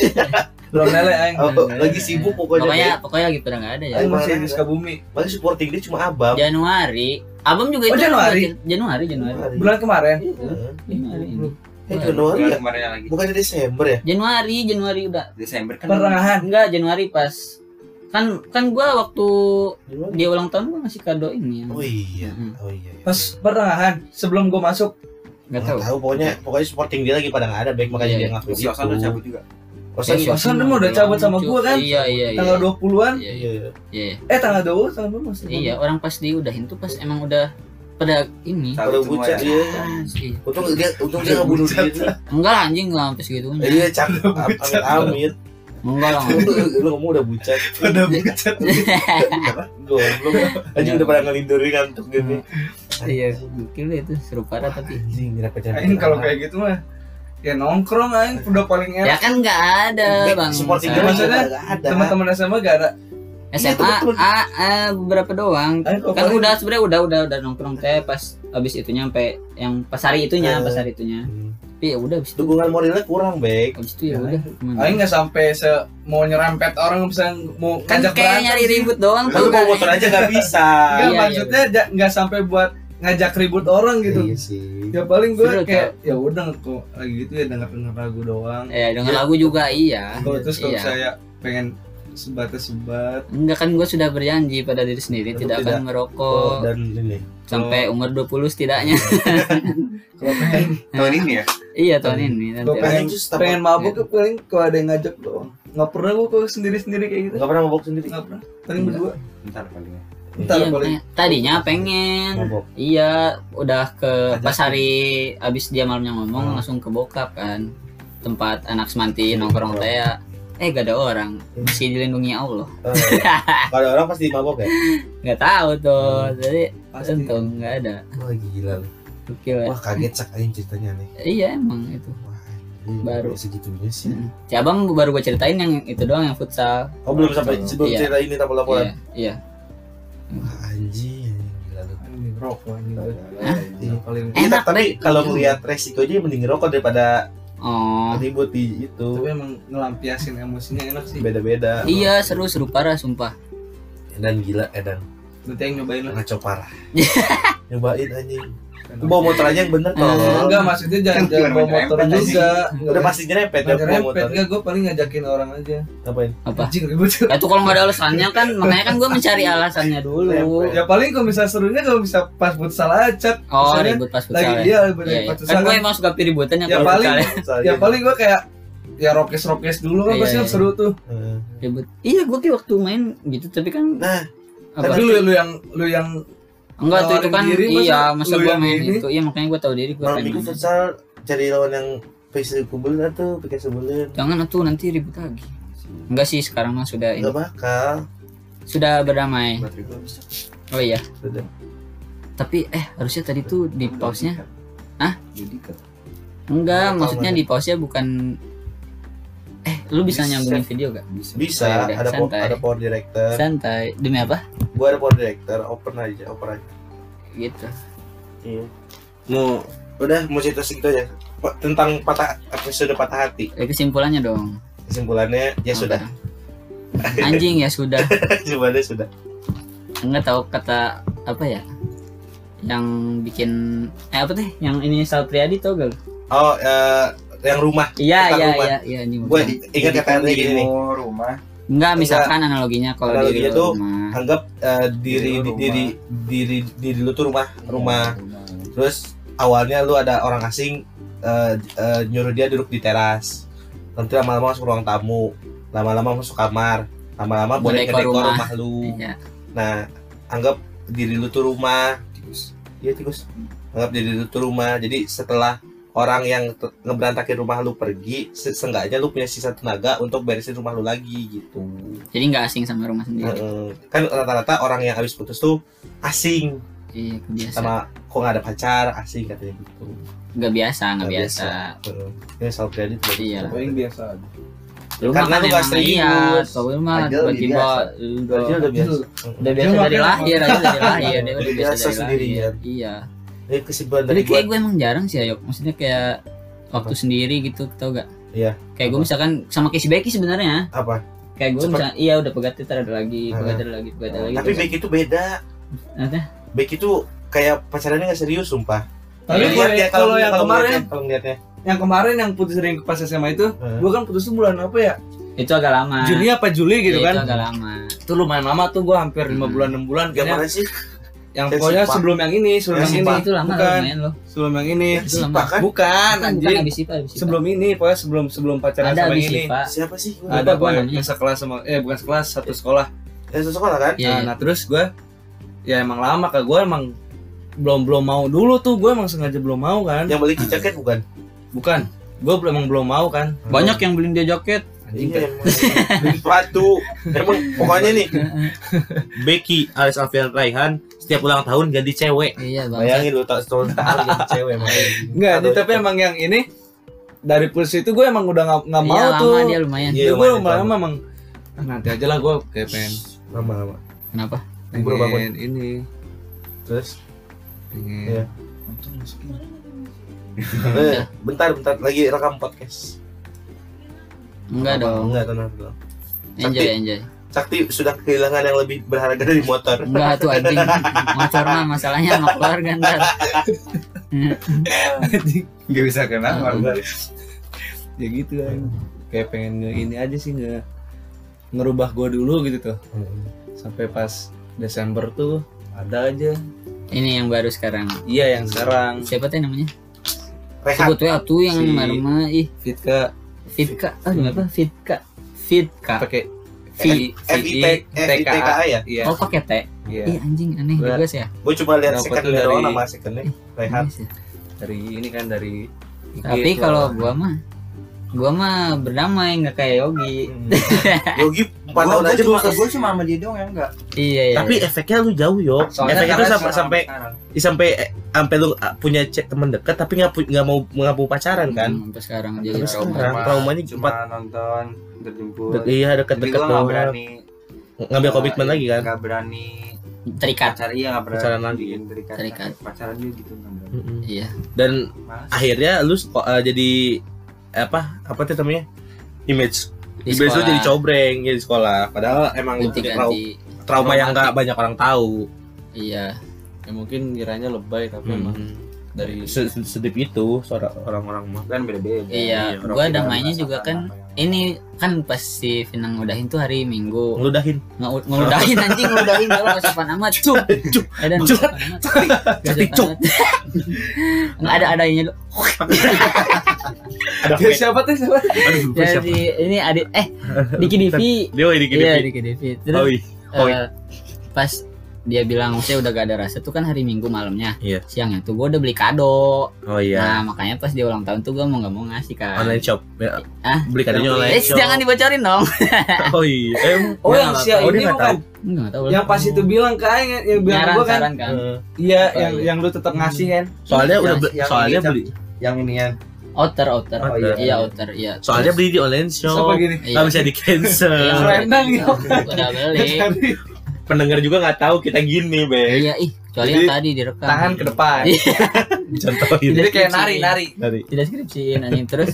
*laughs* belum lele. Aing.
Oh, lagi sibuk pokoknya.
pokoknya
Pokoknya
pokoknya lagi pada nggak ada ya
Aing masih di Sukabumi.
paling supporting dia cuma abang.
Januari Abang juga
Oh,
itu
Januari?
Januari Januari
Bulan kemarin.
Heeh.
Januari ini.
Eh Januari
Bulan
ya?
kemarin lagi.
Bukannya Desember ya?
Januari Januari udah
Desember kan.
Pertengahan.
enggak Januari pas kan kan gua waktu
Januari.
dia ulang tahun gua ngasih kado ini
Oh iya. Oh iya. iya.
Pas pertengahan sebelum gua masuk.
nggak tahu
tahu pokoknya pokoknya supporting dia lagi pada nggak ada baik makanya
Iya.
dia ngakuin
Si Osan udah cabut juga.
Kosan
Ya,
Kosan dia mah udah cabut sama gua kan?
iya iya iya
Tanggal 20-an.
iya iya
Iya.
iya
Eh tanggal 20 tanggal 20 masih.
iya orang pas diudahin tuh pas emang udah pada ini
Kalau iya.
Ah, sih.
Untung dia untung dia nggak bunuh diri.
enggak lah, anjing nggak sampai segitunya
Iya cak amit amit.
Enggak lah
Lu ngomong udah bucat.
Pada bucat.
Goblok. Anjing udah pada ngelindurin ngantuk gitu.
iya gokil itu seru parah tapi
Anjing.
Aing kalau kayak gitu mah ya nongkrong aing udah paling
ya
enak.
kan nggak ada bang
supporting
dia maksudnya. Teman-teman SMA gak ada.
SMA
temen-temen.
A, A beberapa doang kan udah sebenarnya udah udah udah nongkrong teh pas abis itunya sampai yang pas hari itunya pas hari itunya
Hmm.
Tapi ya udah abis itu
Dukungan moralnya kurang baik.
abis itu ya udah
Aing nggak sampai se mau nyerempet orang misalnya mau
kan
ngajak
kayak
berantem
nyari
sih.
ribut doang kan.
mau motor aja nggak bisa. *laughs*
Enggak,
Iya,
maksudnya nggak sampai buat ngajak ribut orang gitu.
Iya sih.
Ya paling gue kayak ya udah kok lagi gitu ya denger denger lagu doang.
ya dengan lagu juga iya
Kalau terus kalau
Iya.
saya pengen sebatas sebat
enggak kan gue sudah berjanji pada diri sendiri tidak
tidak-
akan merokok
Oh, dan ini.
sampai umur 20 setidaknya *laughs*
kalau pengen *laughs*
Tahun ini ya.
Iya tahun ini nanti
Gua pengen- pengen mabuk tuh paling kalau ada yang ngajak doang. Nggak pernah gue kalau sendiri sendiri kayak gitu.
Nggak pernah mabok sendiri.
Nggak pernah. Paling
Enggak.
berdua.
Paling. ya.
Ntar
Iya,
paling.
tadinya pengen
Mabok.
iya udah ke
Ajak.
pas hari abis dia malamnya ngomong
Hmm.
langsung ke bokap kan tempat anak semanti nongkrong teh ya eh gak ada orang masih dilindungi Allah
Kalau ada orang pasti mabok ya. *laughs*
nggak tahu tuh jadi
Pasti.
untung nggak ada
Wah gila lu.
Gokil ya.
Wah kaget sak aing ceritanya nih.
iya emang itu
Wah,
Baru.
segitunya sih.
Hmm. si abang baru gue ceritain yang itu doang yang futsal
Oh belum sampai sebelum
Iya.
cerita ini tanpa laporan.
iya iya
Wah, anjing, gila lu.
Rokok anjing.
Iya,
Enak,
tapi kalau melihat resikonya mending ngerokok daripada
oh
ribut di itu.
tapi emang ngelampiasin emosinya enak sih.
Beda-beda.
iya seru seru parah sumpah
Dan gila Edan.
Nanti yang nyobain lah.
Ngaco parah. *laughs* Nyobain anjing. Bawa motor aja yang bener
Eh,
kalau.
Enggak maksudnya jangan
Kan
jangan bawa motor juga.
Udah pasti nyerempet ya bawa motor.
enggak gue paling ngajakin orang aja.
Ngapain?
apa
Anjing ribut.
Ya itu kalau nggak ada alasannya kan *laughs* makanya kan gue mencari alasannya dulu.
Ya paling kalau bisa serunya kalau bisa pas futsal aja.
Oh
Misalnya
ribut pas
lagi
futsal ya.
dia ribut
Iya,
pas
iya.
futsal
Kan gue
kan.
emang suka ributan ya
Ya
kalau
paling
ya.
Paling gue kayak ya rokes rokes dulu kan
Iya,
pasti
iya.
seru tuh
Eh,
ribut iya gue kayak waktu main gitu tapi kan
Nah,
tapi lu lu yang lu yang
enggak tuh itu kan
diri,
iya masa gue
yang
main
ini?
itu iya makanya gue tahu diri gue
malam
pengen
minggu
main.
futsal cari lawan yang PC kumpulin tuh pakai sebulan
jangan tuh nanti ribut lagi. Enggak sih sekarang mah sudah ini.
Nggak bakal.
Sudah berdamai.
Gua
oh iya.
Sudah.
tapi eh harusnya tadi tuh di pause nya
jadi kan
enggak maksudnya di pause nya bukan eh lu bisa,
Bisa.
nyambungin video gak?
Bisa.
Ya udah,
ada po- ada power director.
Santai. Demi apa?
Gua ada power director open aja open aja.
Gitu.
Iya. Mau udah mau cerita segitu aja. Pa- tentang patah episode patah hati.
Eh, kesimpulannya dong.
Kesimpulannya ya sudah.
Apa? anjing ya sudah. *laughs*
Kesimpulannya sudah.
Enggak tahu kata apa ya? Yang bikin eh apa teh? Yang ini Sal Priadi tau gak
oh eh, yang rumah
iya iya
rumah.
iya iya ini
gue ingat kata gini nih.
rumah?
Enggak misalkan analoginya kalau
Analoginya
di
tuh
rumah.
anggap eh, diri
Diri
diri diri diri lu tuh rumah rumah. terus awalnya lu ada orang asing eh, eh, nyuruh dia duduk di teras. Nanti lama-lama masuk ruang tamu lama-lama masuk kamar lama-lama boleh ngedekor
rumah.
rumah lu.
Iya.
Nah anggap diri lu tuh rumah. Iya tikus. Anggap diri lu tuh rumah. Jadi setelah orang yang ngeberantakin rumah lu pergi se- seenggaknya lu punya sisa tenaga untuk beresin rumah lu lagi gitu.
Jadi nggak asing sama rumah sendiri?
Heeh. kan rata-rata orang yang habis putus tuh asing.
Iya
sama kok nggak ada pacar asing katanya gitu.
Nggak biasa nggak biasa,
Heeh. ini soal kredit
Iya.
gitu.
paling biasa aja.
Lu
Karena
kan
lu nggak
emang iya lu mah tiba-tiba
biasa.
udah
biasa.
Udah biasa
Dia
dari
makan
lahir aja dari lahir dia udah biasa
biasa
dari
sendirian.
lahir. iya
dari gua.
kayak gue emang jarang sih ayo maksudnya kayak waktu sendiri gitu tau gak?
Iya.
kayak gue misalkan sama kayak si Becky sebenarnya.
Apa?
Kayak gue misalnya iya udah pegat ntar ada lagi pegat ada lagi pegat ada lagi
tapi Becky itu beda.
Apa?
Becky itu kayak pacarannya nggak serius sumpah.
Tapi kalau-
ya,
kalau yang
kalau
kemarin
ngeliatnya- kalau ngeliatnya.
yang kemarin yang putus dari pas SMA itu gua kan putus tuh bulan apa ya?
Itu agak lama.
Juni apa Juli gitu
Iya,
kan?
itu agak lama.
Itu lumayan lama tuh gua hampir lima
Hmm.
bulan enam bulan
yang
kayaknya.
mana sih
yang
Yang
pokoknya
Sipa.
sebelum yang ini sebelum
Yang
yang ini.
Itu lama
bukan.
lumayan loh.
Sebelum yang ini.
Itu
Sipa
lama.
kan
bukan
bukan Sipa abis Sipa.
sebelum ini pokoknya sebelum sebelum pacaran
ada
sama yang ini.
Siapa sih? Gua
Ada gua
yang sekelas sama eh bukan sekelas satu sekolah.
Yang satu sekolah kan?
Nah, nah terus gua ya emang lama kak. Gua emang belum belum mau. Dulu tuh gua emang sengaja belum mau kan?
Yang beli jaket bukan?
Bukan. Gua belum emang belum mau kan?
Banyak yang beliin dia jaket.
Anjing
Iya, sepatu. Emang pokoknya nih. *laughs* Becky alias Alfian Raihan setiap ulang tahun ganti cewek.
Iya bang
bayangin lu tak setahun ganti *laughs* cewek
Enggak,
Aduh,
tapi emang yang ini dari putus itu gue emang udah nggak nggak
iya
mau
lama
tuh.
dia lumayan.
Iya,
gue
lumayan,
lama-lama emang. Ah, nanti aja lah gue kayak pengen.
Lama-lama
kenapa?
Libur bangun.
pengen ini.
Terus?
Pengen
Iya. eh, bentar bentar. Lagi rekam podcast.
Enggak dong.
Enggak tenang tenang.
Enjoy enjoy
Sakti sudah kehilangan yang lebih berharga dari motor.
Enggak tuh anjing. Motor mah masalahnya sama keluarga ntar.
Nggak bisa kenal
Enggak.
ya gitu kan kayak pengen nge ini aja sih nggak ngerubah gue dulu gitu tuh. Sampai pas Desember tuh ada aja.
Ini yang baru sekarang.
Iya yang sekarang.
Siapa tuh namanya?
Rehat.
Sebut ya tuh yang
Si-
marma ih.
Fitka.
Fitka ah apa Fitka. Fitka.
Pakai
K A. ya?
Iya.
Oh pakai T?
Iya.
Ih anjing aneh juga sih ya.
Gue cuma lihat
Dapet
second
tuh dari-
doang nama secondnya. Rehat.
Aneh sih.
dari ini kan dari
tapi kalau gua mah gua mah berdamai nggak kayak Yogi. *laughs*
Yogi empat tahun aja
cuma gue cuma sama dia doang yang enggak.
Iya iya
tapi efeknya lu jauh yo. Efeknya tuh sampai sampai sampai eh, sampai lu ah, punya cek teman dekat tapi nggak nggak mau nggak mau pacaran kan?
Hmm, sampai sekarang jadi
Tapi
trauma.
sekarang traumanya
cuma
empat
nonton terjemput.
De- iya deket-deket
nggak
doang.
berani.
Ngambil komitmen lagi kan?
Nggak berani
terikat.
pacar iya nggak berani
Pacaran lagi.
terikat,
Terikat.
pacaran juga gitu nggak berani.
Iya.
Dan akhirnya lu kok eh, jadi apa? Apa tuh namanya? Image
di sekolah.
jadi cobreng ya di sekolah. Padahal emang lu punya trau- trauma yang nggak banyak orang tahu.
Iya.
Ya mungkin kiranya lebay tapi emang dari
Se- se- sedip itu suara orang-orang mah.
Kan beda beda
Iya,
orang
gua damainya juga kan ini kan pas si Finang udahin tuh hari Minggu.
Ngeludahin.
Nge- ngeludahin *laughs* anjing ngeludahin kalau nggak sopan amat. Cum ada nggak sopan amat. Nggak sopan amat. nggak ada adanya lu.
Ada
siapa tuh siapa?
aduh
jadi ini adik eh Diki Divi
dia ini gini
iya Diki Divi terus
oh, iya. oh,
eh, pas dia bilang saya udah gak ada rasa tuh kan hari Minggu malamnya
Iya.
siangnya tuh gue udah beli kado.
Oh iya.
Nah makanya pas dia ulang tahun tuh gue mau nggak mau ngasih kan
online shop? Ya,
Ah?
beli kadonya online
eh
shop.
jangan dibocorin dong. *laughs*
Oh iya. Eh,
Oh yang si
Oh, dia
ini
nggak
bukan?
nggak tahu.
Yang pas itu bilang kan yang, yang bilang gua kan?
saran kan?
Eh,
Iya,
Oh,
yang
iya.
yang lu tetap ngasih kan?
soalnya
Yang-
udah
yang
soalnya beli.
Yang ini ya
outer outer.
Oh,
iya.
iya outer iya.
Soalnya beli di online shop.
Siapa gini?
iya.
nggak bisa di
Iya,
cancel
Selendang,
udah-
yuk.
udah beli
pendengar juga nggak tahu kita gini be.
Iya ih kecuali yang tadi direkam.
Tangan ke depan.
Iya. *laughs*
contohin.
Jadi kayak nari-nari.
dari
di deskripsiin anjing. Terus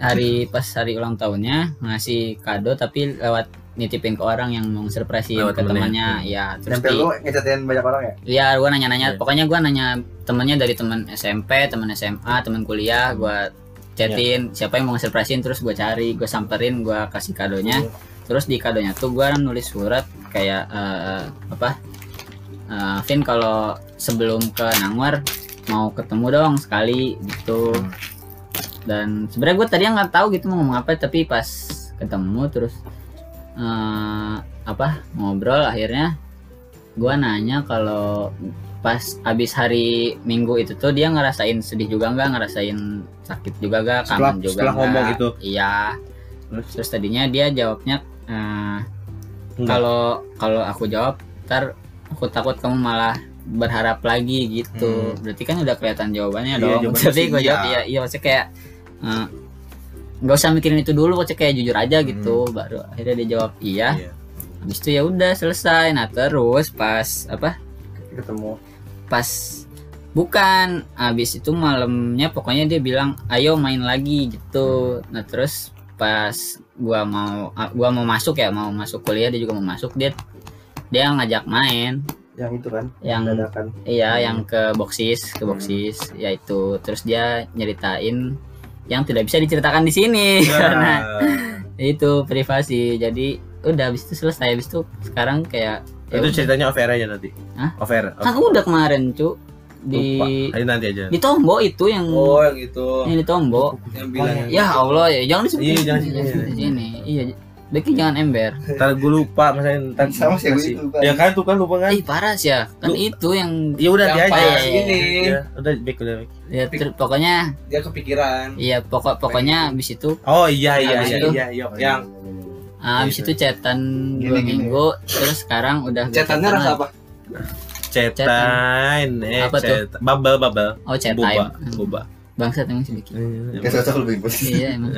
hari pas hari ulang tahunnya ngasih kado tapi lewat nitipin ke orang yang mau surprisein
Lewat
ke
temennya.
temannya. Ya terus
nempel
di
lu ngecatin banyak orang ya?
Ya gua nanya-nanya.
Iya.
pokoknya gua nanya temennya dari teman SMP teman SMA teman kuliah gua chatin siapa yang mau surprisein terus gua cari gua samperin gua kasih kadonya. Terus di kadonya tuh gua nulis surat kayak eh, apa eh, Vin kalau sebelum ke Nangwar mau ketemu dong sekali gitu dan sebenarnya gue tadi nggak tahu gitu mau ngomong apa tapi pas ketemu terus eh, apa ngobrol akhirnya gua nanya kalau pas abis hari minggu itu tuh dia ngerasain sedih juga nggak ngerasain sakit juga gak
Setelah-
kangen juga
setelah
nggak?
ngomong itu?
iya terus tadinya dia jawabnya eh,
Enggak.
Kalau kalau aku jawab ntar aku takut kamu malah berharap lagi gitu. Berarti kan udah kelihatan jawabannya
Iya,
dong.
jawabannya sih
gue jawab
iya.
iya iya maksudnya kayak eh, nggak usah mikirin itu dulu maksudnya kayak jujur aja gitu. Baru akhirnya dia jawab iya.
Iya.
habis itu ya udah selesai. Nah terus pas apa?
Ketemu.
Pas bukan. Habis itu malamnya pokoknya dia bilang ayo main lagi gitu. Nah terus pas gua mau ah, gua mau masuk ya mau masuk kuliah dia juga mau masuk dia dia ngajak main.
Yang itu kan?
Yang
dadakan.
iya yang ke boksis ke boksis ya itu terus dia nyeritain yang tidak bisa diceritakan di sini. Karena *laughs*
Nah,
itu privasi. Jadi udah habis itu selesai. Habis itu sekarang kayak ya
itu ceritanya off air aja nanti?
Hah?
off air
kan udah kemarin cu di
lupa Ayo nanti aja.
di tombo itu yang
Oh, yang itu.
yang di tombo
Yang bilang
ya Allah ya jangan disebut
Iya, jangan
Jangan
disebut.
disebut sini iya Becky jangan ember.
Ntar gue lupa masalah ntar
Sama sih, gue lupa.
ya kan tuh kan lupa kan?
Ih parah sih ya. Kan
Lu-
itu yang
ya udah
Yang
aja.
Iya,
ini
ya udah back udah back
ya ter- pokoknya
dia kepikiran.
iya pokok pokoknya abis itu
oh iya iya
Habis
iya
itu?
iya iya. Yang
ah, abis itu cetan dua minggu terus sekarang udah
Cetannya
chatan
rasa apa?
Cetan eh
Apa tuh?
cet bubble bubble.
Oh chat
boba
time.
Boba
bangsat emang sih Becky
kayak cocok lebih bos
iya emang.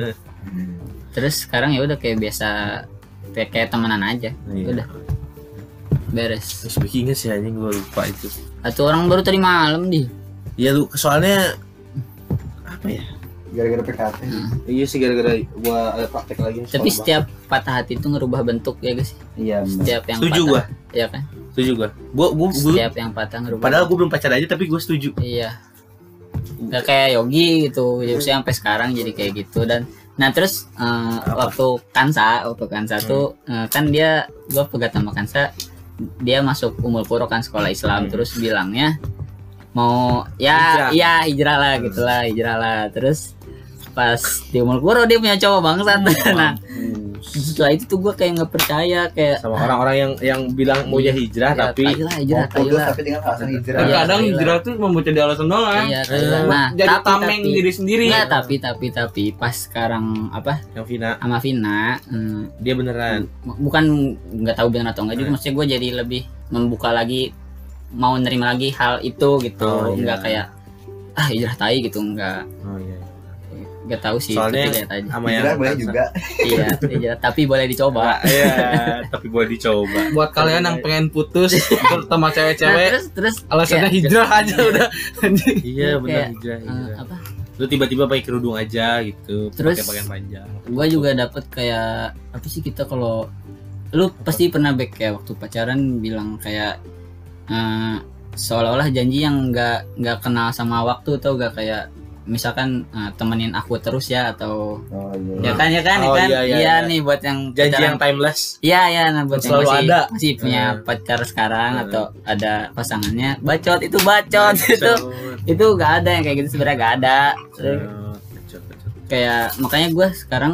Terus sekarang ya udah kayak biasa kayak, kayak temenan aja.
Iya.
udah. Beres.
Terus inget sih anjing gue lupa itu.
Atau orang baru tadi malam di.
Ya lu soalnya apa ya
gara-gara PKT.
Iya sih gara-gara gua ada praktek lagi nih
tapi
sekolah.
setiap patah hati itu ngerubah bentuk ya guys
iya
setiap yang
setuju
patah
gua.
Ya kan?
Setuju gua. Gua gua, gua
setiap yang patah ngerubah.
Padahal gua belum pacar aja tapi gua setuju.
Iya. Nggak kayak Yogi gitu. Jadi saya sampai sekarang jadi kayak gitu. Dan nah terus eh, waktu Kansa waktu Kansa tuh eh, kan dia gua pegat sama Kansa. Dia masuk umul puro kan sekolah Islam. Terus bilangnya mau ya
Hijrah.
ya hijrah lah gitulah hijrah lah. Terus pas di puro dia punya cowok bangsat. *laughs* Nah setelah itu tuh gue kayak nggak percaya kayak
sama orang-orang yang yang bilang mau ya hijrah
ya,
tapi
tai lah hijrah
mau tapi dengan alasan hijrah.
Iya,
kadang
iya.
hijrah tuh membuat jadi alasan doang.
iya lah. nah
Jadi
tapi
tameng
tapi.
diri sendiri.
Enggak, tapi tapi tapi. Pas sekarang apa?
Yang Vina.
Sama Vina hmm,
dia beneran.
Bukan nggak tahu benar atau enggak juga
Hmm.
maksudnya gue jadi lebih membuka lagi mau nerima lagi hal itu gitu.
Oh, iya.
nggak kayak ah hijrah tai gitu nggak.
Oh iya
nggak tahu sih
Soalnya
tapi lihat aja.
sama yang
boleh juga.
Iya hijrah tapi boleh dicoba.
Iya tapi boleh dicoba.
Buat kalian yang pengen putus terutama
nah,
cewek-cewek
terus terus.
alasannya
kayak,
hijrah aja udah.
iya
Kayak,
bener hijrah
eh,
hijrah
apa?
Lu tiba-tiba pakai kerudung aja gitu
Terus-
pakai pakaian panjang.
gue juga dapet kayak apa sih kita kalau lu pasti pernah back kayak waktu pacaran bilang kayak eh, seolah-olah janji yang nggak nggak kenal sama waktu atau gak kayak misalkan eh, temenin aku terus ya atau
Oh iya.
ya kan ya kan ya
Oh,
kan
iya, iya,
iya
iya.
nih buat yang
janji
pacaran.
yang timeless
Iya iya nah buat yang
Selalu
masih,
ada.
masih punya
Hmm.
pacar sekarang
Hmm.
atau ada pasangannya bacot itu bacot itu itu gak ada yang kayak gitu sebenarnya gak ada Terus kayak makanya gue sekarang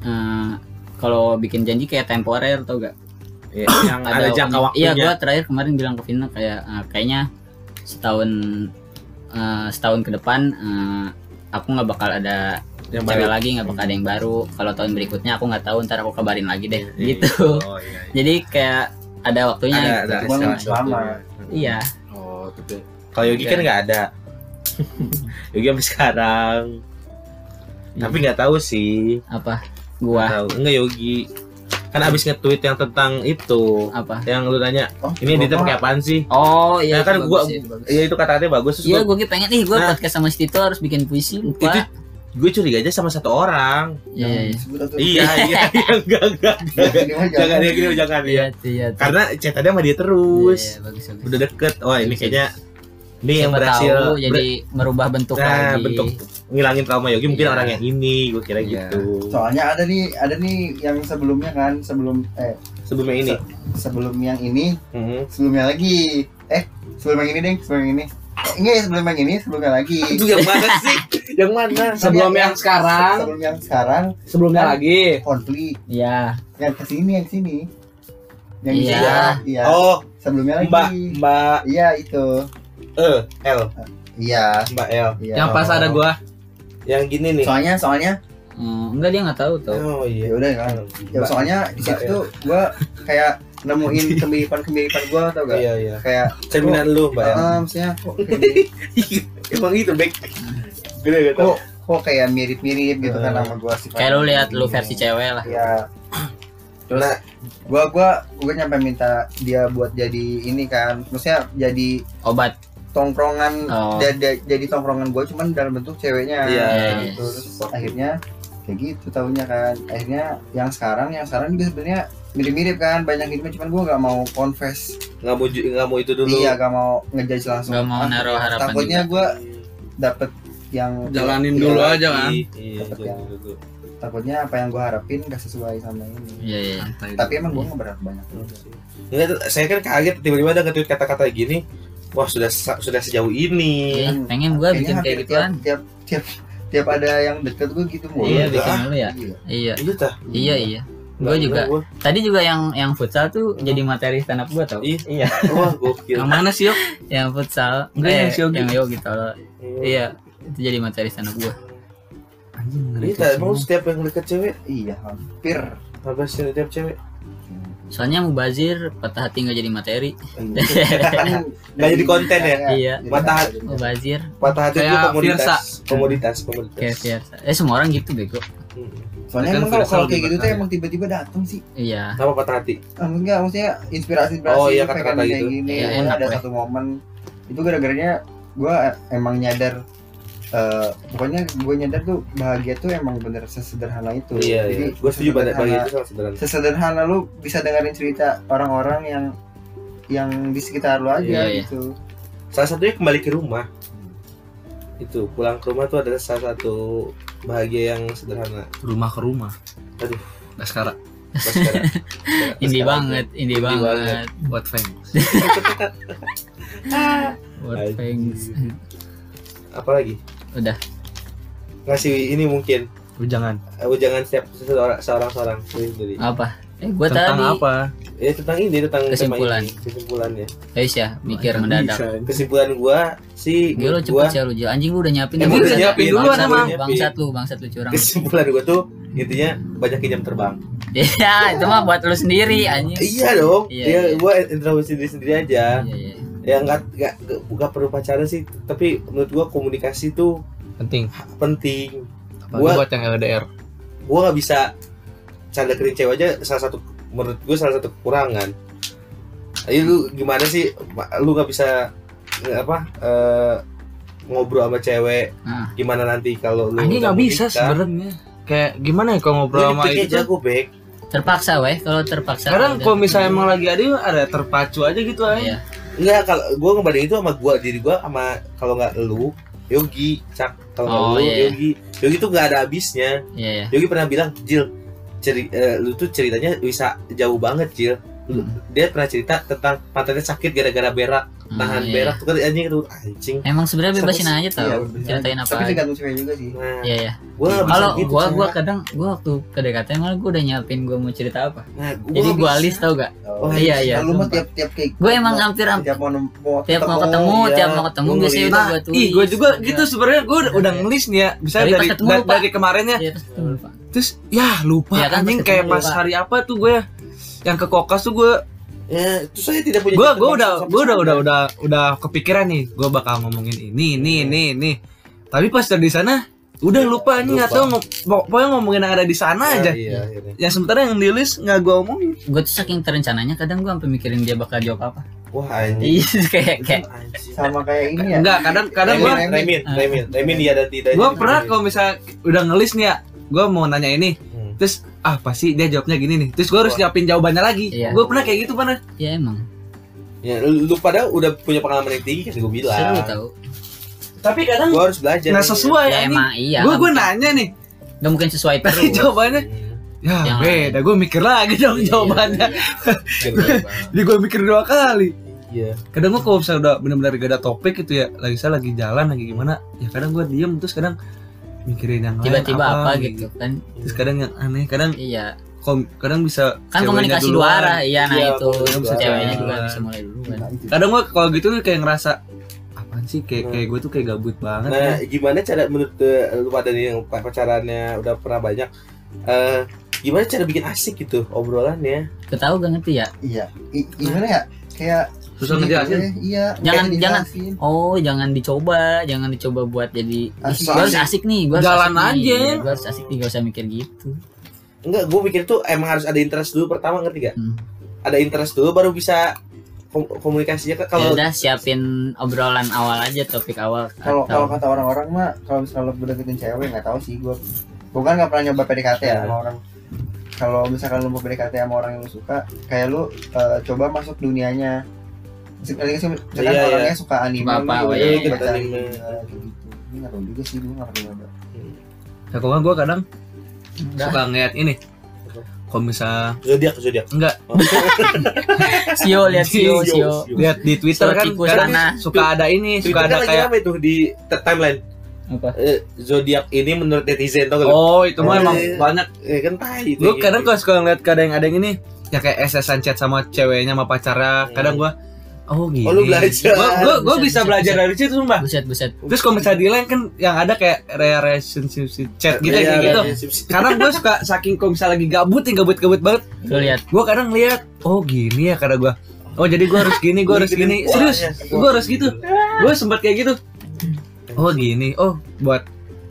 eh, kalau bikin janji kayak temporer tau gak
Iya, yang ada, jangka
waktu- iya
waktunya
gue terakhir kemarin bilang ke Vina kayak eh, kayaknya setahun eh, setahun ke depan eh, aku nggak bakal ada
yang
cewek
baru.
lagi nggak bakal ada yang baru. Kalau tahun berikutnya aku nggak tahu ntar aku kabarin lagi deh
Iya.
gitu.
Oh iya *laughs*
jadi kayak ada waktunya
ada
gitu.
ada
Cuman
istilah
lama.
waktunya.
iya.
Oh tapi kalau Yogi kan
Iya.
nggak ada. *laughs* Yogi sampai sekarang. Tapi nggak tahu sih.
Apa? Gua.
Tahu. Enggak Yogi kan abis nge-tweet yang tentang itu
apa?
yang lu nanya
Oh,
ini dia pakai apaan sih?
Oh iya
Nah, kan
itu
gua-
bagus, iya.
Iya itu kata-katanya bagus.
Iya
gua-
gue pengen ih gue
Nah.
podcast sama si Tito harus bikin puisi lupa.
Itu- gue curiga aja sama satu orang.
Iya iya.
Atau-
iya *laughs* iya iya enggak enggak. Jangan
jangan.
jangan
iya
ya
iya
karena chatnya sama dia terus.
Iya, iya, bagus, bagus.
udah deket. Wah ini kayaknya ini yang berhasil
tahu
ber-
jadi merubah bentuk
nah
lagi
bentuk ngilangin trauma Yogi mungkin
Iya.
orang yang ini gue kira
Iya.
gitu
Soalnya ada nih, ada nih yang sebelumnya kan, sebelum eh
sebelumnya ini
sebelum yang ini,
Mhm.
sebelumnya lagi. Eh, sebelum yang ini deh, sebelum yang ini. Enggak ya, sebelum yang ini, sebelumnya lagi.
itu yang mana sih yang mana
Sebelum yang sekarang,
Sebelum yang sekarang
sebelumnya lagi.
konflik.
iya
Yang ke sini, yang ke sini. Yang
Iya.
ini, iya.
oh
Sebelumnya lagi.
mbak mbak
Iya, itu.
Eh L
Iya.
mbak L
Iya.
Yang pas ada gua.
yang gini nih
Soalnya, soalnya,
Hmm, enggak dia nggak tahu tuh
oh
ya
iya
udah kan. Ya,
Mbak-
soalnya di situ tuh gua kayak nemuin *laughs* kemiripan-kemiripan gua tau gak?
iya iya
Kayak
cerminan lu mbak
Ah, maksudnya kok *laughs*
emang itu baik gede gitu
kok, kok kayak mirip-mirip gitu kan sama gua sih.
kayak lu lihat lu versi cewek lah
Ya. Terus
Nah.
gua gua gua nyampe minta dia buat jadi ini kan. Maksudnya jadi
obat
tongkrongan
Oh.
da- jadi tongkrongan gua cuman dalam bentuk ceweknya.
Iya.
Gitu. Terus akhirnya kayak gitu tahunya kan. Akhirnya yang sekarang yang sekarang juga sebenarnya mirip-mirip kan banyak gitu cuman gua nggak mau confess
nggak mau nggak mau itu dulu
iya gak mau ngejudge langsung
nggak mau naruh harapan
takutnya gua dapet yang
Jalanin
Iya,
dulu aja kan.
iya iya,
yang-
dulu.
takutnya apa yang gua harapin gak sesuai sama ini
iya iya
tapi emang gua ngeberat banyak
Enggak, tuh, saya kan kaget tiba-tiba ada nge-tweet kata-kata gini wah sudah sudah sejauh ini.
Iya, pengen gua
Kayaknya
bikin kayak
hampir
gituan.
tiap, tiap tiap tiap ada yang deket gua gitu mulu
iya bikin dulu ya?
Iya.
iya.
Iya
iya iya. Gue juga.
Gua-
tadi juga yang yang futsal tuh jadi materi stand up gue tau?
Iya.
iya.
Wah gokil.
Yang mana sih, Yok?
yang futsal.
Enggak,
eh,
yang si Yogi.
yang Yogi tau. Iya. Itu jadi materi stand up gue
Anjing,
tak mau setiap yang deket cewek?
Iya hampir.
Apa sih setiap cewek
soalnya mubazir patah hati nggak jadi materi.
Kan *laughs*
Nggak jadi konten ya?
Iya.
Kan
hati.
mubazir.
Patah hati itu komoditas. Komoditas komoditas.
Kayak biasa eh semua orang gitu bego.
Hmm.
soalnya
Kan
emang kalau kayak gitu tuh emang tiba-tiba datang sih.
Iya.
Kenapa patah hati?
Ah, enggak maksudnya inspirasi inspirasi
Oh, iya, kata-kata
kayak
gitu.
gini
Iya, enak,
ada satu momen. Itu gara-garanya gue emang nyadar eh, pokoknya gue nyadar tuh bahagia tuh emang bener sesederhana itu.
Iya
Jadi,
iya gue setuju bagi
sesederhana-
itu sederhana
sesederhana. Lu bisa dengerin cerita orang-orang yang yang di sekitar lu aja
Iya, iya.
gitu.
Salah satunya kembali ke rumah. Itu pulang ke rumah tuh adalah salah satu bahagia yang sederhana.
Rumah ke rumah.
Aduh.
Nah, sekarang. *laughs*
Indie
Sekarang.
banget indie
Indie
banget.
banget.
what fame.
what
tuh. apalagi
udah.
Ngasih ini mungkin.
Lu jangan.
eh, jangan setiap seorang seorang seorang sendiri.
Apa? Eh gue
Tentang
tadi
apa?
ya tentang ini tentang
Kesimpulan.
ini. kesimpulannya
Guys ya mikir mendadak.
kesimpulan gua sih
Gila lo
gua
cepet ya lu anjing lu udah nyiapin
Emang udah nyiapin
Bangsat
duluan
lu,
emang.
bangsat lu bangsat lu curang.
Kesimpulan gua tuh intinya banyak jam terbang.
Iya itu mah buat lu sendiri anjing.
Iya dong.
Iya,
ya
iya.
gua introspeksi sendiri sendiri aja.
Iya iya
ya nggak nggak bukan perlu pacaran sih tapi menurut gua komunikasi tuh
Penting.
penting
Apalagi
Gua-
buat yang LDR.
gua nggak bisa canda kering cewek aja salah satu menurut gua salah satu kekurangan Ayo lu gimana sih lu nggak bisa nggak apa eh, ngobrol sama cewek
Ah.
gimana nanti kalau lu udah
nggak bisa sebenarnya. Kayak gimana ya kalau ngobrol sama itu?
jago bek
terpaksa weh kalau terpaksa
Sekarang kalau misalnya emang lagi ada ada terpacu aja gitu aja.
iya
Enggak, kalau gua ngebanding itu sama gua diri gua sama kalau nggak lu Yogi cak kalau
Oh,
lu
iya.
Yogi Yogi tuh nggak ada habisnya
Iya ya.
Yogi pernah bilang Jil ceri eh, lu tuh ceritanya bisa jauh banget Jil Lu- dia pernah cerita tentang pantatnya sakit gara-gara berak nahan
iya,
berak tuh kan anjing itu anjing
Emang sebenarnya bebasin
Sampai-
aja tau.
Iya,
Ceritain apa
Tapi tergantung cewek juga sih.
nah
Iya ya.
gua
Kalau
gitu,
gua gua kadang gua waktu PDKT malah gua udah nyiapin gua mau cerita apa.
nah, gua
Jadi gua
bisa.
list tau gak?
Oh,
iya, iya.
Kalau lu mah tiap-tiap kayak
Gua emang hampir
tiap mau mau
tiap mau ketemu,
iya.
tiap mau ketemu
Gua
biasanya udah
Nah,
gua tulis.
ih gue juga gitu sebenarnya gue udah, udah ngelis nih ya. Bisa dari dari kemarinnya.
Iya, terus
ya lupa
Iya kan,
anjing kayak pas hari apa tuh gue yang ke kokas tuh gue
ya itu saya tidak punya
gue gue
terbang
udah gue udah udah udah udah kepikiran nih gue bakal ngomongin ini ini ini ini tapi pas dari sana udah lupa nih
Lupa.
atau pokoknya ngomongin yang ada di sana aja
iya, iya.
yang sementara yang di list nggak gue omongin
Gua tuh saking terencananya kadang gua sampai mikirin dia bakal jawab apa.
wah anjing
Iya *laughs* kayak kayak
sama kayak ini ya.
enggak kadang kadang
Remin,
gue
Remin, Remin, Remin dia dan tidak.
gue pernah kalau misalnya udah ngelis nih ya gue mau nanya ini
Hmm.
terus ah pasti dia jawabnya gini nih terus gue harus
Wah.
siapin jawabannya lagi
Iya.
gue pernah kayak gitu mana
ya emang
Ya, lu, pada udah punya pengalaman yang tinggi kan gue bilang.
seru tau.
tapi kadang
Gue harus belajar.
nggak sesuai
Ya
anjing.
emang iya.
gue gue nanya nih
nggak mungkin sesuai
tapi *laughs*
terus.
jawabannya ya
Yang
beda gue mikir lagi dong
Iya,
jawabannya
iya. *laughs*
jadi gue mikir dua kali
Iya.
kadang gue kalau misalnya udah benar-benar gak ada topik gitu ya lagi saya lagi jalan lagi gimana ya kadang gue diem terus kadang mikirin yang lain
Tiba-tiba apa gitu kan.
terus kadang yang aneh kadang
Iya.
kom- kadang bisa
Kan komunikasi dua arah. Iya nah
Iya,
itu
dua
ceweknya juga bisa mulai dulu kan.
kadang gue kalau gitu tuh kayak ngerasa apaan sih kayak kayak gue tuh kayak gabut banget
Nah,
ya.
gimana cara menurut eh, lu pada nih yang pacarannya udah pernah banyak eh gimana cara bikin asik gitu obrolannya?
Ketahu gak ngerti ya?
Iya. I- gimana ya? Kayak
susah ngejelasin
gue, Iya.
Jangan- jangan.
dijelasin.
Oh jangan dicoba, jangan dicoba buat jadi
Asik.
Gue harus asik nih, gue
Jalan
asik nih.
aja.
Gue harus asik nih, gak usah mikir gitu.
Enggak, gue pikir tuh emang harus ada interest dulu pertama ngerti gak?
Hmm.
Ada interest dulu baru bisa kom- komunikasinya kan
Ya
kalau
udah siapin obrolan awal aja, topik awal.
Kalau
Atau-
kalau kata orang-orang mah kalau misalnya lu deketin cewek nggak tahu sih gue. Gue kan nggak pernah nyoba PDKT ya sama orang. Kalau misalkan lu mau PDKT sama orang yang lu suka, kayak lu eh, coba masuk dunianya. Sih, misalkan
Iya, iya.
orangnya suka anime,
Suka apa, oh,
ya,
iya,
gitu,
baca
anime.
anime, kayak gitu. Ini nggak tahu juga sih, gue nggak pernah nyoba.
ya kalau gue kadang suka ngeliat ini kalau misalnya
zodiak zodiak.
enggak *laughs*
Sio lihat Sio, Sio.
lihat di Twitter kan
sana.
suka ada ini
Twitter
suka ada
kan lagi
kayak
rame tuh di timeline.
Apa?
Eh, zodiak ini menurut netizen tau gak
oh itu mah
Oh,
emang
iya.
banyak
Eh, kan tai itu.
gue kadang kalau suka ngeliat kadang ada yang ini ya kayak SS chat sama ceweknya sama pacarnya kadang gue oh gini
Oh, lu belajar.
gue gue gue
Buset,
bisa
buset,
belajar
buset.
dari situ sumpah.
Buset, buset.
terus kalau misalnya di lain kan yang ada kayak relationship chat gitu
Iya,
kayak gitu. kadang gue suka saking kalau misalnya lagi gabut nih gabut gabut banget
Lu lihat.
gue kadang lihat oh gini ya kata gue oh jadi gue harus gini gue harus gini. Serius gue harus gitu. gue sempat kayak gitu. Oh gini. Oh buat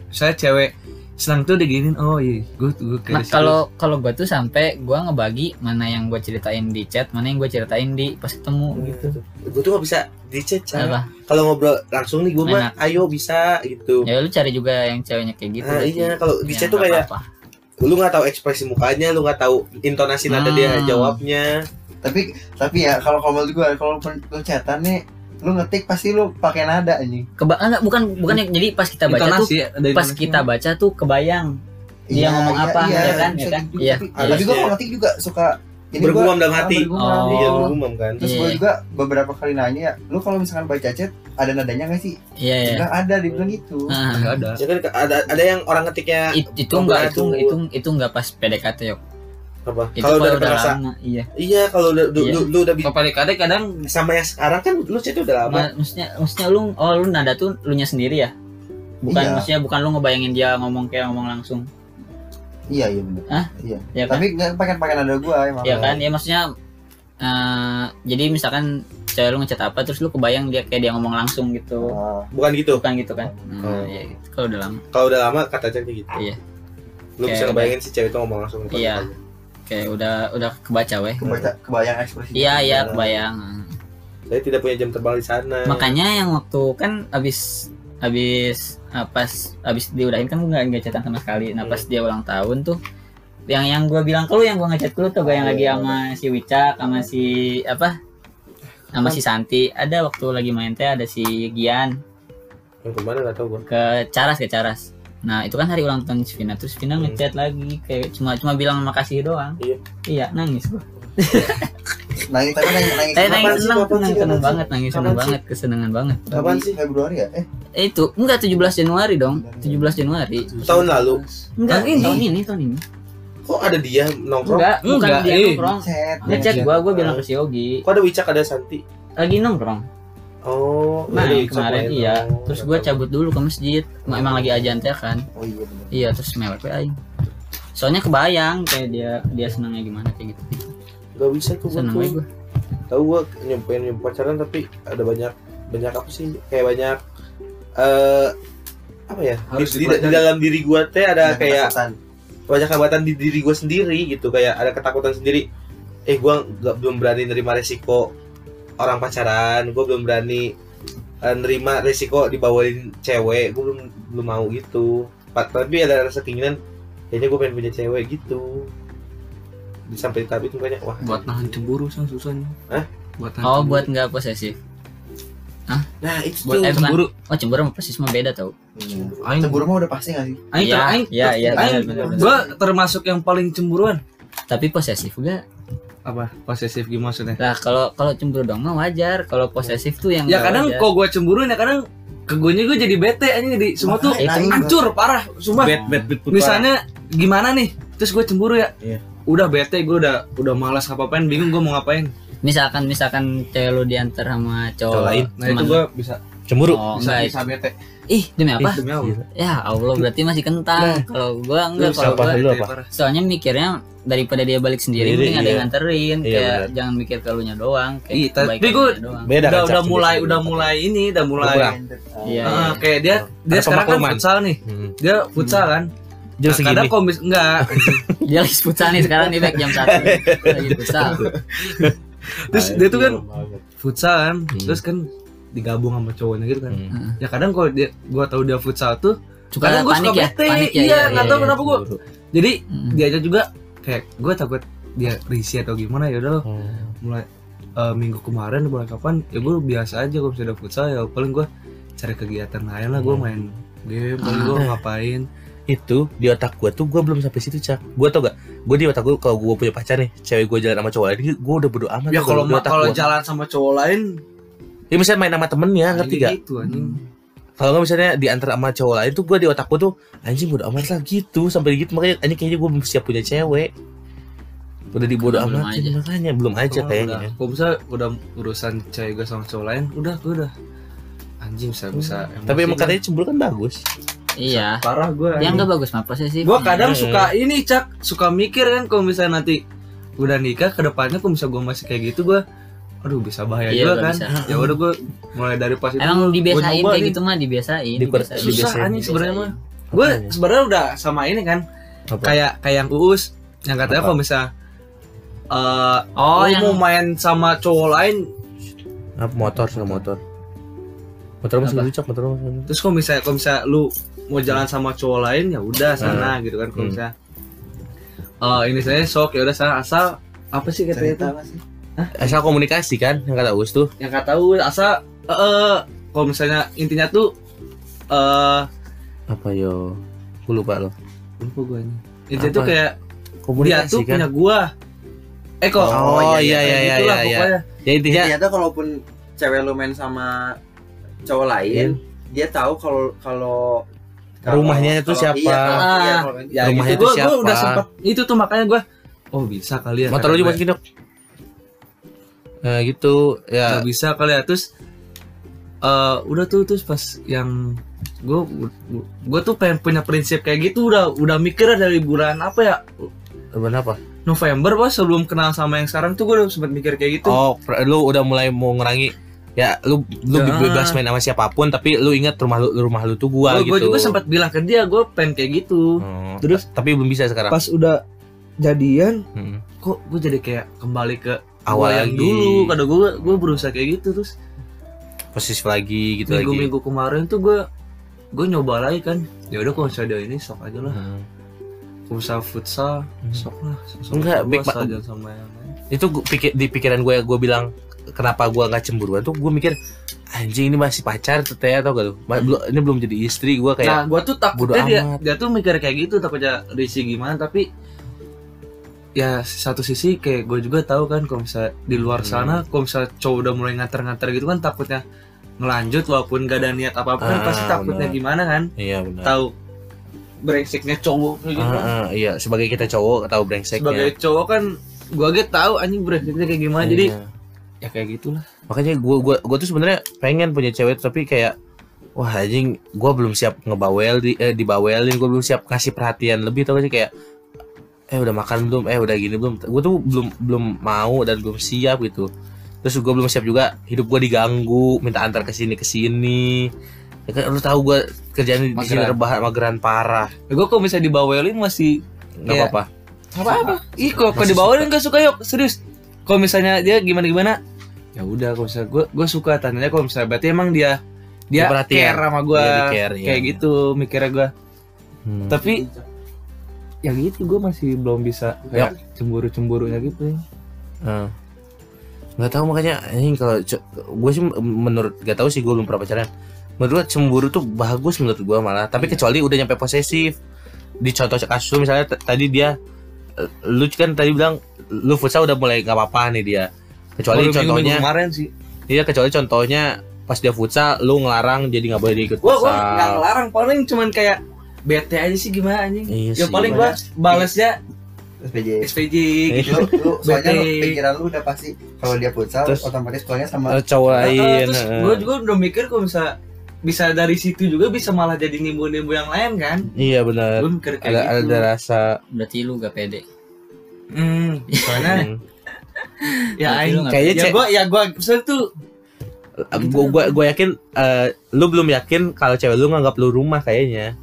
saya cewek senang tuh diginin oh iya gue gue
Nah,
kayak
kalau kalau gue tuh sampai gue ngebagi mana yang gue ceritain di chat, mana yang gue ceritain di pas ketemu gitu.
Gue tuh gak bisa di chat.
Apa?
Kalau ngobrol langsung nih gue mah ayo bisa gitu.
Ya lu cari juga yang ceweknya kayak gitu.
Nah, iya kalau di
Ya,
chat tuh kayak
apa-apa.
lu nggak tahu ekspresi mukanya, lu nggak tahu intonasi nada dia
Hmm.
jawabnya.
Tapi tapi ya kalau kalau gue kalau lu chatan nih, lu ngetik pasti lu pakai nada anjing.
Keba enggak, bukan bukan yang jadi pas kita baca tuh
intonasi ya, ada
pas
intonasi.
kita baca tuh kebayang Dia ngomong apa, ya kan,
bisa
ya kan?
gitu.
Iya.
Tapi,
Harusnya.
tapi gue kalau ngetik juga suka gua-
Bergumam dalam
ah,
hati.
bergumam.
Oh.
Iya bergumam kan.
Terus
Iya.
gue juga beberapa kali nanya ya, lu kalau misalkan baca chat ada nadanya nggak sih?
iya iya
bilang ada, gitu.
Nggak ada
Ya kan ada ada yang orang ketiknya
it- itu enggak itu itu itu enggak pas PDKT yok
apa?
itu
Kalau udah
udah
merasa
lama iya
iya kalau udah lu,
Iya.
lu, lu udah
kalau PDKT kadang
sama yang sekarang kan lu chat udah lama.
Ma- maksudnya maksudnya lu oh lu nada tuh lu nya sendiri ya bukan
Iya.
maksudnya bukan lu ngebayangin dia ngomong kayak ngomong langsung
Iya iya benar.
Hah?
Iya.
ya kan
Tapi nggak pakai pakai nada gue emang.
ya kan ya maksudnya eh, jadi misalkan cewek lu ngechat apa terus lu kebayang dia kayak dia ngomong langsung gitu
Ah,
Bukan gitu.
bukan gitu kan
Oh.
ya gitu. kalau udah lama
Kalau udah lama kata kayak gitu.
Iya.
Lu bisa
Kayak
ngebayangin si cewek itu ngomong langsung.
Iya. Kayak udah udah kebaca weh.
Kebaca kebayang ekspresi.
iya iya kebayang.
Saya tidak punya jam terbang di sana.
makanya yang waktu kan abis abis ah, pas abis diudahin kan gue nggak nggak chatan sama sekali. Nah pas dia ulang tahun tuh yang yang gue bilang ke lu yang gue ngechat ke lu tuh gue yang lagi sama si Wicak sama si apa? Sama si Santi. Ada waktu lagi main teh ada si Gian.
Yang ke mana nggak tahu gua.
Ke Caras ke Caras nah itu kan hari ulang tahun Vina. Terus Vina
Hmm.
ngechat lagi kayak cuma cuma bilang makasih doang.
Iya.
iya nangis gua.
Nangis tapi nangis nangis.
Saya
kapan
nangis
Kapan
senang
sih?
banget nangis
sih?
banget kesenangan banget.
Kapan sih?
Februari ya? Eh.
Eh itu enggak 17 Januari dong. 17 Januari.
Tahun lalu.
Enggak
ini?
tahun ini. tahun ini.
Kok ada dia nongkrong?
Enggak bukan dia
eh.
nongkrong.
Chat
ngechat gua gua bilang ke si Yogi.
Kok ada Wicak ada Santi?
Lagi nongkrong
oh
nah kemarin iya.
Oh,
terus
tahu.
cabut dulu ke masjid. Emang lagi ajan teh kan?
Oh iya benar
iya terus mewek we aing. Soalnya kebayang kayak dia dia senangnya gimana kayak gitu.
Nggak bisa tuh
we gua.
Tahu gua nyampein nyampe pacaran tapi ada banyak banyak apa sih? Kayak banyak eh apa ya? Di,
Harus
di- di dalam diri gua teh ada
Ada
kayak
ketakutan.
banyak hambatan di diri gua sendiri gitu. Kayak ada ketakutan sendiri. Eh gua nggak belum berani nerima resiko orang pacaran gua belum berani eh, nerima resiko dibawain cewek gua belum belum mau gitu. Tapi ada rasa keinginan kayaknya gua pengen punya cewek gitu. Di sampai tahap itu banyak wah.
Buat nahan cemburu sang susahnya
Hah?
buat nahan
oh
cemburu.
buat nggak posesif?
Nah itu
buat
eh,
cemburu.
Oh cemburu sama posesif mah beda tau.
Hmm.
Aing-
cemburu mah udah pasti gak sih
Aing
Iya,
ter- aing
iya, iya,
gua termasuk yang paling cemburuan.
Tapi posesif enggak
apa? Posesif gimana maksudnya?
Lah kalau kalau cemburu dong mah wajar. Kalau posesif tuh yang
ya kadang
wajar.
kok gua cemburuin ya kadang ke gue gue jadi bete aja jadi semua tuh
Makanya,
itu
hancur parah sumpah.
Bad bad bad
misalnya gimana nih? Terus gue cemburu ya?
Iya.
udah bete gue udah udah malas ngapain bingung gue mau ngapain.
Misalkan misalkan cewek lu diantar sama cowok,
Cowok lain.
nah
cuman-
itu gue bisa
cemburu.
Oh,
bisa
enggak.
bisa bete
ih demi apa?
Demi Allah.
Ya Allah berarti masih kentang kalau gua enggak kalau
apa
gua
dulu apa?
soalnya mikirnya daripada dia balik sendiri mending ada
iya.
yang nganterin
Iya,
kayak
benar.
jangan mikir kelunya doang kayak
Iya, tapi
doang.
beda
udah
kan,
udah mulai
sendiri.
udah mulai ini udah mulai
iya iya.
kayak dia dia
Ada
sekarang kan futsal nih.
Hmm.
dia futsal kan?
Jam
Nah,
segini.
kadang komis enggak. *laughs*
Dia lagi futsal nih sekarang nih back jam satu. *laughs* Lagi futsal.
Terus dia tuh kan futsal kan?
Hmm.
terus kan digabung sama cowoknya gitu kan
Hmm.
ya kadang kalau dia gua tahu dia futsal tuh
suka
Kadang gua
panik
suka
ya
bete,
panik ya
iya,
iya,
nggak
iya,
tahu
iya.
kenapa gua
Cemburu.
jadi
Mm.
dia aja juga kayak gue takut dia risih atau gimana ya udah
Hmm.
mulai eh, minggu kemarin mulai kapan ya gue biasa aja gue bisa ada futsal ya paling gue cari kegiatan lain lah gue
Hmm.
main game paling gue ngapain
itu di otak gua tuh gua belum sampai situ cak gua tau gak gua di otak gua kalau gua punya pacar nih cewek gua jalan sama cowok lain gua udah bodo amat
ya kalau kalau jalan sama cowok lain
ya misalnya main sama temennya ngerti
kayak
gak
gitu anjing.
Kalau nggak misalnya diantar sama cowok lain tuh gua di otak gua tuh anjing bodo amat lah gitu sampai gitu. Makanya anjing kayaknya gua belum siap punya cewek. Udah dibodo
Belum
amatin
aja.
makanya belum aja kayaknya.
udah- kalau bisa udah urusan cewek gue sama cowok lain udah gue udah. Anjing bisa bisa
tapi emang katanya cemburu kan bagus.
Iya.
Parah gue
yang enggak bagus mah posesif.
Gue kadang
Hmm.
suka ini cak. Suka mikir kan kalau misalnya nanti udah nikah ke depannya kalau misalnya gue masih kayak gitu gue aduh bisa bahaya
Iya,
juga kan
bisa.
ya udah gue mulai dari pas itu
emang dibiasain kayak
nih.
gitu mah dibiasain
Di-
dibiasain.
susah
dibiasain,
anjing sebenarnya mah gue sebenarnya udah sama ini kan
Apa?
kayak kayak yang uus yang katanya kalau misalnya eh
oh yang
mau main sama cowok lain
apa motor sama motor motor masih
Apa?
lucu motor masih
terus kalau misalnya kalau misalnya lu mau jalan sama cowok lain ya udah sana gitu kan kalau
Hmm.
misalnya eh ini saya sok ya udah sana asal apa sih katanya itu
sih
asal komunikasi kan yang kata Us tuh.
Yang nggak tahu asal eh eh, kalau misalnya intinya tuh eh
apa yo? Gue lupa loh.
Lupa gue ini. Intinya
Apa?
tuh kayak dia
komunikasi
tuh
kan?
punya gua. Eh kok?
Oh, iya, iya,
kayak
iya,
gitulah
iya, iya. ya intinya
ternyata kalaupun cewek lu main sama cowok lain dia tahu kalau kalau kalau-
Rumahnya itu
kalau-
siapa?
iya, kalau- iya,
Ah,
kalau-
ya
Rumahnya
gitu
itu
gua, gua udah
siapa?
sempet itu tuh makanya gua oh bisa kali ya
motor lu
kata
juga masukin dok nah gitu. Ya.
Nggak bisa kali ya. Terus eh udah tuh terus pas yang gue gue tuh pengen punya prinsip kayak gitu. Udah udah mikir dari bulan apa ya?
Kenapa
November pas sebelum kenal sama yang sekarang tuh gue udah sempat mikir kayak gitu.
Oh lu udah mulai mau ngurangi ya lu lu
Ya.
bebas main sama siapa pun tapi lu ingat rumah lu rumah lu tuh gua
gue
gitu.
juga sempat bilang ke dia gue pengen kayak gitu.
Oh,
Terus?
tapi belum bisa sekarang.
pas udah jadian
Hmm.
kok gue jadi kayak kembali ke
awal
yang dulu kada gue gue berusaha kayak gitu terus
posisi lagi gitu lagi.
minggu-minggu kemarin tuh gue gue nyoba lagi kan. Ya udah kalau dia ini sok aja lah.
Hmm.
usaha futsal
Hmm.
sok lah. Sok
Enggak, Big,
sama yang lain.
Itu gua pikir di pikiran gue gue bilang kenapa gue nggak cemburuan? Tuh gue mikir anjing ini masih pacar tuh teh atau gak Ma- belum ini belum jadi istri gue
Nah,
kayak
gua tuh
bodo
takutnya dia dia tuh mikir kayak gitu takutnya risih gimana tapi ya satu sisi kayak gue juga tahu kan kalau misalnya di luar
Hmm.
sana kalau misalnya cowok udah mulai nganter-nganter gitu kan takutnya ngelanjut walaupun gak ada niat apa apa kan
Ah,
pasti takutnya
benar.
gimana kan
iya benar
tahu brengseknya cowok gitu
Ah,
kan.
ah, iya sebagai kita cowok tahu brengseknya
sebagai cowok kan gua aja tahu anjing brengseknya kayak gimana jadi
Iya.
ya kayak gitulah
makanya gue gua gua tuh sebenarnya pengen punya cewek tapi kayak wah anjing gue belum siap ngebawel di eh, dibawelin gue belum siap kasih perhatian lebih tau gak sih kayak eh udah makan belum? Eh udah gini belum? Gue tuh belum belum mau dan belum siap gitu. Terus gue belum siap juga hidup gue diganggu minta antar ke sini ke sini. Ya kan lu tahu gue kerjaan di sini rebahan mageran parah.
Ya, gua kalau misalnya dibawelin masih
nggak
Iya.
apa-apa.
Apa apa ih kalau
Masih
dibawelin gak suka. yuk serius. Kalau misalnya dia gimana gimana ya udah kalau misalnya gue gue suka tandanya kalau misalnya berarti emang dia dia care sama gue
care, iya.
kayak gitu mikirnya gue
Hmm.
tapi ya gitu gue masih belum bisa kayak cemburu cemburunya gitu.
Heeh. nggak tahu makanya ini kalau gue sih menurut gak tahu sih gue belum pernah pacaran. Menurut gue cemburu tuh bagus menurut gue malah tapi kecuali udah nyampe posesif. Di contoh kasus misalnya tadi dia eh, lu kan tadi bilang lu futsal udah mulai nggak apa-apa nih dia. Kecuali
minggu-minggu
contohnya
kemarin sih.
Iya kecuali contohnya pas dia futsal lu ngelarang jadi nggak boleh dia ikut
gue gue nggak
futsal
ngelarang paling cuman kayak bete aja sih gimana anjing?
Iya
ya paling gue balesnya
SPJ
SPJ *laughs* gitu.
Lu, lu soalnya lu, pikiran lu udah pasti kalau dia futsal
Terus-
otomatis pulangnya sama
Eh, cowok lain
terus
heeh.
gue juga udah mikir kalau bisa bisa dari situ juga bisa malah jadi nimbu-nimbu yang lain kan?
Iya benar.
Mikir kayak
ada
gitu.
ada rasa.
Berarti lu gak pede.
hmm, soalnya
hmm. *laughs*
ya aing
kayaknya
ya gue ya gue misalnya tuh
gue gue gue yakin eh, lu belum yakin kalau cewek lu nganggap lu rumah kayaknya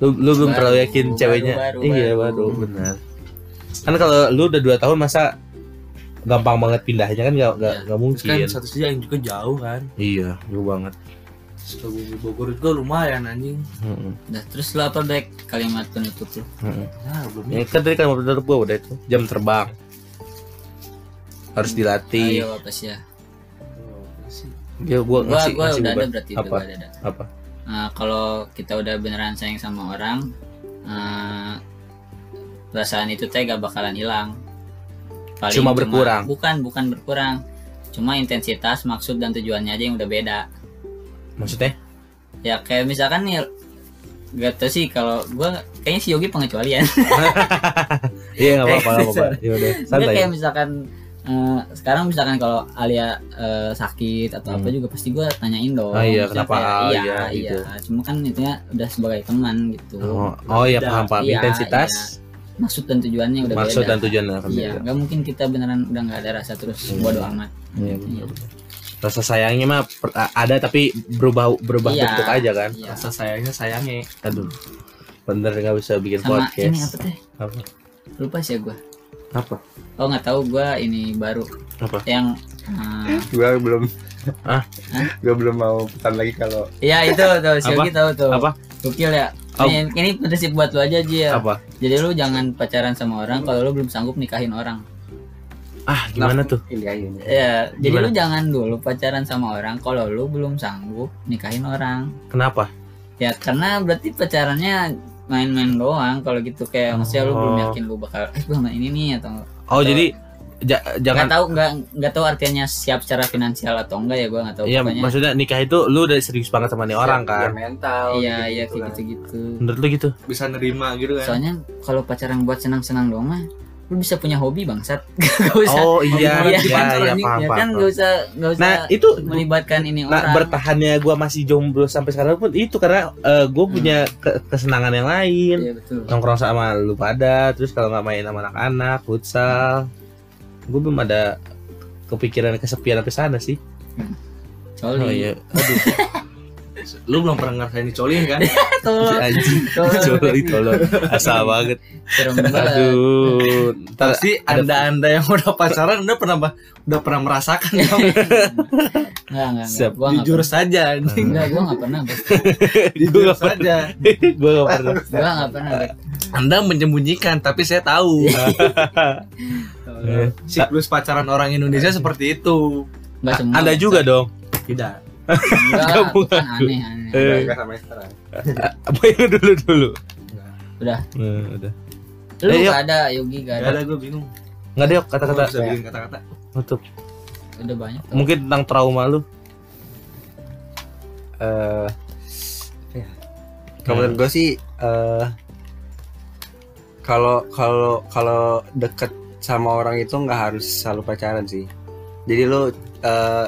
lu lu belum
Baru,
terlalu yakin
baru,
ceweknya.
baru,
iya
baru.
baru benar. Kan kalau lu udah dua tahun masa gampang banget pindahnya kan? Gak, gak,
Iya.
gak mungkin
kan satu sisi yang juga jauh kan?
Iya jauh banget.
Sukabumi Bogor juga lumayan anjing.
Heeh,
Nah, terus lu apa baik kalimat penutup lu?
heeh.
nah belum
ya kan tadi kan bener gue udah itu jam terbang. Harus dilatih.
Ayo apa sih ya?
ya gue
Gua
ngasih
gua
ngasih
udah ada berarti
apa?
udah ada.
apa
Nah, kalau kita udah beneran sayang sama orang, eh, perasaan itu teh gak bakalan hilang. Paling
Cuma berkurang.
Bukan, bukan berkurang. Cuma intensitas, maksud dan tujuannya aja yang udah beda.
maksudnya
Ya kayak misalkan nih gak tau sih kalau gua kayaknya si Yogi pengecualian. *laughs*
iya nggak apa-apa nggak *laughs* apa-apa ya
kayak misalkan eh, sekarang misalkan kalau Alia eh, sakit atau apa
Hmm.
juga pasti gue tanyain dong.
Ah, iya, kenapa
kayak,
Al,
iya,
iya,
iya.
gitu.
Cuma kan itu ya udah sebagai teman gitu.
oh, oh iya paham paham
Iya,
intensitas
Maksud dan tujuannya udah
maksud
beda.
dan tujuan akan
Iya,
beda
nggak mungkin kita beneran udah nggak ada rasa terus
Iya.
bodo amat.
Iya,
Iya.
rasa sayangnya mah ada tapi berubah berubah
Iya.
bentuk aja kan
Iya.
rasa sayangnya sayangnya
aduh bener nggak bisa bikin
Sama
podcast
ini apa teh?
apa
Lupa sih ya gue.
Apa
Oh nggak tahu gue ini baru.
Apa?
Yang eh, *laughs*
gua belum *laughs*
Ah?
gua belum mau pesan lagi kalau
Iya itu tuh, si
Apa?
Yogi tahu tuh.
Apa?
Gokil ya.
Oh.
Ini, ini prinsip buat lu aja Ji ya.
apa
Jadi lu jangan pacaran sama orang kalau lu belum sanggup nikahin orang.
ah gimana tuh
ini aja ini.
Ya, jadi lu jangan dulu pacaran sama orang kalau lu belum sanggup nikahin orang.
kenapa
Ya karena berarti pacarannya main-main doang kalau gitu kayak maksudnya lu belum
Oh.
yakin lu bakal eh gua sama ini nih atau
oh
Atau-
jadi ja-
nggak
jangan
tahu nggak nggak tahu artinya siap secara finansial atau enggak ya gua nggak tahu
Iya,
pokoknya.
maksudnya nikah itu lu udah serius banget sama nih orang kan
mental
Iya iya
gitu-gitu
kayak
kan.
gitu-gitu.
menurut lu gitu
bisa nerima gitu kan
Soalnya kalau pacaran buat senang-senang doang mah lu bisa punya hobi bangsat. *laughs* Gak usah.
oh iya
Iya,
iya iya
anjing.
paham
ya kan gak usah gak usah
nah itu
melibatkan ini
nah
orang.
bertahannya gua masih jomblo sampai sekarang pun itu karena eh, gua punya ke- kesenangan yang lain
Iya betul.
nongkrong sama lu pada terus kalau nggak main sama anak-anak futsal gue belum ada kepikiran kesepian sampai sana sih
Coli.
oh iya aduh *laughs*
lu belum pernah ngerasain dicolin kan? *laughs*
Tolong.
anjing. Coli tolong. Asal banget.
Serem banget.
aduh.
Pasti
ada-
anda anda yang udah pacaran udah pernah udah pernah merasakan dong.
Enggak, enggak, *laughs*
Siap.
enggak. Gua enggak
jujur saja anjing.
Enggak, gua enggak pernah. *laughs*
Jujur saja.
Gue gak pernah.
Gua enggak pernah.
Anda menyembunyikan tapi saya tahu.
Iya.
siklus pacaran orang Indonesia seperti itu.
Enggak semua.
anda juga dong.
Tidak
enggak bukan aneh aneh
Eh.
Enggak sama sekarang. *laughs*
Apa yang dulu dulu?
udah
Nah, udah.
lu
Eh,
gak ada Yogi gak
Gak
ada
ada gue bingung.
Nggak ada yuk kata-kata
Bisa bikin kata-kata.
nutup.
udah banyak tuh.
Mungkin tentang trauma lu.
eh ya. kalau menurut gue sih eh kalau kalau kalau deket sama orang itu nggak harus selalu pacaran sih jadi lu eh,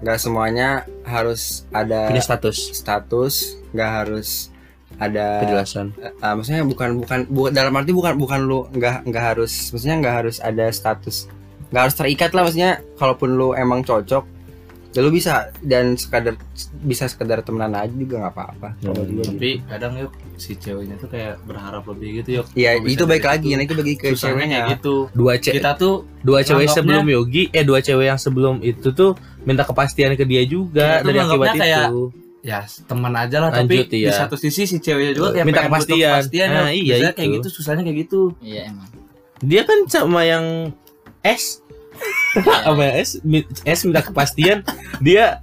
nggak semuanya harus ada
Punya status,
status nggak harus ada
penjelasan.
eh, maksudnya bukan bukan bu- dalam arti bukan bukan lu nggak nggak harus maksudnya nggak harus ada status nggak harus terikat lah maksudnya kalaupun lu emang cocok ya lu bisa dan sekadar bisa sekedar temenan aja juga nggak apa-apa
Hmm,
gue gitu.
Tapi kadang yuk si ceweknya tuh kayak berharap lebih gitu yuk.
Iya itu baik lagi
itu,
nah itu bagi ke
Susahnya
ceweknya
gitu.
Dua cewek
Kita tuh
dua cewek sebelum Yogi eh dua cewek yang sebelum itu tuh minta kepastian ke dia juga dari akibat
kayak
itu
ya teman aja lah
Lanjut,
tapi di
iya.
satu sisi si ceweknya juga kayak
Minta kepastian.
kepastian
Nah, iya,
Biasanya kayak
itu.
gitu susahnya kayak gitu
iya emang
dia kan sama yang S sama yang S mi- S minta kepastian dia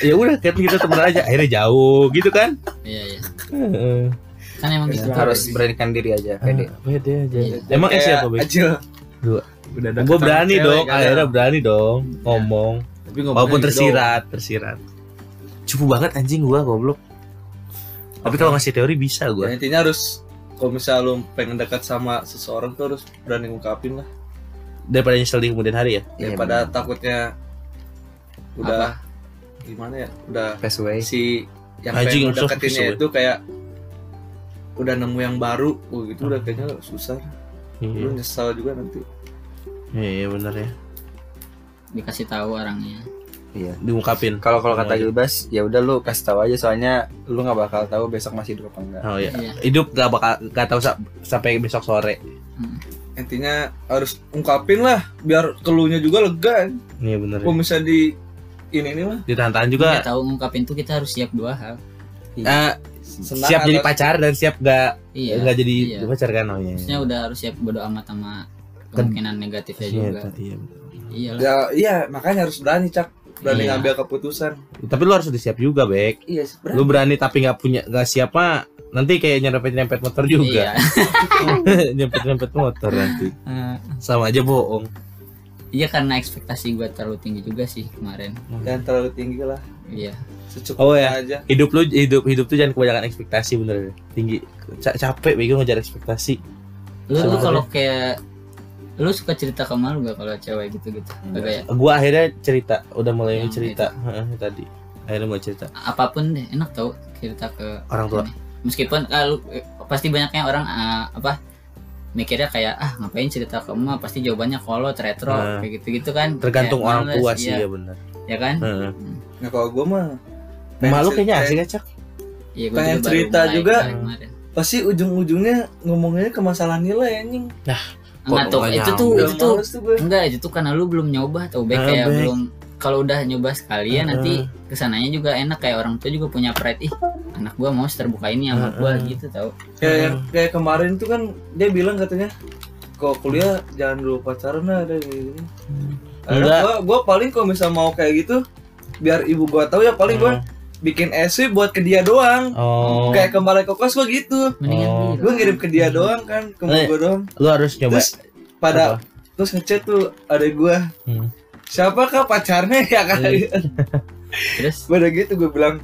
ya udah kan kita temenan aja akhirnya jauh gitu kan?
Iya iya.
Heeh.
kan emang
Ya,
gitu.
Harus beranikan diri aja pede
pede aja.
Iya.
emang S
Kayak
siapa?
Acil.
Dua.
udah
gue berani dong akhirnya berani dong ngomong.
Tapi ngomongnya
walaupun
gitu.
tersirat tersirat. Cupu banget anjing gua goblok. Tapi kalau ngasih teori bisa gua.
Ya, intinya harus kalau misalnya lu pengen dekat sama seseorang tuh harus berani ngungkapin lah
daripada nyesel di kemudian hari ya?
Iya,
daripada takutnya udah gimana ya? Udah
pass away.
si yang
Anjing,
pengen deketinnya
kesel.
itu kayak udah nemu yang baru oh gitu udah kayaknya susah. Lu
iya
nyesal juga nanti.
Iya benar ya.
Dikasih tahu orangnya.
Iya.
Diungkapin.
Kalau kalau kata
Oh, iya.
Gilbas ya udah lu kasih tahu aja soalnya lu nggak bakal tahu besok masih hidup apa enggak.
Oh iya.
Iya.
hidup gak bakal gak tahu sa- sampai besok sore
intinya harus ungkapin lah biar keluhnya juga lega.
Iya benar
kalau misalnya di ini ini mah.
Ditahan
Nggak
juga
tahu ngungkapin tuh kita harus siap dua hal.
Eh,
senang
siap jadi pacar dan siap gak
iya
nggak jadi
iya.
pacar kan oh iya.
Maksudnya udah harus siap bodo amat sama kemungkinan negatifnya
Iya,
juga.
iya.
iya lah
ya iya makanya harus berani cak. Berani
Iya.
ngambil keputusan.
Tapi lu harus udah siap juga Bek.
Iya sih
lu berani tapi nggak punya nggak siap mah nanti kayak nyerempet nyerempet motor juga *laughs*
iya.
nyerempet nyerempet motor nanti. Sama aja bohong.
Iya karena ekspektasi gue terlalu tinggi juga sih kemarin.
Jangan terlalu tinggi lah.
Iya.
Secukupnya
Oh, ya.
aja.
Hidup lu hidup hidup tuh jangan kebanyakan ekspektasi bener. Tinggi. Ca- capek bego ngejar ekspektasi.
Lu lu kalau kayak lu suka cerita ke malu gak kalau cewek gitu gitu Kagak ya?
Gua akhirnya cerita. Udah mulai
Yang
cerita. Heeh, tadi. Akhirnya mulai cerita.
Apa pun deh enak tau cerita ke
Orang tua.
ini. Meskipun kalau pasti banyaknya orang ah, apa mikirnya kayak ah ngapain cerita ke emak? Pasti jawabannya kolot retro
Nah.
kayak gitu gitu kan.
Tergantung
Kayak
orang
males,
tua sih
iya,
ya bener.
Ya kan?
Heeh.
nah kalau gue mah
Malu kayaknya asik ya cak.
Iya gua
Pengen cerita
mulai
juga.
kemarin-
pasti ujung-ujungnya ngomongnya ke masalah nilai anjing.
Enggak tuh
nggak
itu tuh itu tuh enggak itu tuh karena lu belum nyoba tau baik
Ah,
kayak belum kalau udah nyoba sekali ya
Ah,
nanti ke sananya juga enak kayak orang tua juga punya pride ih anak gua mau terbuka ini sama
Ah,
gua
ah.
gitu tau
kayak kayak kemarin tuh kan dia bilang katanya kalau kuliah jangan dulu pacaran lah ada gini
Enggak.
gua gua paling kalau misal mau kayak gitu biar ibu gua tahu ya paling gua bikin SW buat ke dia doang
oh
kayak kembali ke kos gua gitu
mendingan
Oh.
gitu.
gua ngirim ke dia doang kan ke
Eh.
gua doang
lu harus nyoba
terus pada
Apa?
terus ngechat tuh ada gua
Hmm.
Siapa kah pacarnya? *laughs* Ya kan? *laughs*
Terus?
Pada gitu gue bilang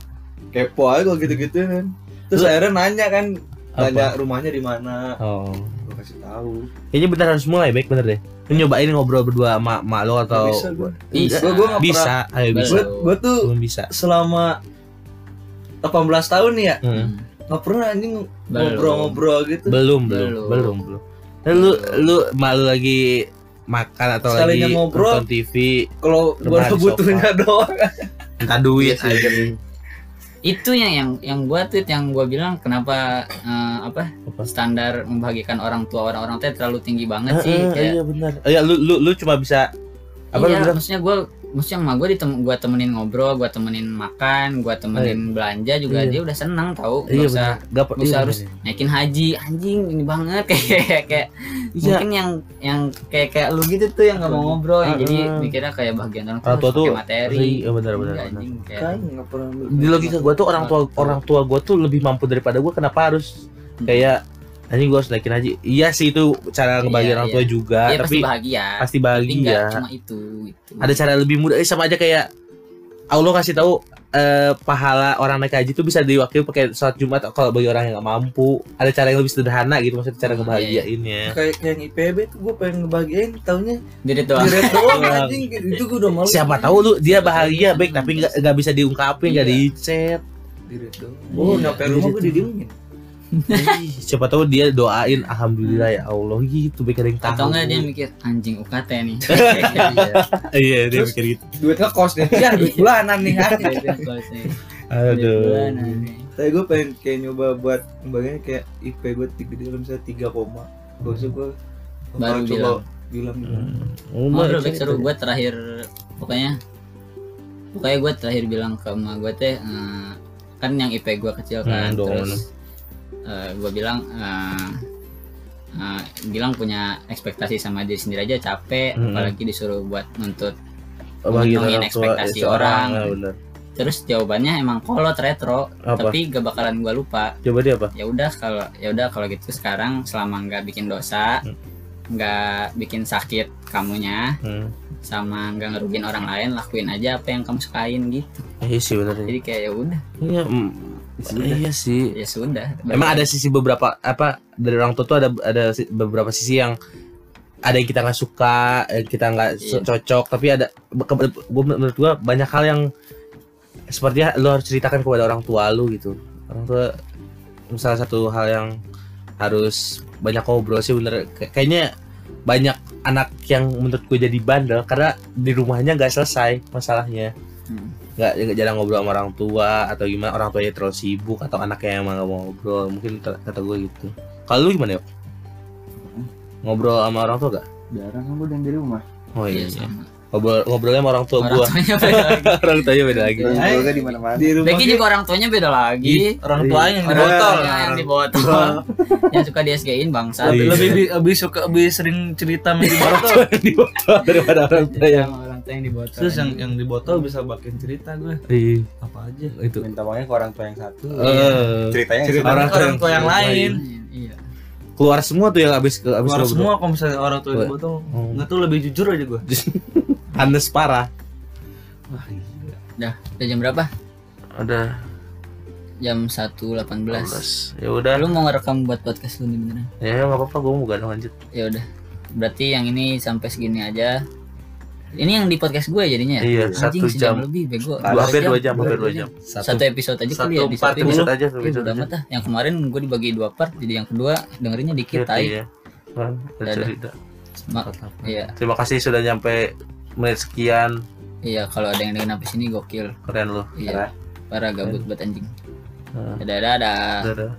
kepo aja kalau gitu-gitu kan. Terus
Lu-
akhirnya nanya kan
Apa?
nanya rumahnya di mana.
Oh.
Gue kasih tahu.
Kayaknya bener harus mulai baik bener deh. Lu nyobain ngobrol berdua sama mak lo atau
bisa gue
Bisa.
gue gue nggak
bisa. ayo bisa.
gue tuh
belum bisa.
selama 18 tahun nih ya.
Hmm.
nggak pernah anjing ngobrol-ngobrol gitu.
Belum belum.
Belum.
belum belum. Lu lu mak lu lagi makan atau
Sekalinya
lagi
ngobrol.
nonton TV
kalau
di *laughs*
butuhnya doang
minta duit
Iya
aja
itu yang yang yang gua tuh yang gua bilang kenapa eh, apa,
Apa?
standar membahagiakan orang tua orang-orang teh terlalu tinggi banget sih
Eh, eh,
kayak
iya benar. Oh, ya lu lu lu cuma bisa apa
iya, maksudnya gua maksudnya sama gue ditem gue temenin ngobrol gue temenin makan gue temenin belanja juga
Iya.
dia udah seneng tahu
iya
gak usah
Gak
nggak usah
iya,
harus
benar.
naikin haji anjing ini banget *laughs* kayak kayak
Iya.
mungkin yang yang kayak kayak lu gitu tuh yang gak mau ngobrol yang jadi
Heeh.
mikirnya kayak bagian orang
tua tuh
materi
iya benar benar
Iya,
benar.
anjing kayak
nggak pernah
di logika gue tuh orang tua orang tua gue tuh lebih mampu daripada gue kenapa harus kayak anjing gue harus naikin haji. Iya sih itu cara
Iya,
orang
iya.
tua juga
Iya,
tapi
pasti bahagia.
pasti
tapi nggak
bahagia
cuma itu gitu.
ada cara lebih mudah. Eh, sama aja kayak Allah kasih tahu eh, pahala orang naik haji itu bisa diwakili pakai sholat Jumat kalau bagi orang yang nggak mampu. Ada cara yang lebih sederhana gitu maksudnya cara
Oh,
ngebahagiainnya.
Kayak yang IPB tuh gue pengen ngebagiin taunya
Jadi doang.
direct *laughs* doang anjing. Itu gue udah malu.
Siapa tahu lu dia bahagia baik tapi nggak nggak bisa diungkapin nggak
Iya.
di chat
direct doang. Oh
Iya,
nyampe rumah gue didiemin
siapa tahu dia doain alhamdulillah ya Allah. Gitu ada yang tahu.
Atau enggak dia mikir anjing UKT nih. *laughs*
Iya dia mikir gitu.
duit ngekos deh. Ya duit bulanan nih
aduh.
Tapi gue pengen kayak nyoba buat bagian kayak IP gue tiga dalam misalnya tiga koma. Gak usah gue
Baru
coba bilang. gitu.
Oh,
Oh,
cek
seru gue terakhir pokoknya pokoknya gue terakhir bilang ke emak gue teh eh, kan yang IP gue kecil kan
Hmm, dong.
terus gue bilang eh, eh, bilang punya ekspektasi sama diri sendiri aja capek
Hmm.
apalagi disuruh buat nuntut
Bahagia
ngomongin
tua,
ekspektasi
seorang,
orang.
ya bener.
terus jawabannya emang kolot retro
apa
tapi gak bakalan gue lupa
coba dia apa
ya udah kalau ya udah kalau gitu sekarang selama nggak bikin dosa
Hmm.
nggak bikin sakit kamunya
hmm.
sama nggak ngerugin orang lain lakuin aja apa yang kamu sukain gitu
iya sih bener
jadi kayak ya udah
iya mm, iya sih.
Ya sudah
Emang ada sisi beberapa apa dari orang tua tuh ada ada beberapa sisi yang ada yang kita nggak suka, yang kita nggak so- cocok, tapi ada gua menurut gua banyak hal yang sepertinya lo harus ceritakan kepada orang tua lu gitu. Orang tua salah satu hal yang harus banyak ngobrol sih bener. Kay- kayaknya banyak anak yang menurut gue jadi bandel karena di rumahnya nggak selesai masalahnya.
Hmm.
Nggak nggak jarang ngobrol sama orang tua atau gimana orang tuanya terlalu sibuk atau anaknya emang nggak mau ngobrol mungkin kata gue gitu. Kalau lu gimana ya ngobrol sama orang tua gak
jarang kan gue yang di rumah.
Oh
Iya,
iya, iya.
sama.
ngobrol ngobrolnya sama orang tua
orang
gue
tuanya *laughs* beda lagi.
Orang tuanya beda lagi.
Gue di mana mana
Di rumah
Becky juga orang tuanya beda lagi.
Orang tuanya yang di
orang
botol.
yang di botol. *laughs* yang suka di SG-in bangsa
Iya.
Lebih lebih lebih suka lebih sering cerita sama *laughs* botol.
di botol daripada orang tua yang
Tua yang di botol
Terus yang yang di botol bisa bakin cerita gue.
Iya,
apa aja.
itu.
Minta maunya ke orang tua yang satu.
Eh,
ceritanya yang
Cerita
Orang
orang, orang tua yang
yang
lain.
iya.
Keluar semua tuh yang abis ke abis
Keluar semua kalau misalnya orang tua di botol.
Oh.
Nggak tuh lebih jujur aja gue. *laughs*
Anes parah.
Udah udah jam berapa?
Ada
jam 1.18
18 ya udah.
Lu mau ngerekam buat podcast lu nih beneran?
Ya nggak apa-apa gue mau gadang lanjut.
Ya udah. Berarti yang ini sampai segini aja ini yang di podcast gue jadinya ya
Iya,
Anjing,
satu jam.
lebih bego
dua hampir dua jam hampir dua jam
satu episode aja
satu
kali ya di
empat episode aja satu
Oke,
episode
udah amat ah. Yang kemarin gue dibagi dua part, jadi yang kedua dengerinnya dikit
Iya,
tai.
iya. Kan, cerita.
Iya,
terima kasih sudah nyampe menit sekian
iya kalau ada yang dengerin sampai sini gokil.
keren loh
Iya. Parah gabut buat anjing.
Nah,
Dadah dadah.
dadah